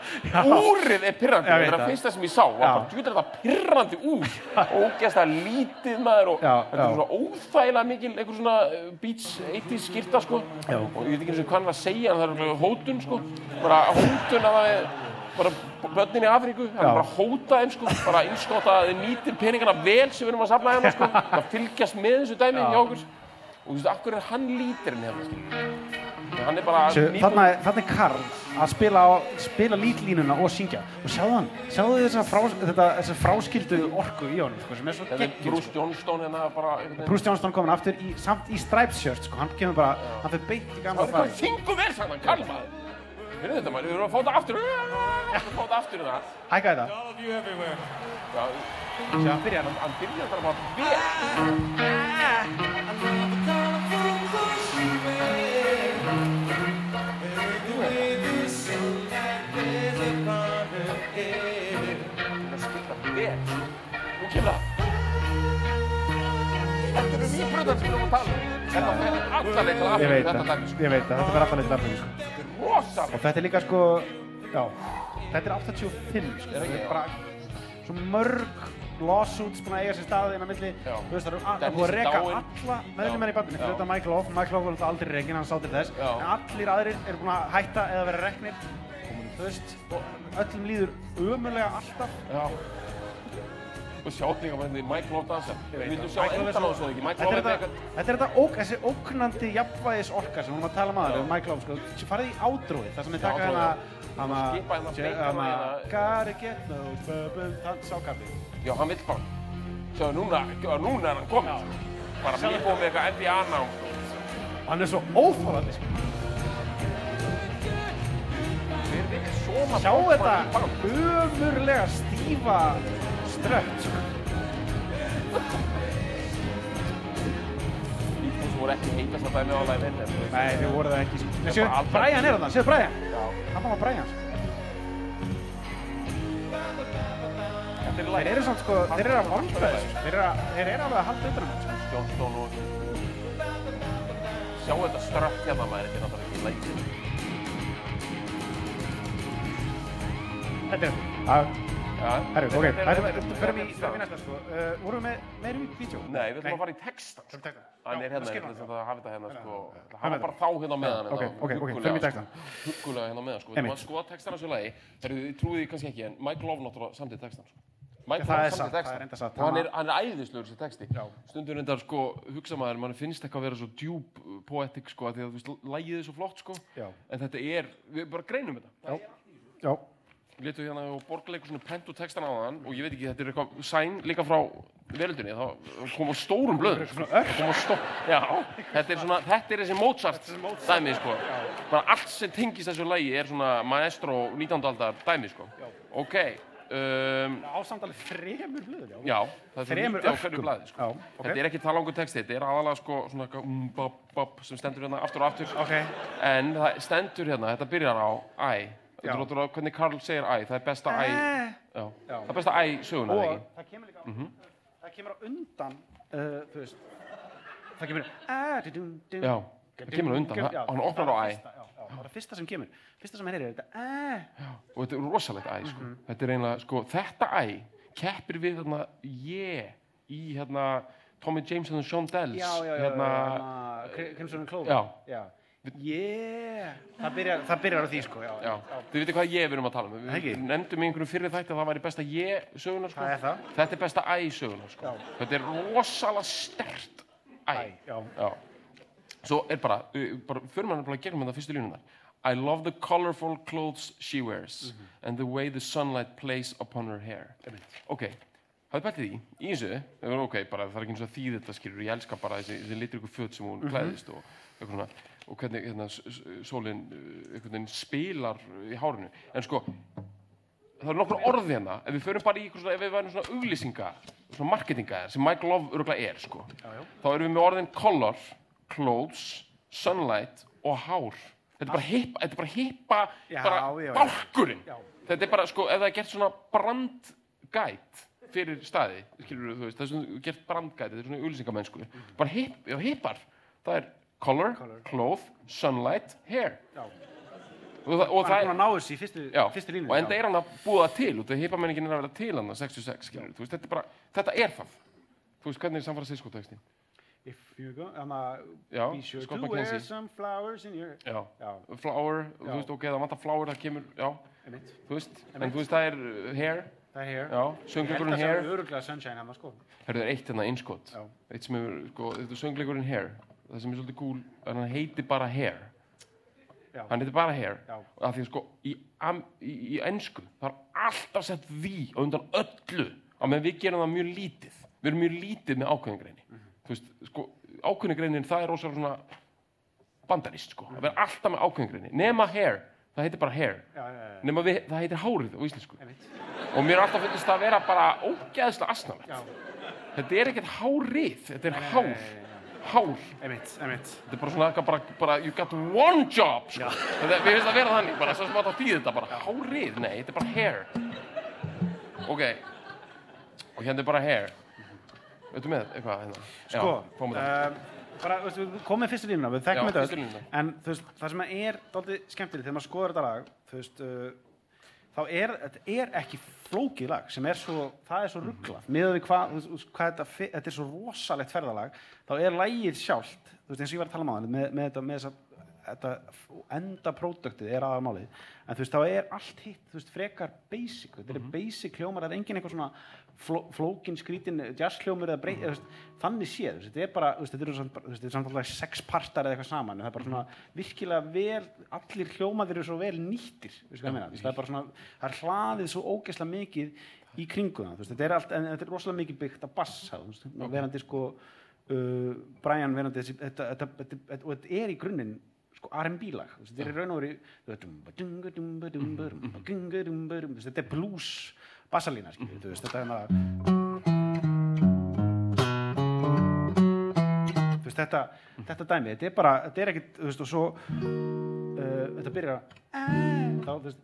Speaker 2: Úrið er pirrandi. Það er
Speaker 3: það.
Speaker 2: að fyrsta sem ég sá. Var
Speaker 3: Já.
Speaker 2: bara, djúður þetta pirrandi úr. Ógæst að lítið maður og þetta er svona óþægilega mikil einhver svona uh, beach 80s skýrta sko.
Speaker 3: Já.
Speaker 2: og ég veit ekki eins og hvað hann var að segja en það er örugglega hótun sko. Bara hótun að það er bara börnin í Afríku,
Speaker 3: Já.
Speaker 2: er bara að hóta þeim sko, bara innskota að þið nýtir peningana vel sem við erum að safna hérna sko, að fylgjast með þessu dæmi hjá okkur. Og þú veist, akkur er hann lítirinn hérna skilur. Hann er bara
Speaker 3: Þarna er, þarna er Karl að spila, á, spila lítlínuna og syngja. Og sjáðu hann, sjáðu þessa, frá, þetta, þessa fráskildu orku í honum sko, sem er svo
Speaker 2: Þetta er
Speaker 3: geggjur
Speaker 2: Bruce Johnston hérna bara.
Speaker 3: Bruce Johnston komin aftur í, samt í stripes shirt sko, hann kemur bara, hann fyrir beint í gamla
Speaker 2: Það er hvað
Speaker 3: fari
Speaker 2: þingu vel sagði hann, Karl maður? Heyrðu þetta maður, við erum að fá þetta aftur. Við erum að fá þetta aftur hérna.
Speaker 3: Hækka þetta,
Speaker 2: Já,
Speaker 3: hann
Speaker 2: hann byrjar bara bara vel Nýbröðar sem við að tala um Þetta. Leið til
Speaker 3: Ég
Speaker 2: aftur
Speaker 3: veit
Speaker 2: þetta
Speaker 3: það,
Speaker 2: dæmi sko.
Speaker 3: ég veit það, þetta verður alltaf leitt.
Speaker 2: Þetta er rosalega
Speaker 3: og þetta er líka sko, já, þetta er 85 sko, þetta er bara svo mörg lawsuits búin að eiga sér staði inn á milli, þú veist það eru að- er búið að
Speaker 2: er dáinn.
Speaker 3: alla meðlumenn í fyrir þetta Michael Off, Michael Off var aldrei rekin, hann sá til þess,
Speaker 2: Já.
Speaker 3: en allir aðrir eru búin að hætta eða vera reknir, þú veist, öllum líður ömulega alltaf,
Speaker 2: Já Og sjá líka bara hérna Mike Love dansa Vildu sjá
Speaker 3: Michael
Speaker 2: endan á þessu ekki Mike
Speaker 3: þetta
Speaker 2: Love
Speaker 3: er þetta,
Speaker 2: eitthvað
Speaker 3: þetta er þetta ók, þessi óknandi jafnvægis orka sem við erum að tala um aður, Michael Off, sko, sem farið í ádróið, það sem við taka hérna,
Speaker 2: Skipa hérna beint hérna.
Speaker 3: Gotta get no bubble, þann sákafli.
Speaker 2: Já, hann vill bara Sjá, núna, núna er hann kominn Bara nýbúið með eitthvað NBA nám
Speaker 3: Hann er svo óþólandi, sko.
Speaker 2: Hver vill soma
Speaker 3: Sjá þetta
Speaker 2: í band?
Speaker 3: ömurlega stífa strött, sko.
Speaker 2: Þú voru ekki heitast að dæmi á live in
Speaker 3: Nei, þið voru það ekki, sko. Nei, séu. Brian er þarna, séu Brian.
Speaker 2: Já,
Speaker 3: Hann var Brian, sko.
Speaker 2: þetta er
Speaker 3: Þeir eru samt, sko, þeir eru að sko. Þeir eru að- þeir eru alveg að halda utan þetta, sko.
Speaker 2: Johnston og Sjá þetta strött hérna maður Þetta er náttúrulega ekki leikinn
Speaker 3: Þetta er, að,
Speaker 2: Já,
Speaker 3: herru, ok, förum í næsta, sko. Uh, vorum við með meira í vídeo?
Speaker 2: Nei, við ætlum að fara í textan
Speaker 3: textan.
Speaker 2: Hann
Speaker 3: Já,
Speaker 2: er hérna,
Speaker 3: það
Speaker 2: það hafi þetta hérna sko
Speaker 3: er
Speaker 2: var bara þá hérna á meðan
Speaker 3: ok, ok, ok, förum í textann.
Speaker 2: Huggulega hérna á meðan sko Þú
Speaker 3: Einmitt.
Speaker 2: maður skoða textan á þessu lagi Þegar þið trúið kannski ekki En Mike Love náttúrulega samtið textan sko Mike
Speaker 3: það
Speaker 2: Love
Speaker 3: er satt,
Speaker 2: samtið
Speaker 3: það er enda satt.
Speaker 2: Og hann er, hann er æðislegur þessi texti
Speaker 3: Já.
Speaker 2: Stundur reyndar sko hugsa maður mann finnst eitthvað að vera svo djúb uh, poetic sko af Því að þú veist lagið er svo flott sko
Speaker 3: Já.
Speaker 2: En þetta er, við bara greinum þetta
Speaker 3: Já.
Speaker 2: Letu hérna og borgarleikur svona pentu textan á þann og ég veit ekki, þetta er eitthvað sæn líka frá veröldinni, þá kom á stórum blöðum. Það kom á stó... Já, þetta er svona, þetta er þessi Mozart dæmi, sko. Bara allt sem tengist þessu lagi er svona maestro 19. aldar dæmi, sko. Ok, um,
Speaker 3: Ásamt alveg þremur blöður, já.
Speaker 2: já, það er svo
Speaker 3: Þremur
Speaker 2: lítið á hverju blaði, sko.
Speaker 3: Já, ok.
Speaker 2: Þetta er ekki talangur texti, þetta er aðalega, sko, svona um, bop, bop, sem stendur hérna aftur og aftur.
Speaker 3: Ok.
Speaker 2: En það stendur hérna, þetta byrjar á æ.
Speaker 3: Já.
Speaker 2: Þetta er náttúrulega hvernig Karl segir æ, það er besta æ. Já.
Speaker 3: Já.
Speaker 2: Það er besta æ söguna,
Speaker 3: og
Speaker 2: eða ekki?
Speaker 3: það kemur líka það kemur á undan uh, þú veist það kemur dum,
Speaker 2: Já, það kemur á undan,
Speaker 3: Já,
Speaker 2: hann opnar á æ.
Speaker 3: já, já, það er það fyrsta sem kemur fyrsta sem heyrir er þetta ah,
Speaker 2: og þetta er rosalegt æ sko.
Speaker 3: Mhm.
Speaker 2: þetta er eiginlega, sko, þetta æ keppir við þarna ég í hérna Tommy James and the Shondells
Speaker 3: já, já, já,
Speaker 2: hérna,
Speaker 3: hérna Cri- Crimson and Clover
Speaker 2: Já.
Speaker 3: Já. Yeah. það, byrjar, það byrjar á því sko já,
Speaker 2: já, þið veitir hvað ég við erum að tala um við nefndum í einhverjum fyrir þætti að það væri besta ég söguna sko.
Speaker 3: Það er það.
Speaker 2: þetta er besta æ söguna sko.
Speaker 3: Já.
Speaker 2: þetta er rosalega stert æ,
Speaker 3: Æ, já.
Speaker 2: Já. Svo er bara, bara fyrir maður bara að gegnum þetta fyrstu línunar. I love the colorful clothes she wears and the way the sunlight plays upon her hair. Ok, hafið bætið í, í þessu, það er ok, bara það er ekki eins og að þýði þetta skilur, ég elska bara þessi, þessi litur ykkur föt sem hún klæðist og eitthvað svona, og hvernig hérna, s- s- sólin einhvern veginn spilar í hárinu. En sko, það eru nokkur orð hérna, ef við förum bara í svona, ef við værum svona auglýsinga, svona marketinga sem Mike Love örgulega er, sko, þá erum við með orðin color, clothes, sunlight og hár. Þetta er bara hippa, þetta er bara hippa,
Speaker 3: Já,
Speaker 2: bara
Speaker 3: já, já.
Speaker 2: bálkurinn.
Speaker 3: Já.
Speaker 2: Þetta er bara, sko, ef það er gert svona brandgæt fyrir staði, skilur þú veist, það er svona gert brandgæt, þetta er svona auglýsingamennsku, bara hip, já, hippar, það er color, cloth, sunlight, hair.
Speaker 3: Já.
Speaker 2: Og, og
Speaker 3: hann
Speaker 2: það
Speaker 3: er að ná þessu í fyrstu, fyrstu línu
Speaker 2: og enda er hann að búa það til og það heipamenningin er að vera til hann að 66 skilur, þú veist, þetta er bara, þetta er það. Þú veist, hvernig er Francisco textin
Speaker 3: if you go I'm a,
Speaker 2: Já,
Speaker 3: sure
Speaker 2: Scott McKenzie. já,
Speaker 3: já,
Speaker 2: flower, þú veist, ok, það vantar flower það kemur, þú veist en þú veist, það er uh, hair,
Speaker 3: það er hér
Speaker 2: já,
Speaker 3: ég held
Speaker 2: söngleikurinn
Speaker 3: að það er öruglega sunshine hann sko.
Speaker 2: Herru, það er eitt hérna innskott
Speaker 3: Já.
Speaker 2: eitt sem er, sko, þetta er söngleikurinn hair það sem er svolítið cool, en hann heitir bara hair.
Speaker 3: Já.
Speaker 2: hann heitir bara hair.
Speaker 3: Já.
Speaker 2: og að því að sko, í, am, í, í ennsku það er alltaf sett því á undan öllu á meðan við gerum það mjög lítið. Við erum mjög lítið með ákveðingreini
Speaker 3: Mhm.
Speaker 2: þú veist, sko, ákveðingreinin það er rosalega svona bandarist sko, það er alltaf með ákveðingreini nema hair, það heitir bara hair.
Speaker 3: Já, já, já,
Speaker 2: nema við, það heitir hárið á íslensku. Og mér er alltaf það að vera bara ógeðslega asnalegt.
Speaker 3: Já,
Speaker 2: þetta er ekkert hárið, þetta er hár hár,
Speaker 3: einmitt, einmitt.
Speaker 2: Þetta er bara svona eitthvað bara, bara you got one job sko. þetta, við finnst að vera þannig, bara átt að þýða þetta bara. Hárið, nei, þetta er bara hair. Ok. Og hérna er bara hair. Veitum með eitthvað hérna?
Speaker 3: Sko, um, bara, þú veist, við komum með fyrstu línuna, við
Speaker 2: Já,
Speaker 3: þekkjum þetta en veist, það sem er dálítið skemmtilegt þegar maður skoður þetta lag, þú veist, uh, þá er, þetta ekki flókið lag sem er svo, það er svo rugglað, miðað við hvað, hvað þetta, þetta er svo rosalegt ferðalag, þá er lagið sjálft, þú veist, eins og ég var að tala um á hann, með, með þetta, með þessa, þetta enda próduktið er aðalmálið, en þú veist, þá er allt hitt, þú veist, frekar basic, þetta er basic hljómar, það er engin eitthvað svona fló, flókin, skrítin, jazz hljómur eða breyt, veist, þannig séð, þetta er bara, þetta eru samt, bara- þú veist, þetta er samt alltaf sex partar eða eitthvað saman, það er bara svona virkilega vel, allir hljómaðir eru svo vel nýttir, það er bara svona, það er hlaðið svo ógeðslega mikið í veist, þetta er allt, en þetta er rosalega mikið byggt að bassa, verandi sko, uh, Brian verandi þessi, þetta, þetta, þetta, þetta, og þetta er í grunninn sko R&B lag, þetta er í raun og þú veist, þetta er blues bassalína, þetta er veist, þetta þetta dæmi, þetta er bara, þetta er ekkit þú veist, og svo uh, þetta byrjar að þá, þú veist,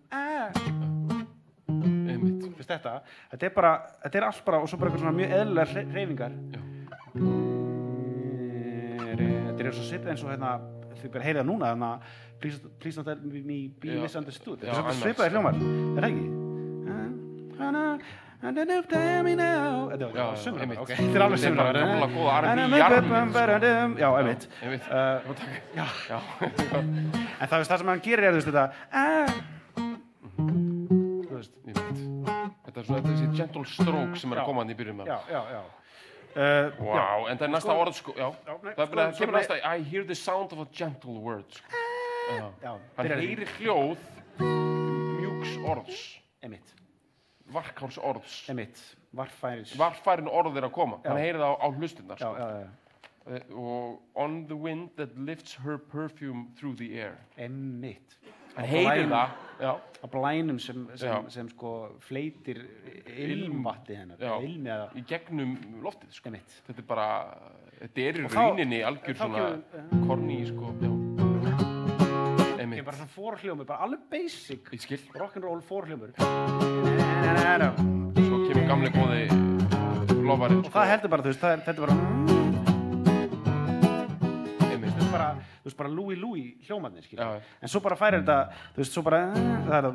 Speaker 2: einmitt.
Speaker 3: Þú veist, þetta þetta er bara, þetta er allt bara og svo bara eitthvað svona mjög eðlilega reyfingar
Speaker 2: Já.
Speaker 3: þetta er svo svipið eins og hérna þau bara heyrið það núna þannig að please, please don't let me be misunderstood. Þetta er
Speaker 2: annars,
Speaker 3: svo svipaði
Speaker 2: já.
Speaker 3: hljómar, er það ekki? Þetta er
Speaker 2: Já, já,
Speaker 3: sömur
Speaker 2: einmitt.
Speaker 3: ok, þetta er alveg
Speaker 2: Þetta er bara
Speaker 3: sömur
Speaker 2: gamla góða R&B
Speaker 3: já, einmitt. Uh,
Speaker 2: var
Speaker 3: en það, veist, það sem hann gerir er þú veist þetta ah,
Speaker 2: þetta er svona þessi gentle stroke sem er að koma hann í byrjun með.
Speaker 3: Já, já, já uh,
Speaker 2: Wow, en það er næsta
Speaker 3: Sko-
Speaker 2: orð sko, já,
Speaker 3: Já, nei,
Speaker 2: það er
Speaker 3: sko-
Speaker 2: bara, kemur næsta I hear the sound of a gentle word sko. Já.
Speaker 3: já,
Speaker 2: Hann heyrir hljóð mjúks orðs.
Speaker 3: Einmitt,
Speaker 2: varkáls orðs.
Speaker 3: Einmitt, varfæris
Speaker 2: varfærin orð er að koma,
Speaker 3: Já.
Speaker 2: hann heyrir það á, á hlustinnar
Speaker 3: Já,
Speaker 2: sko.
Speaker 3: já, já,
Speaker 2: Eh, og on the wind that lifts her perfume through the air.
Speaker 3: Einmitt
Speaker 2: hann heyrir það
Speaker 3: á blænum sem, sem, sem sko fleitir ilmvatti hennar.
Speaker 2: Já.
Speaker 3: ilmi eða,
Speaker 2: í gegnum loftið sko. þetta er bara, þetta er í rauninni algjör svona
Speaker 3: kemur-
Speaker 2: korni sko, já. Einmitt.
Speaker 3: Ok, bara svona fórhljómur, bara alveg basic
Speaker 2: Ég
Speaker 3: rock'n'roll fórhljómur
Speaker 2: Svo kemur gamli góði lofarinn,
Speaker 3: og það heldur bara, þú veist, er, þetta er bara þetta er bara, þú veist, bara Louis Louis hljómarnir, skilur
Speaker 2: Já, já.
Speaker 3: en svo bara færir þetta, þú veist, svo bara það er það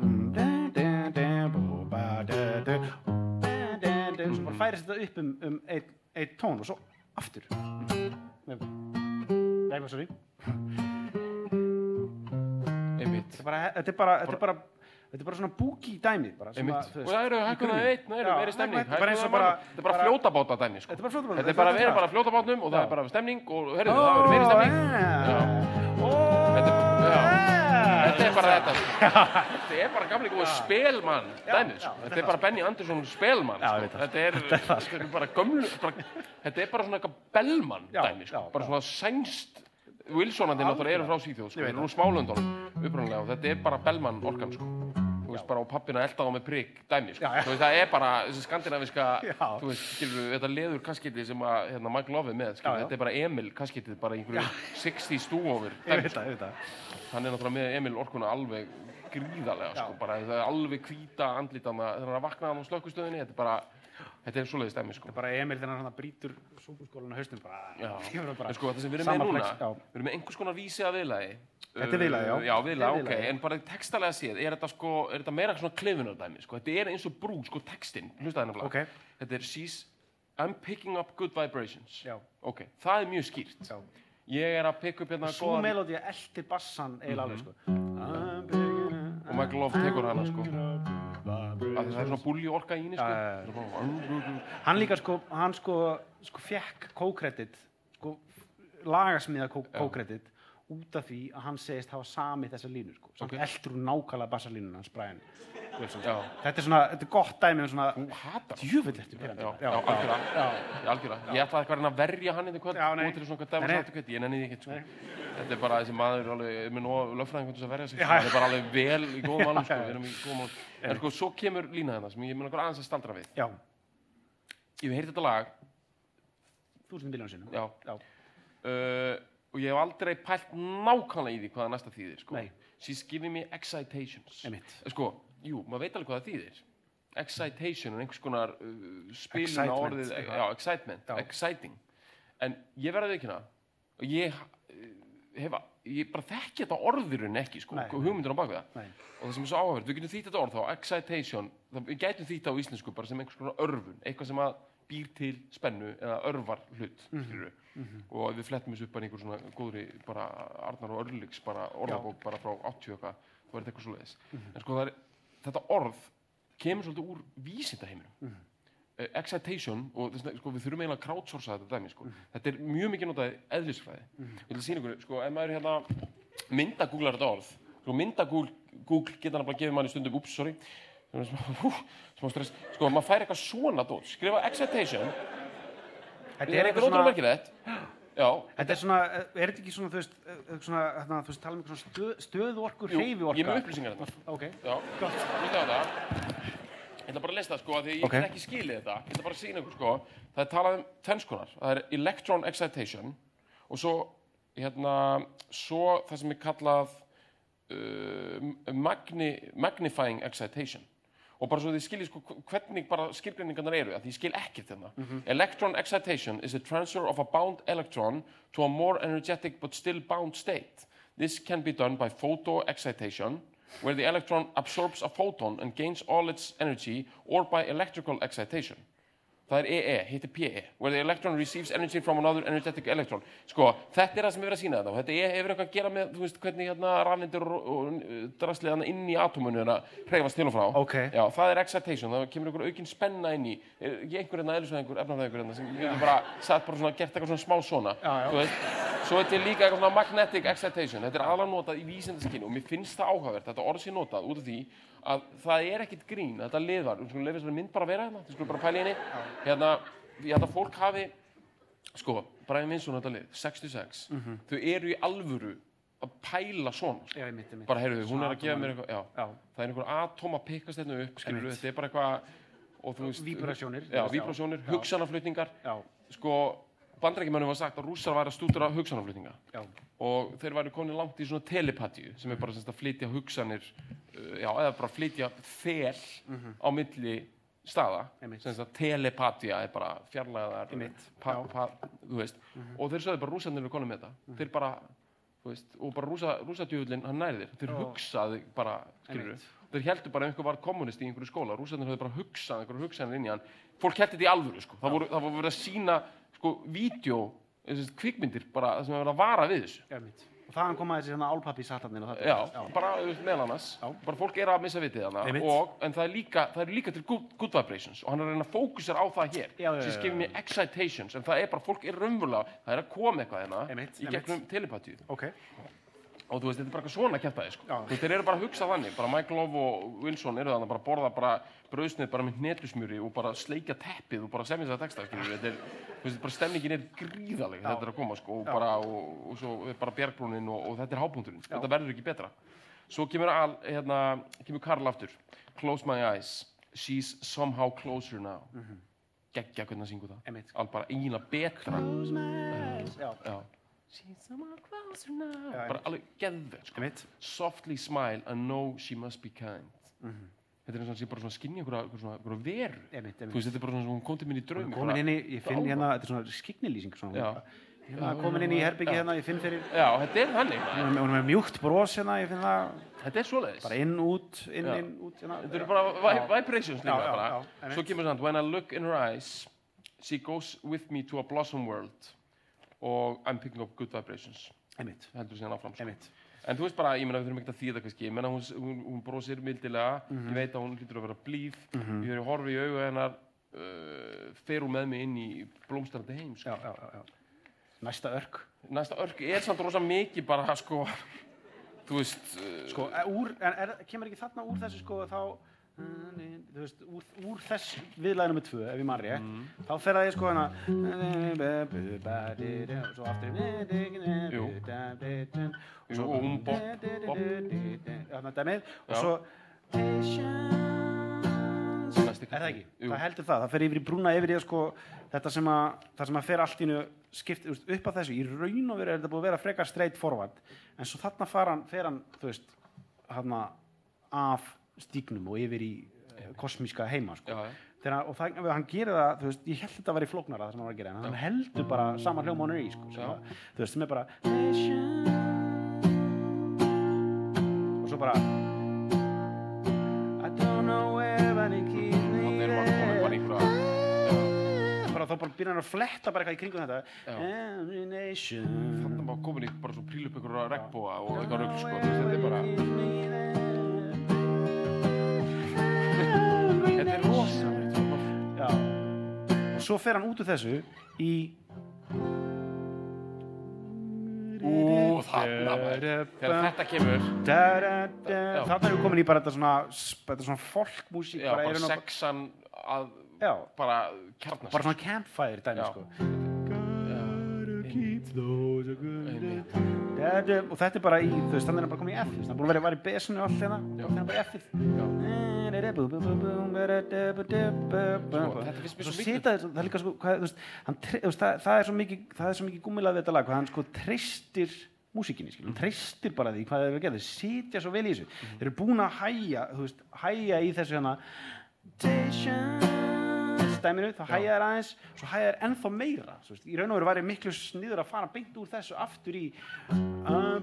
Speaker 3: svo bara færist þetta upp um, um eitt, eitt tón og svo aftur Nei, sorry
Speaker 2: Einmitt.
Speaker 3: Þetta er bara, þetta er bara, er bara, er bara svona boogie dæmi bara, sem að, þú
Speaker 2: Og
Speaker 3: veist,
Speaker 2: það eru það
Speaker 3: grunninn.
Speaker 2: einn, það eru
Speaker 3: Já,
Speaker 2: meiri stemning.
Speaker 3: þetta er bara eins og bara,
Speaker 2: Þetta er bara fljótabáta dæmi, sko.
Speaker 3: Þetta er bara fljótabáta-
Speaker 2: Þetta er bara, við erum bara fljótabátnum og það
Speaker 3: Já.
Speaker 2: er bara stemning og, heyrðu, það verður meiri stemning. Já. Þetta er, já. Þetta er bara þetta. sko. Þetta er bara gamli góðu spelmann dæmi, sko. Þetta er bara Benny Andersson spelmann,
Speaker 3: Já, ég
Speaker 2: sko.
Speaker 3: veit það.
Speaker 2: Þetta er, þetta er bara gömlu, bara, þetta er bara svona eitthvað bellmann
Speaker 3: Já,
Speaker 2: dæmi, sko.
Speaker 3: já,
Speaker 2: Bara
Speaker 3: já.
Speaker 2: svona sænst Wilsonandi náttúrulega eru frá Svíþjóð, sko.
Speaker 3: Ég veit
Speaker 2: eru úr smálöndunum, upprannlega, og þetta er bara bellmann orkan, sko. Þú veist, bara á pappina elda á með prigg dæmi, sko. Þú veist, það er bara þessi skandinaviska, þú veist, skilur þetta leður kaskiti sem að, hérna, Mike Love með, skilur, þetta er bara Emil kaskitið, bara einhverju 60 stúofur,
Speaker 3: veit það.
Speaker 2: hann er náttúrulega með Emil orkuna alveg gríðarlega, sko, bara það er alveg hvíta andlítana, þegar hann að vakna hann á slökkustöðinni, þetta er bara, þetta er svoleiðis dæmi, sko.
Speaker 3: Bara Emil þegar hann brýtur súpuskólan á haustum bara,
Speaker 2: Já,
Speaker 3: bara
Speaker 2: en sko það sem við erum með núna,
Speaker 3: flex,
Speaker 2: við erum með einhvers konar vísi að viðlagi.
Speaker 3: Þetta er viðlagi, já.
Speaker 2: Já,
Speaker 3: Þetta er
Speaker 2: ok,
Speaker 3: viðlagi.
Speaker 2: en bara textalega séð, er þetta sko, er þetta meira svona klifunardæmi, sko, þetta er eins og brú, sko, textinn, hlustaði nefnilega.
Speaker 3: Ok.
Speaker 2: Þetta er, she's, I'm picking up good vibrations.
Speaker 3: Já.
Speaker 2: Ok, það er mjög skýrt.
Speaker 3: Já.
Speaker 2: Ég er að picka upp hérna
Speaker 3: Svo melódi að eldi bassan eiginlega alveg sko
Speaker 2: Mhm. og Michael Love tekur hana, sko. Það er svona búli orka í henni, sko. Bara-
Speaker 3: Hann líka sko, hann sko, sko fekk kókredit, sko lagasmiða kókredit út af því að hann segist hafa samið þessa línu sko. Samt
Speaker 2: Ok.
Speaker 3: eldur hún nákvæmlega bassalínuna hans Brian. Þetta er svona, þetta er gott dæmi um svona
Speaker 2: Þú hatar hann. Já. Ég ætlaði eitthvað að verja hann í þetta kvöld og til svona kvöld. Ég nenni því ekkert, sko. Þetta er bara þessi maður alveg, með nóg lögfræðingur til þess að verja sig. Sko. Hann er bara alveg vel í góðum málum, sko. Við erum í góðum málum. En sko, svo kemur lína þarna sem ég mun okkur aðeins að staldra við. Ég hef heyrt þetta lag, og ég hef aldrei pælt nákvæmlega í því hvað það næsta þýðir, sko. She's giving me excitations. Sko, jú, maður veit alveg hvað það þýðir. Excitation er einhvers konar uh, spilun á orðið, já, excitement,
Speaker 3: Já.
Speaker 2: exciting. En ég verði ekki hérna, og ég uh, hef, ég bara þekki þetta orðurinn ekki, sko,
Speaker 3: Nei,
Speaker 2: hugmyndur á bakvið það.
Speaker 3: Nei.
Speaker 2: Og það sem er svo áhverð, við getum þýtt þetta orð þá, excitation, það, við gætum þýtt á íslensku bara sem einhvers konar örfun, eitthvað sem að býr til spennu eða örvar hlut,
Speaker 3: Mhm.
Speaker 2: skilur og ef við flettum þessu upp bara einhver svona góðri bara Arnar og Örlygs bara orðabók bara frá 80 eitthvað, þá er þetta eitthvað svo leiðis
Speaker 3: Mhm.
Speaker 2: en sko er, þetta orð kemur svolítið úr vísindaheiminum
Speaker 3: Mhm.
Speaker 2: uh, excitation og þess, sko, við þurfum eiginlega að crowdsourca þetta dæmi sko.
Speaker 3: Mhm.
Speaker 2: þetta er mjög mikið notað eðlisfræði ég vil sína ykkur, sko, ef maður er hérna myndagúglar þetta orð sko, myndagúgl Google geta að gefa manni stundum ups, sorry hú, smá stress, sko, maður fær eitthvað svona dót, skrifa excitation.
Speaker 3: Þetta
Speaker 2: er
Speaker 3: er
Speaker 2: eitthvað
Speaker 3: eitthvað
Speaker 2: ótrúlega
Speaker 3: svona,
Speaker 2: merkilegt. Já,
Speaker 3: þetta er svona, er þetta ekki svona, þú veist, eh, svona, hérna, þú veist, tala um eitthvað svona stöð, stöðuorku,
Speaker 2: jú,
Speaker 3: hreyfiorka?
Speaker 2: ég er með upplýsingar þetta
Speaker 3: Ok,
Speaker 2: já, hlusta á þetta. Ég ætla bara að lesa það sko, af því að ég
Speaker 3: Ok.
Speaker 2: get ekki skilið þetta. Ég ætla bara að sína ykkur sko, það er talað um tvennskonar, það er electron excitation og svo hérna, svo það sem er kallað uh, magni, magnifying excitation og bara svo þið skiljið sko hvernig bara skilgreiningarnar eru að ég skil ekkert þarna electron excitation is a transfer of a bound electron to a more energetic but still bound state. This can be done by photo excitation where the electron absorbs a photon and gains all its energy or by electrical excitation Það er EE, hitt er PE, where the electron receives energy from another energetic electron. Sko, þetta er það sem við erum að sína þetta og þetta E hefur eitthvað að gera með, þú veist, hvernig hérna raflindir og, og drastlið hana inn í atómunu hérna hreyfast til og frá.
Speaker 3: Ok.
Speaker 2: Já, það er excitation, það kemur einhver aukin spenna inn í, er ekki einhver hérna eðlisvæðingur, efnafræðingur hérna sem getur bara, satt bara svona, gert eitthvað svona smá svona.
Speaker 3: Já, já.
Speaker 2: Þú veist, svo er til líka eitthvað svona magnetic excitation, þetta er aðalega notað í vísindaskynni og mér finnst það áhugavert, þetta orð sé notað út af því að það er ekkit grín, þetta liðvar, við skulum lefa þessari mynd bara að vera hérna, við skulum bara pæla í henni, hérna, ég held að fólk hafi, sko, Brian Winston þetta lið, 66, þau eru í alvöru að pæla svona.
Speaker 3: Já, ég myndi, myndi.
Speaker 2: bara heyrðu, hún er að gefa mér eitthvað, það er einhver atóm að pikkast hérna upp, skilur þetta er bara eitthvað,
Speaker 3: Víbrasjónir,
Speaker 2: víbrasjónir, hugsanaflutningar, sko, bandarækjumennum var sagt að rússar væri að stúdura hugsanaflutninga
Speaker 3: Já.
Speaker 2: og þeir væri konið langt í svona telepatíu sem er bara semst að flytja hugsanir uh, já, eða bara flytja fel á milli staða. Semst að telepatía er bara fjarlæðar pa, pa, veist. Og þeir sögðu bara rússarnir eru konið með þetta. Þeir bara, þú veist, og bara rússa, rússadjöfullin hann næri þeir, þeir
Speaker 3: Já.
Speaker 2: hugsaði bara, skilur
Speaker 3: Einmitt.
Speaker 2: þeir heldur bara ef einhver var kommunist í einhverju skóla. Rússarnir höfðu bara hugsað einhverju hugsanir inn í hann. Fólk heldur þetta í alvöru sko. það, voru, það voru verið að sína sko, vídeo, kvikmyndir bara sem er verið að vara við þessu
Speaker 3: Einmitt. Og þaðan koma þessi hérna álpappi sattarnir og þetta.
Speaker 2: Já, bara meðal annars
Speaker 3: Já.
Speaker 2: bara fólk er að missa vitið hana og, en það er líka, það er líka til good, good vibrations og hann er að reyna að fókusera á það hér
Speaker 3: Já, já, já,
Speaker 2: giving me excitations en það er bara, fólk er raunverulega það er að koma eitthvað hérna í gegnum telepatíu
Speaker 3: Ok.
Speaker 2: Og þú veist, þetta er bara eitthvað svona kæftæði sko.
Speaker 3: Já.
Speaker 2: Þú veist, þeir eru bara að hugsa þannig. Bara Mike Love og Wilson eru þannig bara að borða bara brauðsnið bara með hnetlusmjöri og bara sleikja teppið og bara semja þess að texta við. þetta er, þú veist, bara stemningin er gríðaleg þetta er að koma sko og bara og, og svo er bara bjargbrúnin og, og þetta er hápunkturinn. Þetta verður ekki betra. Svo kemur al, hérna, kemur Karl aftur. Close my eyes, she's somehow closer now. Geggja hvernig það syngur það.
Speaker 3: Einmitt.
Speaker 2: allt bara eiginlega betra.
Speaker 3: Já.
Speaker 2: já She's somehow closer now
Speaker 3: Já,
Speaker 2: bara alveg geðvegt sko
Speaker 3: Einmitt.
Speaker 2: softly smile and know she must be kind þetta er eins og hann sé bara svona skinni einhverja, einhverja, svona- einhverja veru
Speaker 3: Einmitt,
Speaker 2: þú
Speaker 3: einmitt.
Speaker 2: veist, þetta er bara svona, hún kom til minn í draum
Speaker 3: Komin inn í, ég finn hérna, þetta er svona skiknilýsing svona.
Speaker 2: Já.
Speaker 3: Hérna, komin inn í herbyggi hérna, ég finn fyrir,
Speaker 2: já, þetta er þannig maður.
Speaker 3: hún er með- hún er með mjúkt bros hérna, ég finn það,
Speaker 2: þetta er svoleiðis
Speaker 3: bara inn, út, inn,
Speaker 2: Já.
Speaker 3: inn, út, hérna.
Speaker 2: þetta eru bara vi vibrations líka
Speaker 3: Já, já,
Speaker 2: bara
Speaker 3: já, einmitt.
Speaker 2: svo kemur samt when I look in her eyes she goes with me to a blossom world og I'm picking up good vibrations
Speaker 3: Einmitt,
Speaker 2: heldur síðan áfram sko.
Speaker 3: einmitt.
Speaker 2: En þú veist bara, ég meina við þurfum ekki að þýða kannski, ég meina hún, hún, hún brosir mildilega,
Speaker 3: Mhm.
Speaker 2: ég veit að hún hlýtur að vera blíð, ég höfðu horfi í augu hennar, uh, fer hún með mig inn í blómstrandi heim, sko.
Speaker 3: Já, já, já. Næsta örk.
Speaker 2: Næsta örk er samt rosa mikið bara, sko, þú veist, uh,
Speaker 3: Sko, e- úr, en er, kemur ekki þarna úr þessu sko þá þú veist, úr, úr þess viðlæði nummer tvö, ef ég rétt
Speaker 2: Mm.
Speaker 3: þá fer það í sko hana og svo aftur
Speaker 2: Jú. Og hún bopp, bopp.
Speaker 3: þarna dæmið og
Speaker 2: Já.
Speaker 3: svo
Speaker 2: næsti
Speaker 3: er það ekki,
Speaker 2: Jú.
Speaker 3: það heldur það, það fer yfir í brúna yfir í að sko, þetta sem að það sem að fer allt í nú skipt upp að þessu, í raun og veru er þetta búið að vera frekar straight forward, en svo þarna fer hann, fer hann þú veist, hann af stígnum og yfir í uh, kosmíska heima sko. Þegar, og það, hann gerir það, þú veist, ég held þetta að vera í flóknara það sem hann var að gera, en hann heldur bara sama hljóma hann er í, sko, sem að, þú veist, sem er bara og svo bara I don't know where
Speaker 2: erum við komin bara
Speaker 3: þá bara byrjar hann að fletta bara eitthvað í kringum þetta. Every nation
Speaker 2: þannig bara komin í bara svo prílu upp einhverja regnbúa og eitthvað rugg, sko, þetta er bara,
Speaker 3: og svo fer hann út úr þessu í
Speaker 2: Ú, þarna þegar þetta kemur,
Speaker 3: þarna erum við komin í bara þetta svona þetta svona folkmúsík
Speaker 2: já,
Speaker 3: bara,
Speaker 2: bara sexan að, bara
Speaker 3: bara svona campfire dæmi sko.
Speaker 2: Einmitt.
Speaker 3: Da-da, og þetta er bara í, þú veist, þannig er hann bara komin í F þú veist, hann er búin að vera í besinu og allt hérna
Speaker 2: Já.
Speaker 3: og þannig er bara í
Speaker 2: þetta mér
Speaker 3: svo sita þess, það er líka sko, það, það er svo mikið það er svo mikið gummilað við þetta lag hvað hann sko treystir músíkinni, skil, hann treystir bara því hvað þeir eru að gera, þeir sitja svo vel í þessu þeir eru búin að hæja, þú veist, hæja í þessu hérna stæminu, þá hæja þeir aðeins svo hæja þeir ennþá meira. Veist, í raun og veru væri miklu sniður að fara beint úr þessu aftur í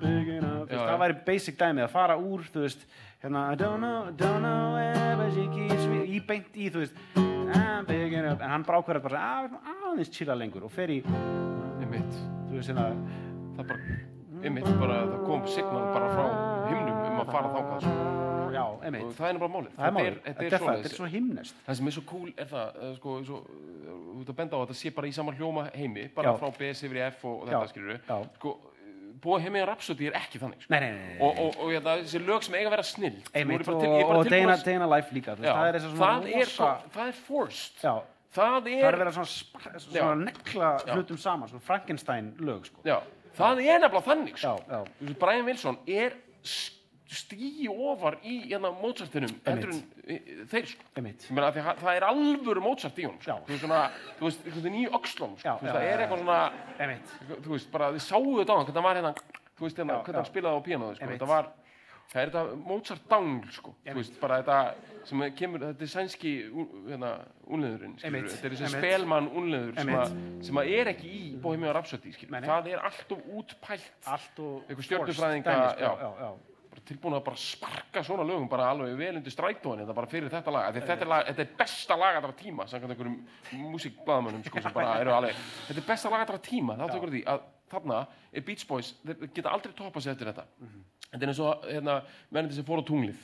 Speaker 3: veist, það væri basic dæmið að fara úr, þú veist hérna, I don't know, don't know but she keeps me í beint í, þú veist en hann bara ákveður bara ætlum aðeins chilla lengur. Og fer í þú veist, hérna
Speaker 2: það bara, bara, það kom signal bara frá himnum um að fara þangað sko.
Speaker 3: já,
Speaker 2: og það er nefnilega málið.
Speaker 3: Það er
Speaker 2: þetta
Speaker 3: þetta
Speaker 2: er
Speaker 3: er það,
Speaker 2: svoleiðis.
Speaker 3: þetta er svo himnest
Speaker 2: það sem er svo cool er það sko, svo, þú ert að benda á að þetta sé bara í sama hljóma heimi bara
Speaker 3: Já.
Speaker 2: frá BS yfir F og þetta
Speaker 3: Já,
Speaker 2: skilur sko, búa heimi að Rhapsody er ekki þannig sko.
Speaker 3: nei, nei, nei,
Speaker 2: og, og, og hérna, þessi lög sem eiga að vera snill
Speaker 3: og, og Dana, Life líka, það er
Speaker 2: það er, svo, það er forced.
Speaker 3: Já,
Speaker 2: það
Speaker 3: það
Speaker 2: er,
Speaker 3: er að svona, spar- svona nekla hlutum saman, svona Frankenstein lög, sko
Speaker 2: það er nefnilega þannig sko. Brian Wilson er s- stíi ofar í hérna Mozartinum heldur en e, þeir sko.
Speaker 3: Einmitt.
Speaker 2: Meina, af því að það er alvöru Mozart í honum sko. Þú veist svona, þú veist, einhvern veginn í öxlum sko. Þú veist, það er eitthvað svona
Speaker 3: Einmitt.
Speaker 2: þú veist, bara þið sáu þetta á hann, hvernig hann var hérna þú veist, hérna, hvernig hann spilaði á píanóðu sko.
Speaker 3: Einmitt.
Speaker 2: þetta var, það er þetta Mozart dangl sko. þú veist, bara þetta sem kemur, þetta er sænski hérna, unleðurinn, skilur
Speaker 3: Einmitt,
Speaker 2: þetta er þessi
Speaker 3: einmitt.
Speaker 2: spelmann unleður sem,
Speaker 3: Einmitt.
Speaker 2: að- sem að er ekki í Bohemian Rhapsody, skilur, það er allt of útpælt
Speaker 3: Allt og
Speaker 2: Bara tilbúin að bara sparka svona lögum bara alveg vel undir strætóin þetta bara fyrir þetta lag, þetta, þetta, er, lag, þetta er besta lag allra tíma, samkvæmt einhverjum músikblaðamönnum sko, sem bara eru alveg þetta er besta lag allra tíma, þá tökur því að þarna er Beach Boys, þeir geta aldrei toppað sig eftir þetta. Þetta er eins og hérna, mennandi sem fóru á tunglið.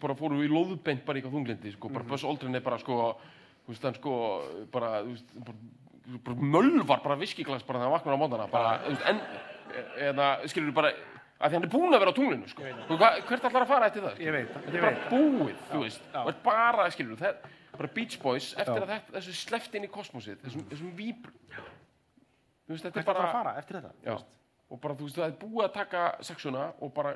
Speaker 2: Bara fóru í loðbeint bara í eitthvað þunglindi sko, bara Buzz Aldrin er bara sko þú veist, hann sko bara, þú veist, bara, mölvar bara viskiglas bara þegar hann vaknar á mótana bara, þú veist, en eða, skilur bara að því hann er búinn að vera á tunglinu sko. Hvert allar að fara eftir það?
Speaker 3: Ég veit það,
Speaker 2: þetta er bara búið þú veist,
Speaker 3: já.
Speaker 2: og er bara, skilur það bara Beach Boys, eftir
Speaker 3: Já.
Speaker 2: að þetta, þessu sleft inn í kosmosið, þessum, þessum víbrum þú veist, þetta er
Speaker 3: er bara
Speaker 2: bara
Speaker 3: að fara eftir þetta?
Speaker 2: Já, og bara þú veist, það er búið að taka sexuna og bara,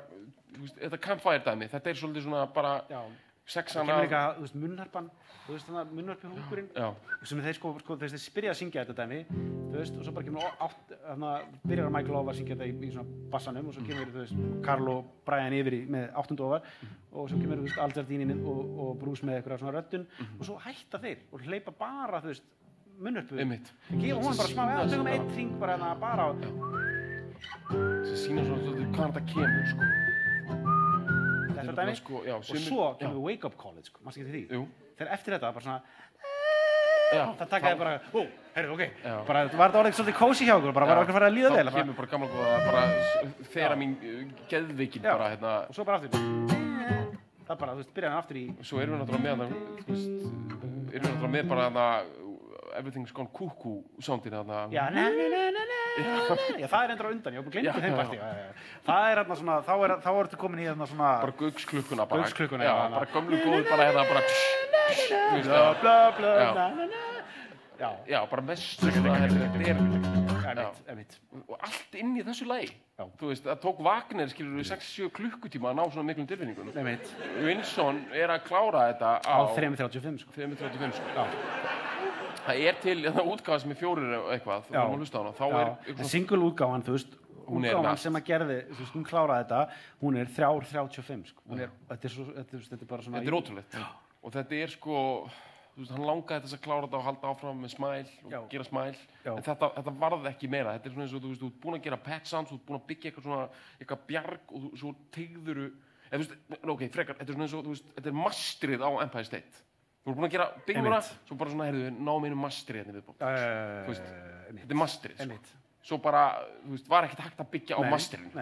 Speaker 2: þú veist, þetta campfire dæmi, þetta er svolítið svona bara
Speaker 3: Já. Það
Speaker 2: sexana
Speaker 3: kemur líka, þú veist, munnharpan, þú veist, þannig að munnharpi húkurinn,
Speaker 2: Já,
Speaker 3: sem þeir sko, sko, þeir byrja að syngja þetta dæmi, þú veist, og svo bara kemur átt, þannig að byrjar að Michael Love að syngja þetta í, í svona bassanum og svo kemur, þú veist, Karl og Brian yfir í, með áttundu ofar og svo kemur, þú veist, Aldjardínin og, og Bruce með eitthvað svona röddun og svo hætta þeir og hleypa bara, þú veist, munnharpu.
Speaker 2: einmitt.
Speaker 3: Gefa hún bara smá, eða tökum einn hring bara þarna, bara á,
Speaker 2: þetta
Speaker 3: dæmi.
Speaker 2: sko, já,
Speaker 3: og
Speaker 2: sumir-
Speaker 3: svo kemur Wake Up Call, sko, maður skilja því.
Speaker 2: Jú,
Speaker 3: Þegar eftir þetta, bara svona, það takaði bara, ó, heyrðu, ok,
Speaker 2: Já.
Speaker 3: bara, var þetta orðið svolítið kósi hjá okkur, bara var okkur að fara að líða vel,
Speaker 2: þá kemur bara. gamla góða bara þeirra mín uh, geðveikin
Speaker 3: Já.
Speaker 2: bara hérna.
Speaker 3: Og svo bara aftur. Það bara, þú veist, byrjaði hann aftur í
Speaker 2: svo erum við náttúrulega með þú veist, uh, erum við náttúrulega með bara hana Everything's Gone Cuckoo soundin
Speaker 3: já, na, na, na, na, já, það er endur á undan, ég hef þeim
Speaker 2: já,
Speaker 3: parti já, já, já. það er hérna svona, þá er, þá ertu komin í hérna svona
Speaker 2: bara gaugsklukkuna bara.
Speaker 3: Gauksklukkuna,
Speaker 2: já, bara gömlu góðu bara hérna bara
Speaker 3: bla, bla, bla,
Speaker 2: Já. bara mest hérna, er og allt inn í þessu lagi.
Speaker 3: Já.
Speaker 2: þú veist, það tók Wagner skilur við 6-7 klukkutíma að ná svona miklum tilfinningum
Speaker 3: emitt,
Speaker 2: Winsson er að klára þetta
Speaker 3: á
Speaker 2: á
Speaker 3: 3.35
Speaker 2: 535
Speaker 3: já,
Speaker 2: það er til útgáð sem er fjórir eitthvað
Speaker 3: Já.
Speaker 2: þá
Speaker 3: já,
Speaker 2: er
Speaker 3: en single útgáfan, þú veist
Speaker 2: er nast.
Speaker 3: sem að gerði, þú veist, hún kláraði þetta hún er 3.35 sko. Hún er, þetta er svo, þetta, þetta er bara svona
Speaker 2: þetta er ótrúlegt. Og þetta er sko þú veist, hann langaði þess að klára þetta og halda áfram með smæl og
Speaker 3: Já.
Speaker 2: gera smæl en þetta, þetta varð ekki meira. Þetta er svona eins og þú veist, þú ert búin að gera pet sounds þú ert búin að byggja eitthvað svona eitthvað bjarg og þú, svo tegðuru eða þú veist, ok, frekar, þetta er svona eins og þú veist, þetta er mastrið á Empire State þú ert búin að gera
Speaker 3: Einmitt.
Speaker 2: svo bara svona, heyrðu, náum einu mastrið hérna í viðbót
Speaker 3: Uh,
Speaker 2: Þú veist, þetta er mastrið, sko. svo bara, þú veist, var ekkert hægt að byggja á
Speaker 3: nei.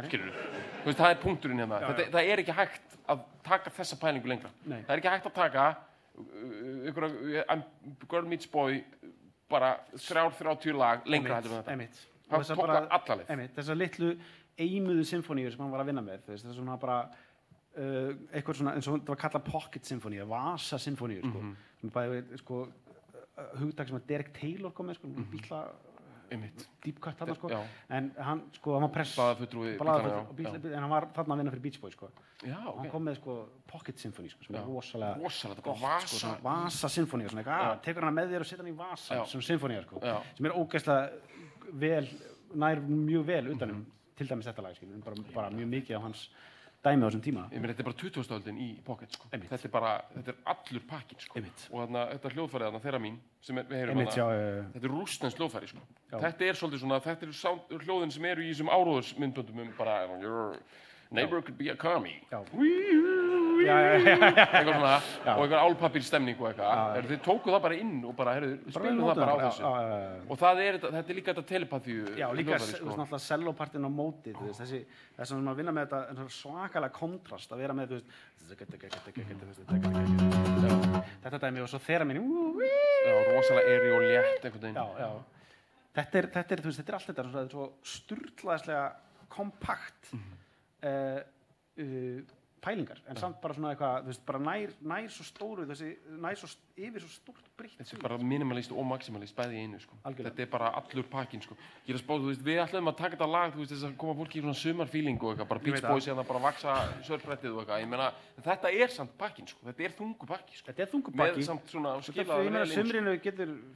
Speaker 2: skilur þú veist, það er punkturinn hérna, þetta, það er ekki hægt að taka þessa pælingu lengra
Speaker 3: Nei.
Speaker 2: það er ekki hægt að taka uh, ykkur, uh, Girl Meets Boy bara þrjár, þrjár lag lengra heldur en þetta
Speaker 3: einmitt.
Speaker 2: Það tók
Speaker 3: bara-
Speaker 2: það alla leið.
Speaker 3: einmitt, þessar litlu eimuðu symfóníur sem hann var að vinna með þú veist, uh, eitthvað svona, eins og það var kallað pocket symfóníu vasa symfóníu sko,
Speaker 2: Mhm.
Speaker 3: sem er bæði sko, uh, hugdag sem að Derek Taylor kom með sko, mm -hmm. bíla cut þarna sko,
Speaker 2: Já.
Speaker 3: en hann sko, hann var press og bíl- en hann var þarna að vinna fyrir Beach Boys sko.
Speaker 2: já,
Speaker 3: og hann kom með sko, pocket symfóníu sko, sem
Speaker 2: Já.
Speaker 3: er rosalega
Speaker 2: rosalega,
Speaker 3: gott,
Speaker 2: bara
Speaker 3: sko,
Speaker 2: vasa
Speaker 3: vasa symfóníu svona, eitthvað, ah, tekur hana með þér og setja hana í vasa sem symfóníu sko, sem er ógeðslega vel, nær mjög vel utanum til dæmis þetta lag skilur, bara, bara mjög mikið á hans dæmi á þessum tíma
Speaker 2: ég meina, þetta er bara 20. öldin í pocket sko. Þetta er bara, þetta er allur pakkin sko. Og þarna, þetta hljóðfærið þarna, þeirra mín sem við heyrum
Speaker 3: einmitt, já,
Speaker 2: þarna
Speaker 3: uh,
Speaker 2: þetta er rústnens hljóðfæri sko.
Speaker 3: Já.
Speaker 2: þetta er svolítið svona, þetta eru sound, hljóðin sem eru í þessum áróðursmyndböndum um bara your neighbor could be a commie eitthvað svona, og eitthvað álpapír stemning og eitthvað, þið tóku það bara inn og bara, spilum það bara á þessu. Og þetta- er líka þetta telepathiu
Speaker 3: Já, líka sko. náttúrulega sellopartin á móti þessi, þess að vinna með þetta svona svakalega kontrast að vera með þetta dæmi og svo þeirra minni
Speaker 2: rosalega eri og létt.
Speaker 3: Þetta, er, allt þetta svona, er sturlaðislega kompakt.
Speaker 2: Mhm.
Speaker 3: uh, uh, pælingar en samt bara svona eitthvað, þú veist, bara nær, nær svo stóru þessi, nær svo yfir svo stórt breytt
Speaker 2: Þetta er bara minimalist og maximalist bæði í einu sko.
Speaker 3: Algjörlega.
Speaker 2: Þetta er bara allur pakkin sko. Ég er að spá, þú veist, við ætlum að taka þetta lag þú veist, þess að koma fólki í svona sumarfíling og eitthvað, bara Beach
Speaker 3: veit
Speaker 2: Boys eða bara vaksa sörfrættið og eitthvað, ég meina þetta er samt pakkin sko, þetta er þungu pakki sko.
Speaker 3: þetta er þungu
Speaker 2: með
Speaker 3: bakki
Speaker 2: samt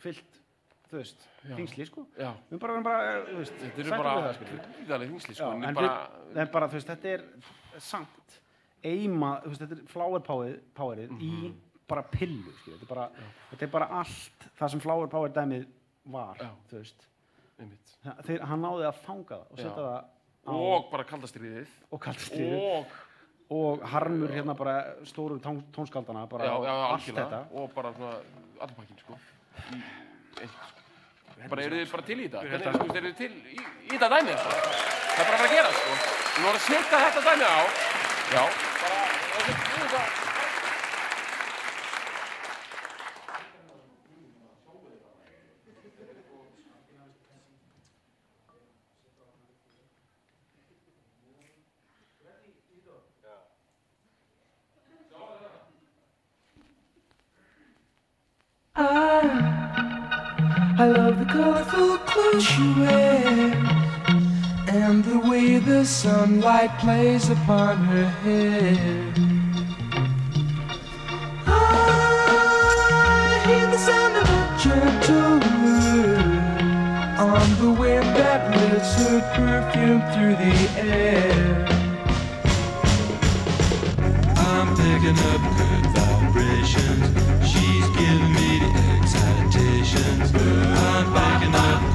Speaker 3: er,
Speaker 2: sko.
Speaker 3: þú veist, þingsli, sko
Speaker 2: Já,
Speaker 3: við bara, við bara, þú veist,
Speaker 2: þetta
Speaker 3: sættum
Speaker 2: bara
Speaker 3: það,
Speaker 2: þingsli
Speaker 3: Já,
Speaker 2: sko, en bara,
Speaker 3: en bara, þú veist, þetta er samt eima, þú veist, þetta er flower powerið, powerið í
Speaker 2: Mhm.
Speaker 3: bara pillu, skilur, þetta er bara, þetta er bara allt það sem flower power dæmið var,
Speaker 2: Já.
Speaker 3: þú veist,
Speaker 2: einmitt.
Speaker 3: Það- þeir, hann náði að fanga það og setja það á
Speaker 2: og bara kaldastriðið
Speaker 3: og kaldastriðu
Speaker 2: og,
Speaker 3: og harmur hérna bara stóru tón, tónskaldana, bara
Speaker 2: já, já,
Speaker 3: allt þetta.
Speaker 2: og bara svona allur pakkin sko. sko. bara eru þið bara til í þetta Hvernig,
Speaker 3: þetta-
Speaker 2: sko, eru þið til í, í þetta dæmi sko? það er bara að fara að gera sko. við vorum að setja þetta dæmi á já,
Speaker 5: sunlight plays upon her hair. I hear the sound of a gentle word on the wind that lifts her perfume through the air. I'm picking up good vibrations. She's giving me the excitations. I'm picking up